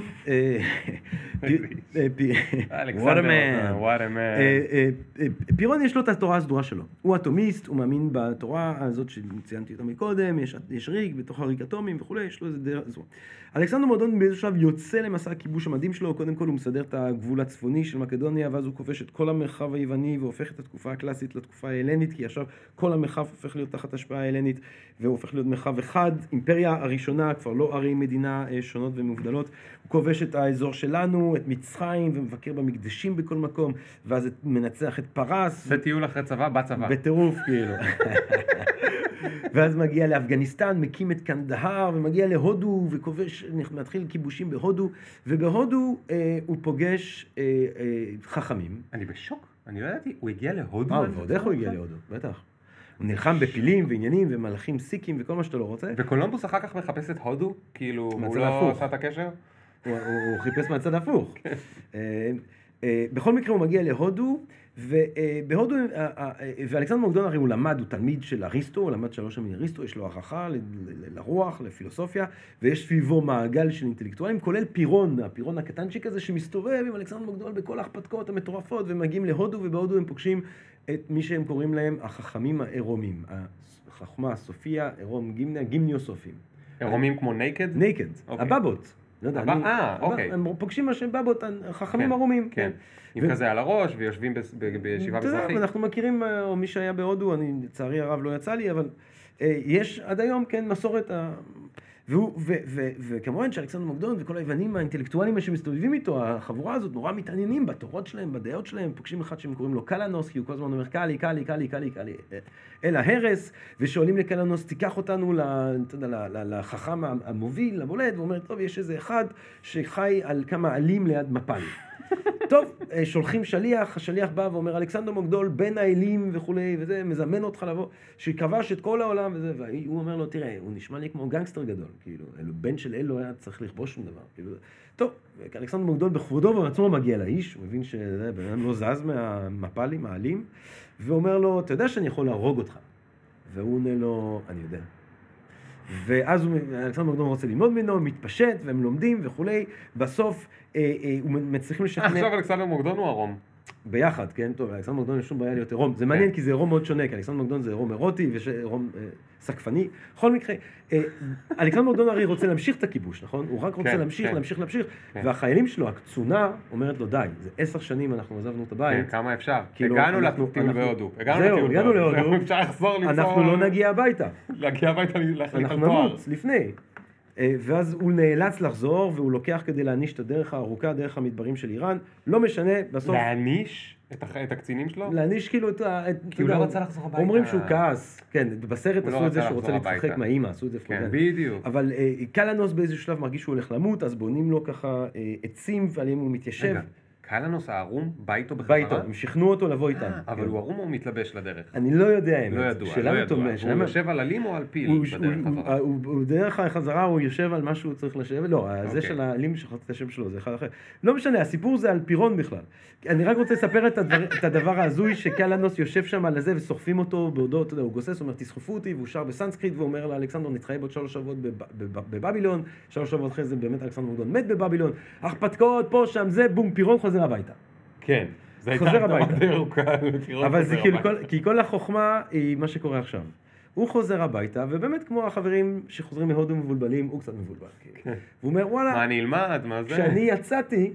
פירון יש לו את התורה הסדורה שלו. הוא אטומיסט, הוא מאמין בתורה הזאת שציינתי אותה מקודם, יש, יש ריג, בתוך הריג אטומים וכולי, יש לו איזה דרך זו. אלכסנדר מורדון באיזשהו שלב יוצא למסע הכיבוש המדהים שלו, קודם כל הוא מסדר את הגבול הצפוני של מקדוניה, ואז הוא כובש את כל המרחב היווני והופך את התקופה הקלאסית לתקופה ההלנית, כי עכשיו כל המרחב הופך להיות תחת השפעה ההלנית, והוא הופך להיות מרחב אחד. אימפריה הראשונה, כבר לא ערי מדינה אה, שונות ומובדלות, הוא כובש את האזור שלנו, את מצרים, ומבקר במקדשים בכל מקום, ואז מנצח את פרס. זה טיול אחרי צבא, בצבא. בטירוף, כאילו. [laughs] ואז מגיע לאפגניסטן, מקים את קנדהר, ומגיע להודו, וכובש, מתחיל כיבושים בהודו, ובהודו אה, הוא פוגש אה, אה, חכמים. אני בשוק, אני לא ידעתי, הוא הגיע להודו? אה, ועוד? איך הוא הגיע להודו, בטח. הוא נלחם בפילים ועניינים ומלאכים סיקים וכל מה שאתה לא רוצה. וקולומבוס אחר כך מחפש את הודו? כאילו, הוא לא. עשה את הקשר? הוא, חיפש מהצד ההפוך. אה, אה, בכל מקרה הוא מגיע להודו, ובהודו, אה, אה, אה, ואלכסנדר מוקדון הרי הוא למד, הוא תלמיד של אריסטו, הוא למד שלוש שנים מאריסטו, יש לו הערכה לרוח, לפילוסופיה, ויש סביבו מעגל של אינטלקטואלים, כולל פירון, הפירון הקטנצ'יק הזה שמסתובב עם אלכסנדר מוקדון בכל ההרפתקאות המטורפות, ומגיעים להודו, ובהודו הם פוגשים את מי שהם קוראים להם החכמים העירומים, החכמה, הסופיה, עירום גימניה, גימנוסופים. עירומים כמו naked? naked, אוקיי. הבבות. לא יודע, אני- אה, אוקיי. הם פוגשים מה בבות, חכמים כן, ערומים. כן. עם כזה על הראש, ויושבים בישיבה אתה יודע, מזרחית. אנחנו מכירים, אה, או מי שהיה בהודו, אני לצערי הרב לא יצא לי, אבל אה, יש עד היום, כן, מסורת וכמובן שאלכסנדר מוקדון וכל היוונים האינטלקטואלים שמסתובבים איתו, החבורה הזאת נורא מתעניינים בתורות שלהם, בדעות שלהם, פוגשים אחד שהם קוראים לו קלנוס, כי הוא כל הזמן אומר קאלי, קאלי, קאלי, קאלי, קאלי, אה, אל ההרס, ושואלים לקלנוס, תיקח אותנו לחכם המוביל, לבולט, והוא אומר, טוב, יש איזה אחד שחי על כמה עלים ליד מפל. טוב, אה, שולחים שליח, השליח בא ואומר, אלכסנדר מוקדול, בן האלים וכולי, וזה, מזמן אותך לבוא, שכבש את כל העולם וזה, והוא אומר לו, תראה, הוא נשמע לי כמו גנגסטר גדול, כאילו, אלו- בן של אל לא היה צריך לכבוש שום דבר, כאילו, טוב, אלכסנדר מוקדול בכבודו ובעצמו מגיע לאיש, הוא מבין שבן אדם לא זז מהמפלים, העלים, ואומר לו, אתה יודע שאני יכול להרוג אותך. והוא עונה לו, אני יודע. ואז אלכסנדר מוקדון רוצה ללמוד ממנו, מתפשט, והם לומדים וכולי. בסוף אה, אה, מצליחים לשכנע... עכשיו אלכסנדר מוקדון הוא ערום. ביחד, כן? טוב, אלכסנדר מוקדון יש שום בעיה להיות עירום. זה מעניין כי זה עירום מאוד שונה, כי אלכסנדר מוקדון זה עירום אירוטי ויש עירום אה, סקפני. בכל מקרה, אה, [laughs] אלכסנדר מוקדון הרי רוצה להמשיך את הכיבוש, נכון? הוא רק רוצה כן, להמשיך, כן. להמשיך, להמשיך. כן. והחיילים שלו, הקצונה, אומרת לו, די, זה עשר שנים אנחנו עזבנו את כן, הבית. כמה אפשר. כאילו, הגענו לטיול בהודו. זהו, הגענו. להודו. [laughs] אפשר לחזור למצוא... אנחנו לא נגיע הביתה. להגיע הביתה אנחנו. נמות לפני. אה, ואז הוא נאלץ לחזור, והוא לוקח כדי להעניש את הדרך הארוכה, דרך המדברים של איראן. לא משנה, בסוף... להעניש את הח- את הקצינים שלו? להעניש כאילו את ה... את- כי הוא לא רצה לחזור הביתה. אומרים שהוא כעס. כן, בסרט לא עשו את זה שהוא רוצה להתרחק. מהאימא, עשו את זה כן. בדיוק. אבל אה, קלנוס באיזשהו שלב מרגיש שהוא הולך למות, אז בונים לו ככה אה, עצים ועליהם הוא מתיישב. רגע, קלנוס הערום בא איתו בחזרה? בא איתו, הם שכנעו אותו לבוא איתם. אה, אבל. הוא ערום או מתלבש לדרך? אני לא יודע האמת. לא ידוע, לא ידוע. הוא יושב על עלים או על פיל בדרך חזרה? הוא- הוא- דרך החזרה הוא יושב על מה שהוא צריך לשבת, לא, זה אוקיי. של העלים שכחתי את השם שלו, זה אחד אחר. לא משנה, הסיפור זה על פירון בכלל. אני רק רוצה לספר את הדבר- ההזוי שקלנוס יושב שם על הזה וסוחפים אותו בעודו, אתה יודע, הוא גוסס, הוא אומר תסחפו אותי, והוא שר בסנסקריט ואומר לאלכסנדר נתחייב עוד שלוש שבועות בב- בב- בבבילון, שלוש שבועות אחרי זה באמת אלכסנדר מוקדון מת בבבילון, הרפתקאות פה שם זה, בום, פירון חוזר הביתה. כן. זה הייתה חוזר הביתה. די ארוכה אבל זה חוזר כאילו. כל- כי כל החוכמה היא מה שקורה עכשיו. הוא חוזר הביתה, ובאמת כמו החברים שחוזרים מהודו מבולבלים, הוא קצת מבולבל. כאילו. כן. והוא אומר, מה וואלה, אני אלמד? מה זה? כשאני יצאתי,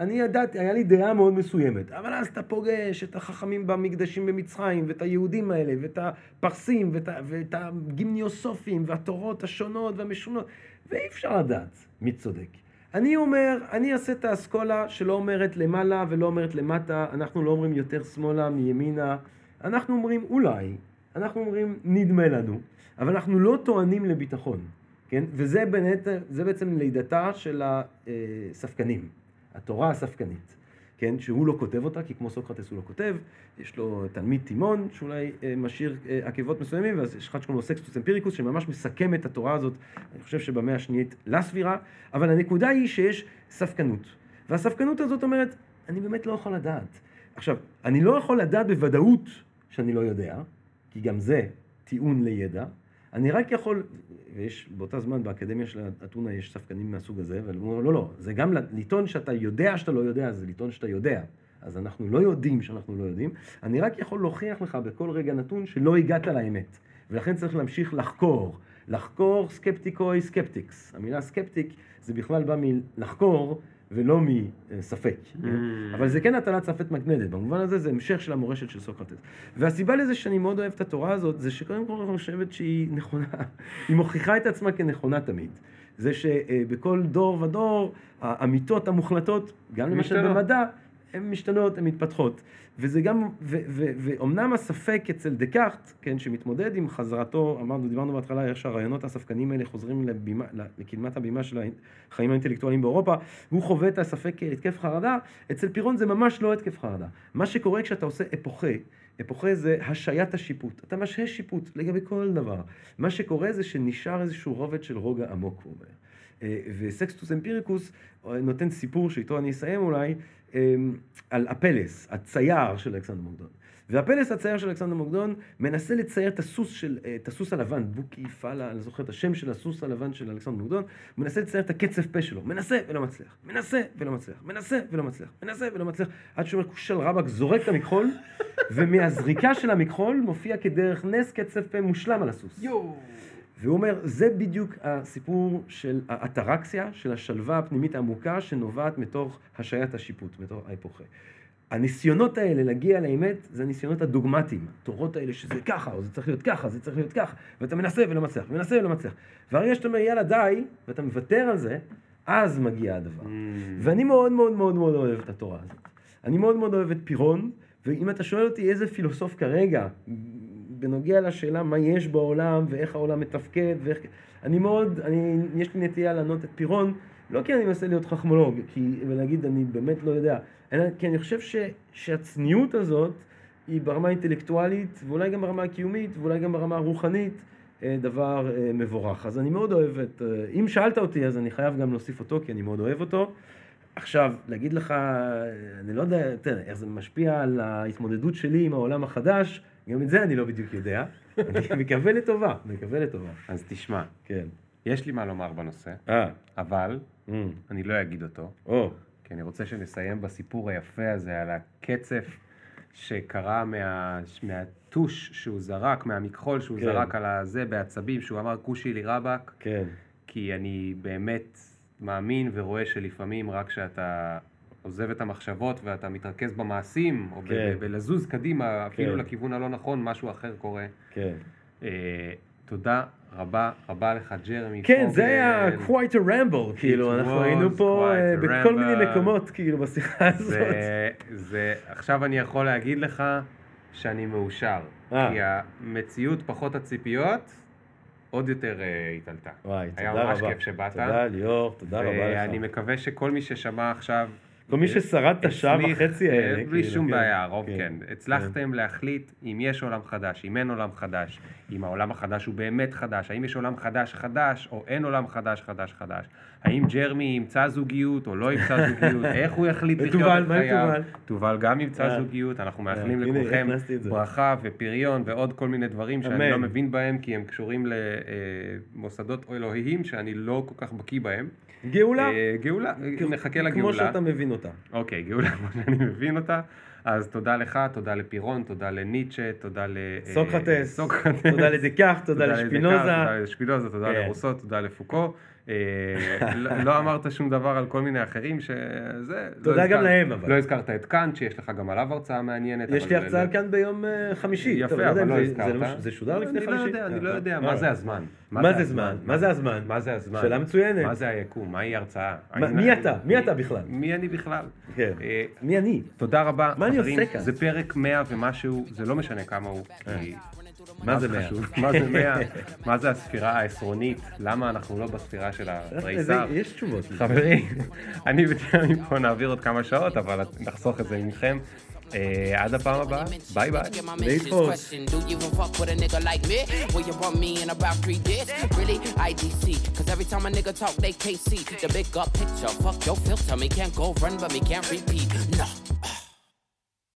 אני ידעתי, היה לי דעה מאוד מסוימת, אבל אז אתה פוגש את החכמים במקדשים במצרים, ואת היהודים האלה, ואת הפרסים, ואת, ואת הגימניוסופים, והתורות השונות והמשונות, ואי אפשר לדעת מי צודק. אני אומר, אני אעשה את האסכולה שלא אומרת למעלה ולא אומרת למטה, אנחנו לא אומרים יותר שמאלה מימינה, אנחנו אומרים אולי, אנחנו אומרים נדמה לנו, אבל אנחנו לא טוענים לביטחון, כן? וזה באמת, זה בעצם לידתה של הספקנים, התורה הספקנית. כן, שהוא לא כותב אותה, כי כמו סוקרטס הוא לא כותב, יש לו תלמיד תימון שאולי אה, משאיר אה, עקבות מסוימים, ואז יש אחד שקוראים לו סקסטוס אמפיריקוס, שממש מסכם את התורה הזאת, אני חושב שבמאה השנית לסבירה, אבל הנקודה היא שיש ספקנות. והספקנות הזאת אומרת, אני באמת לא יכול לדעת. עכשיו, אני לא יכול לדעת בוודאות שאני לא יודע, כי גם זה טיעון לידע, אני רק יכול, ויש באותה זמן באקדמיה של אתונה יש ספקנים מהסוג הזה, אבל הוא לא, לא, זה גם לטעון שאתה יודע שאתה לא יודע, זה לטעון שאתה יודע. אז אנחנו לא יודעים שאנחנו לא יודעים, אני רק יכול להוכיח לך בכל רגע נתון שלא הגעת לאמת. ולכן צריך להמשיך לחקור. לחקור סקפטיקוי skeptics. המילה skeptic זה בכלל בא מלחקור ולא מספק. Mm. אבל זה כן הטלת ספק מכוננת, במובן הזה זה המשך של המורשת של סוקרטס. והסיבה לזה שאני מאוד אוהב את התורה הזאת, זה שקודם כל אני חושבת שהיא נכונה, [laughs] היא מוכיחה את עצמה כנכונה תמיד. זה שבכל דור ודור, האמיתות המוחלטות, גם למשל במדע, הן משתנות, הן מתפתחות. וזה גם, ואומנם הספק אצל דקארט, כן, שמתמודד עם חזרתו, אמרנו, דיברנו בהתחלה איך שהרעיונות הספקניים האלה חוזרים לבימה, לקדמת הבימה של החיים האינטלקטואליים באירופה, הוא חווה את הספק כהתקף חרדה, אצל פירון זה ממש לא התקף חרדה. מה שקורה כשאתה עושה אפוכה, אפוכה זה השעיית השיפוט. אתה משהה שיפוט לגבי כל דבר. מה שקורה זה שנשאר איזשהו רובד של רוגע עמוק, הוא אומר. אה, וסקסטוס אמפיריקוס אה, נותן סיפור שאיתו אני אסיים אולי, על הפלס, הצייר של אלכסנדר מוקדון. והפלס הצייר של אלכסנדר מוקדון מנסה לצייר את הסוס, של, אה, את הסוס הלבן, בוקי פאלה, אני זוכר את השם של הסוס הלבן של אלכסנדר מוקדון, מנסה לצייר את הקצף פה שלו, מנסה ולא מצליח, מנסה ולא מצליח, מנסה ולא מצליח, מנסה ולא מצליח, עד שהוא אומר כושל רבאק זורק את המכחול, [laughs] ומהזריקה של המכחול מופיע כדרך נס קצף פה מושלם על הסוס. יואו. והוא אומר, זה בדיוק הסיפור של האטרקסיה, של השלווה הפנימית העמוקה שנובעת מתוך השעיית השיפוט, מתוך ההיפוכה. הניסיונות האלה להגיע לאמת זה הניסיונות הדוגמטיים, התורות האלה שזה ככה, או זה צריך להיות ככה, זה צריך להיות ככה, ואתה מנסה ולא מצליח, מנסה ולא מצליח. והרגע שאתה אומר יאללה די, ואתה מוותר על זה, אז מגיע הדבר. Mm. ואני מאוד מאוד מאוד מאוד אוהב את התורה הזאת. אני מאוד מאוד אוהב את פירון, ואם אתה שואל אותי איזה פילוסוף כרגע, בנוגע לשאלה מה יש בעולם ואיך העולם מתפקד ואיך... אני מאוד, אני, יש לי נטייה לענות את פירון, לא כי אני מנסה להיות חכמולוג, כי, ולהגיד אני באמת לא יודע, אלא כי אני חושב ש, שהצניעות הזאת היא ברמה האינטלקטואלית ואולי גם ברמה הקיומית ואולי גם ברמה הרוחנית אה, דבר אה, מבורך. אז אני מאוד אוהב את, אה, אם שאלת אותי אז אני חייב גם להוסיף אותו כי אני מאוד אוהב אותו. עכשיו, להגיד לך, אני לא יודע, תראה, איך זה משפיע על ההתמודדות שלי עם העולם החדש, גם את זה אני לא בדיוק יודע. אני [laughs] מקווה לטובה, מקווה לטובה. אז תשמע, כן. יש לי מה לומר בנושא, אה. אבל mm. אני לא אגיד אותו. או. כי אני רוצה שנסיים בסיפור היפה הזה על הקצף שקרה מה, מהטוש שהוא זרק, מהמכחול שהוא כן. זרק על הזה בעצבים, שהוא אמר כושי לי רבאק. כן. כי אני באמת מאמין ורואה שלפעמים רק כשאתה עוזב את המחשבות ואתה מתרכז במעשים, או כן. בלזוז קדימה, אפילו כן. לכיוון הלא נכון, משהו אחר קורה. כן. אה, תודה רבה רבה לך, ג'רמי. כן, זה היה quite a ramble, כאילו, אנחנו היינו פה uh, בכל מיני מקומות, כאילו, בשיחה הזאת. זה, זה, עכשיו אני יכול להגיד לך שאני מאושר, אה. כי המציאות פחות הציפיות, עוד יותר uh, התעלתה. וואי, תודה רבה. היה ממש כיף שבאת. תודה ליאור, תודה רבה לך. ואני מקווה שכל מי ששמע עכשיו כל מי ששרד את השעה וחצי האלה. בלי כאילו, שום כן. בעיה, הרוב כן. כן. הצלחתם להחליט אם יש עולם חדש, אם אין עולם חדש, אם העולם החדש הוא באמת חדש, האם יש עולם חדש חדש, או אין עולם חדש חדש חדש. האם ג'רמי ימצא זוגיות או לא ימצא זוגיות, [laughs] איך הוא יחליט לחיות את חייו. תובל גם ימצא אה. זוגיות, אנחנו אה, מאחלים לכולכם ברכה ופריון ועוד כל מיני דברים שאני לא מבין בהם, כי הם קשורים למוסדות אלוהיים שאני לא כל כך בקיא בהם. גאולה. גאולה, נחכה לגאולה. כמו שאתה מבין אותה. אוקיי, גאולה [laughs] כמו שאני מבין אותה. אז תודה לך, תודה לפירון, תודה לניטשה, תודה ל... אה. תודה לדקארט, תודה לשפינוזה. תודה לשפינוזה, תודה כן. לרוסו, תודה לפוקו. אה, לא לא אמרת שום דבר על כל מיני אחרים שזה... תודה לא גם הזכרת- להם, אבל. לא הזכרת את קאנט, שיש לך גם עליו הרצאה מעניינת. יש לי הרצאה ל- כאן ביום אה, חמישי. יפה, יודע אבל לא הזכרת. זה לא- שודר לפני חמישי? לא אני לא אה, יודע, אה. מה זה הזמן? מה זה זמן? מה זה הזמן? מה זה הזמן? שאלה מצוינת. מה זה היקום? מהי הרצאה? מי אתה? מי אתה בכלל? מי אני בכלל? כן. מי אני? תודה רבה, מה אני עושה כאן? זה פרק 100 ומשהו, זה לא משנה כמה הוא. מה זה 100? חשוב? מה זה 100? מה זה הספירה העשרונית? למה אנחנו לא בספירה של התריסר? יש תשובות. חברים, אני ותמי פה נעביר עוד כמה שעות, אבל נחסוך את זה מכם. אה, עד הפעם הבאה, ביי ביי. Get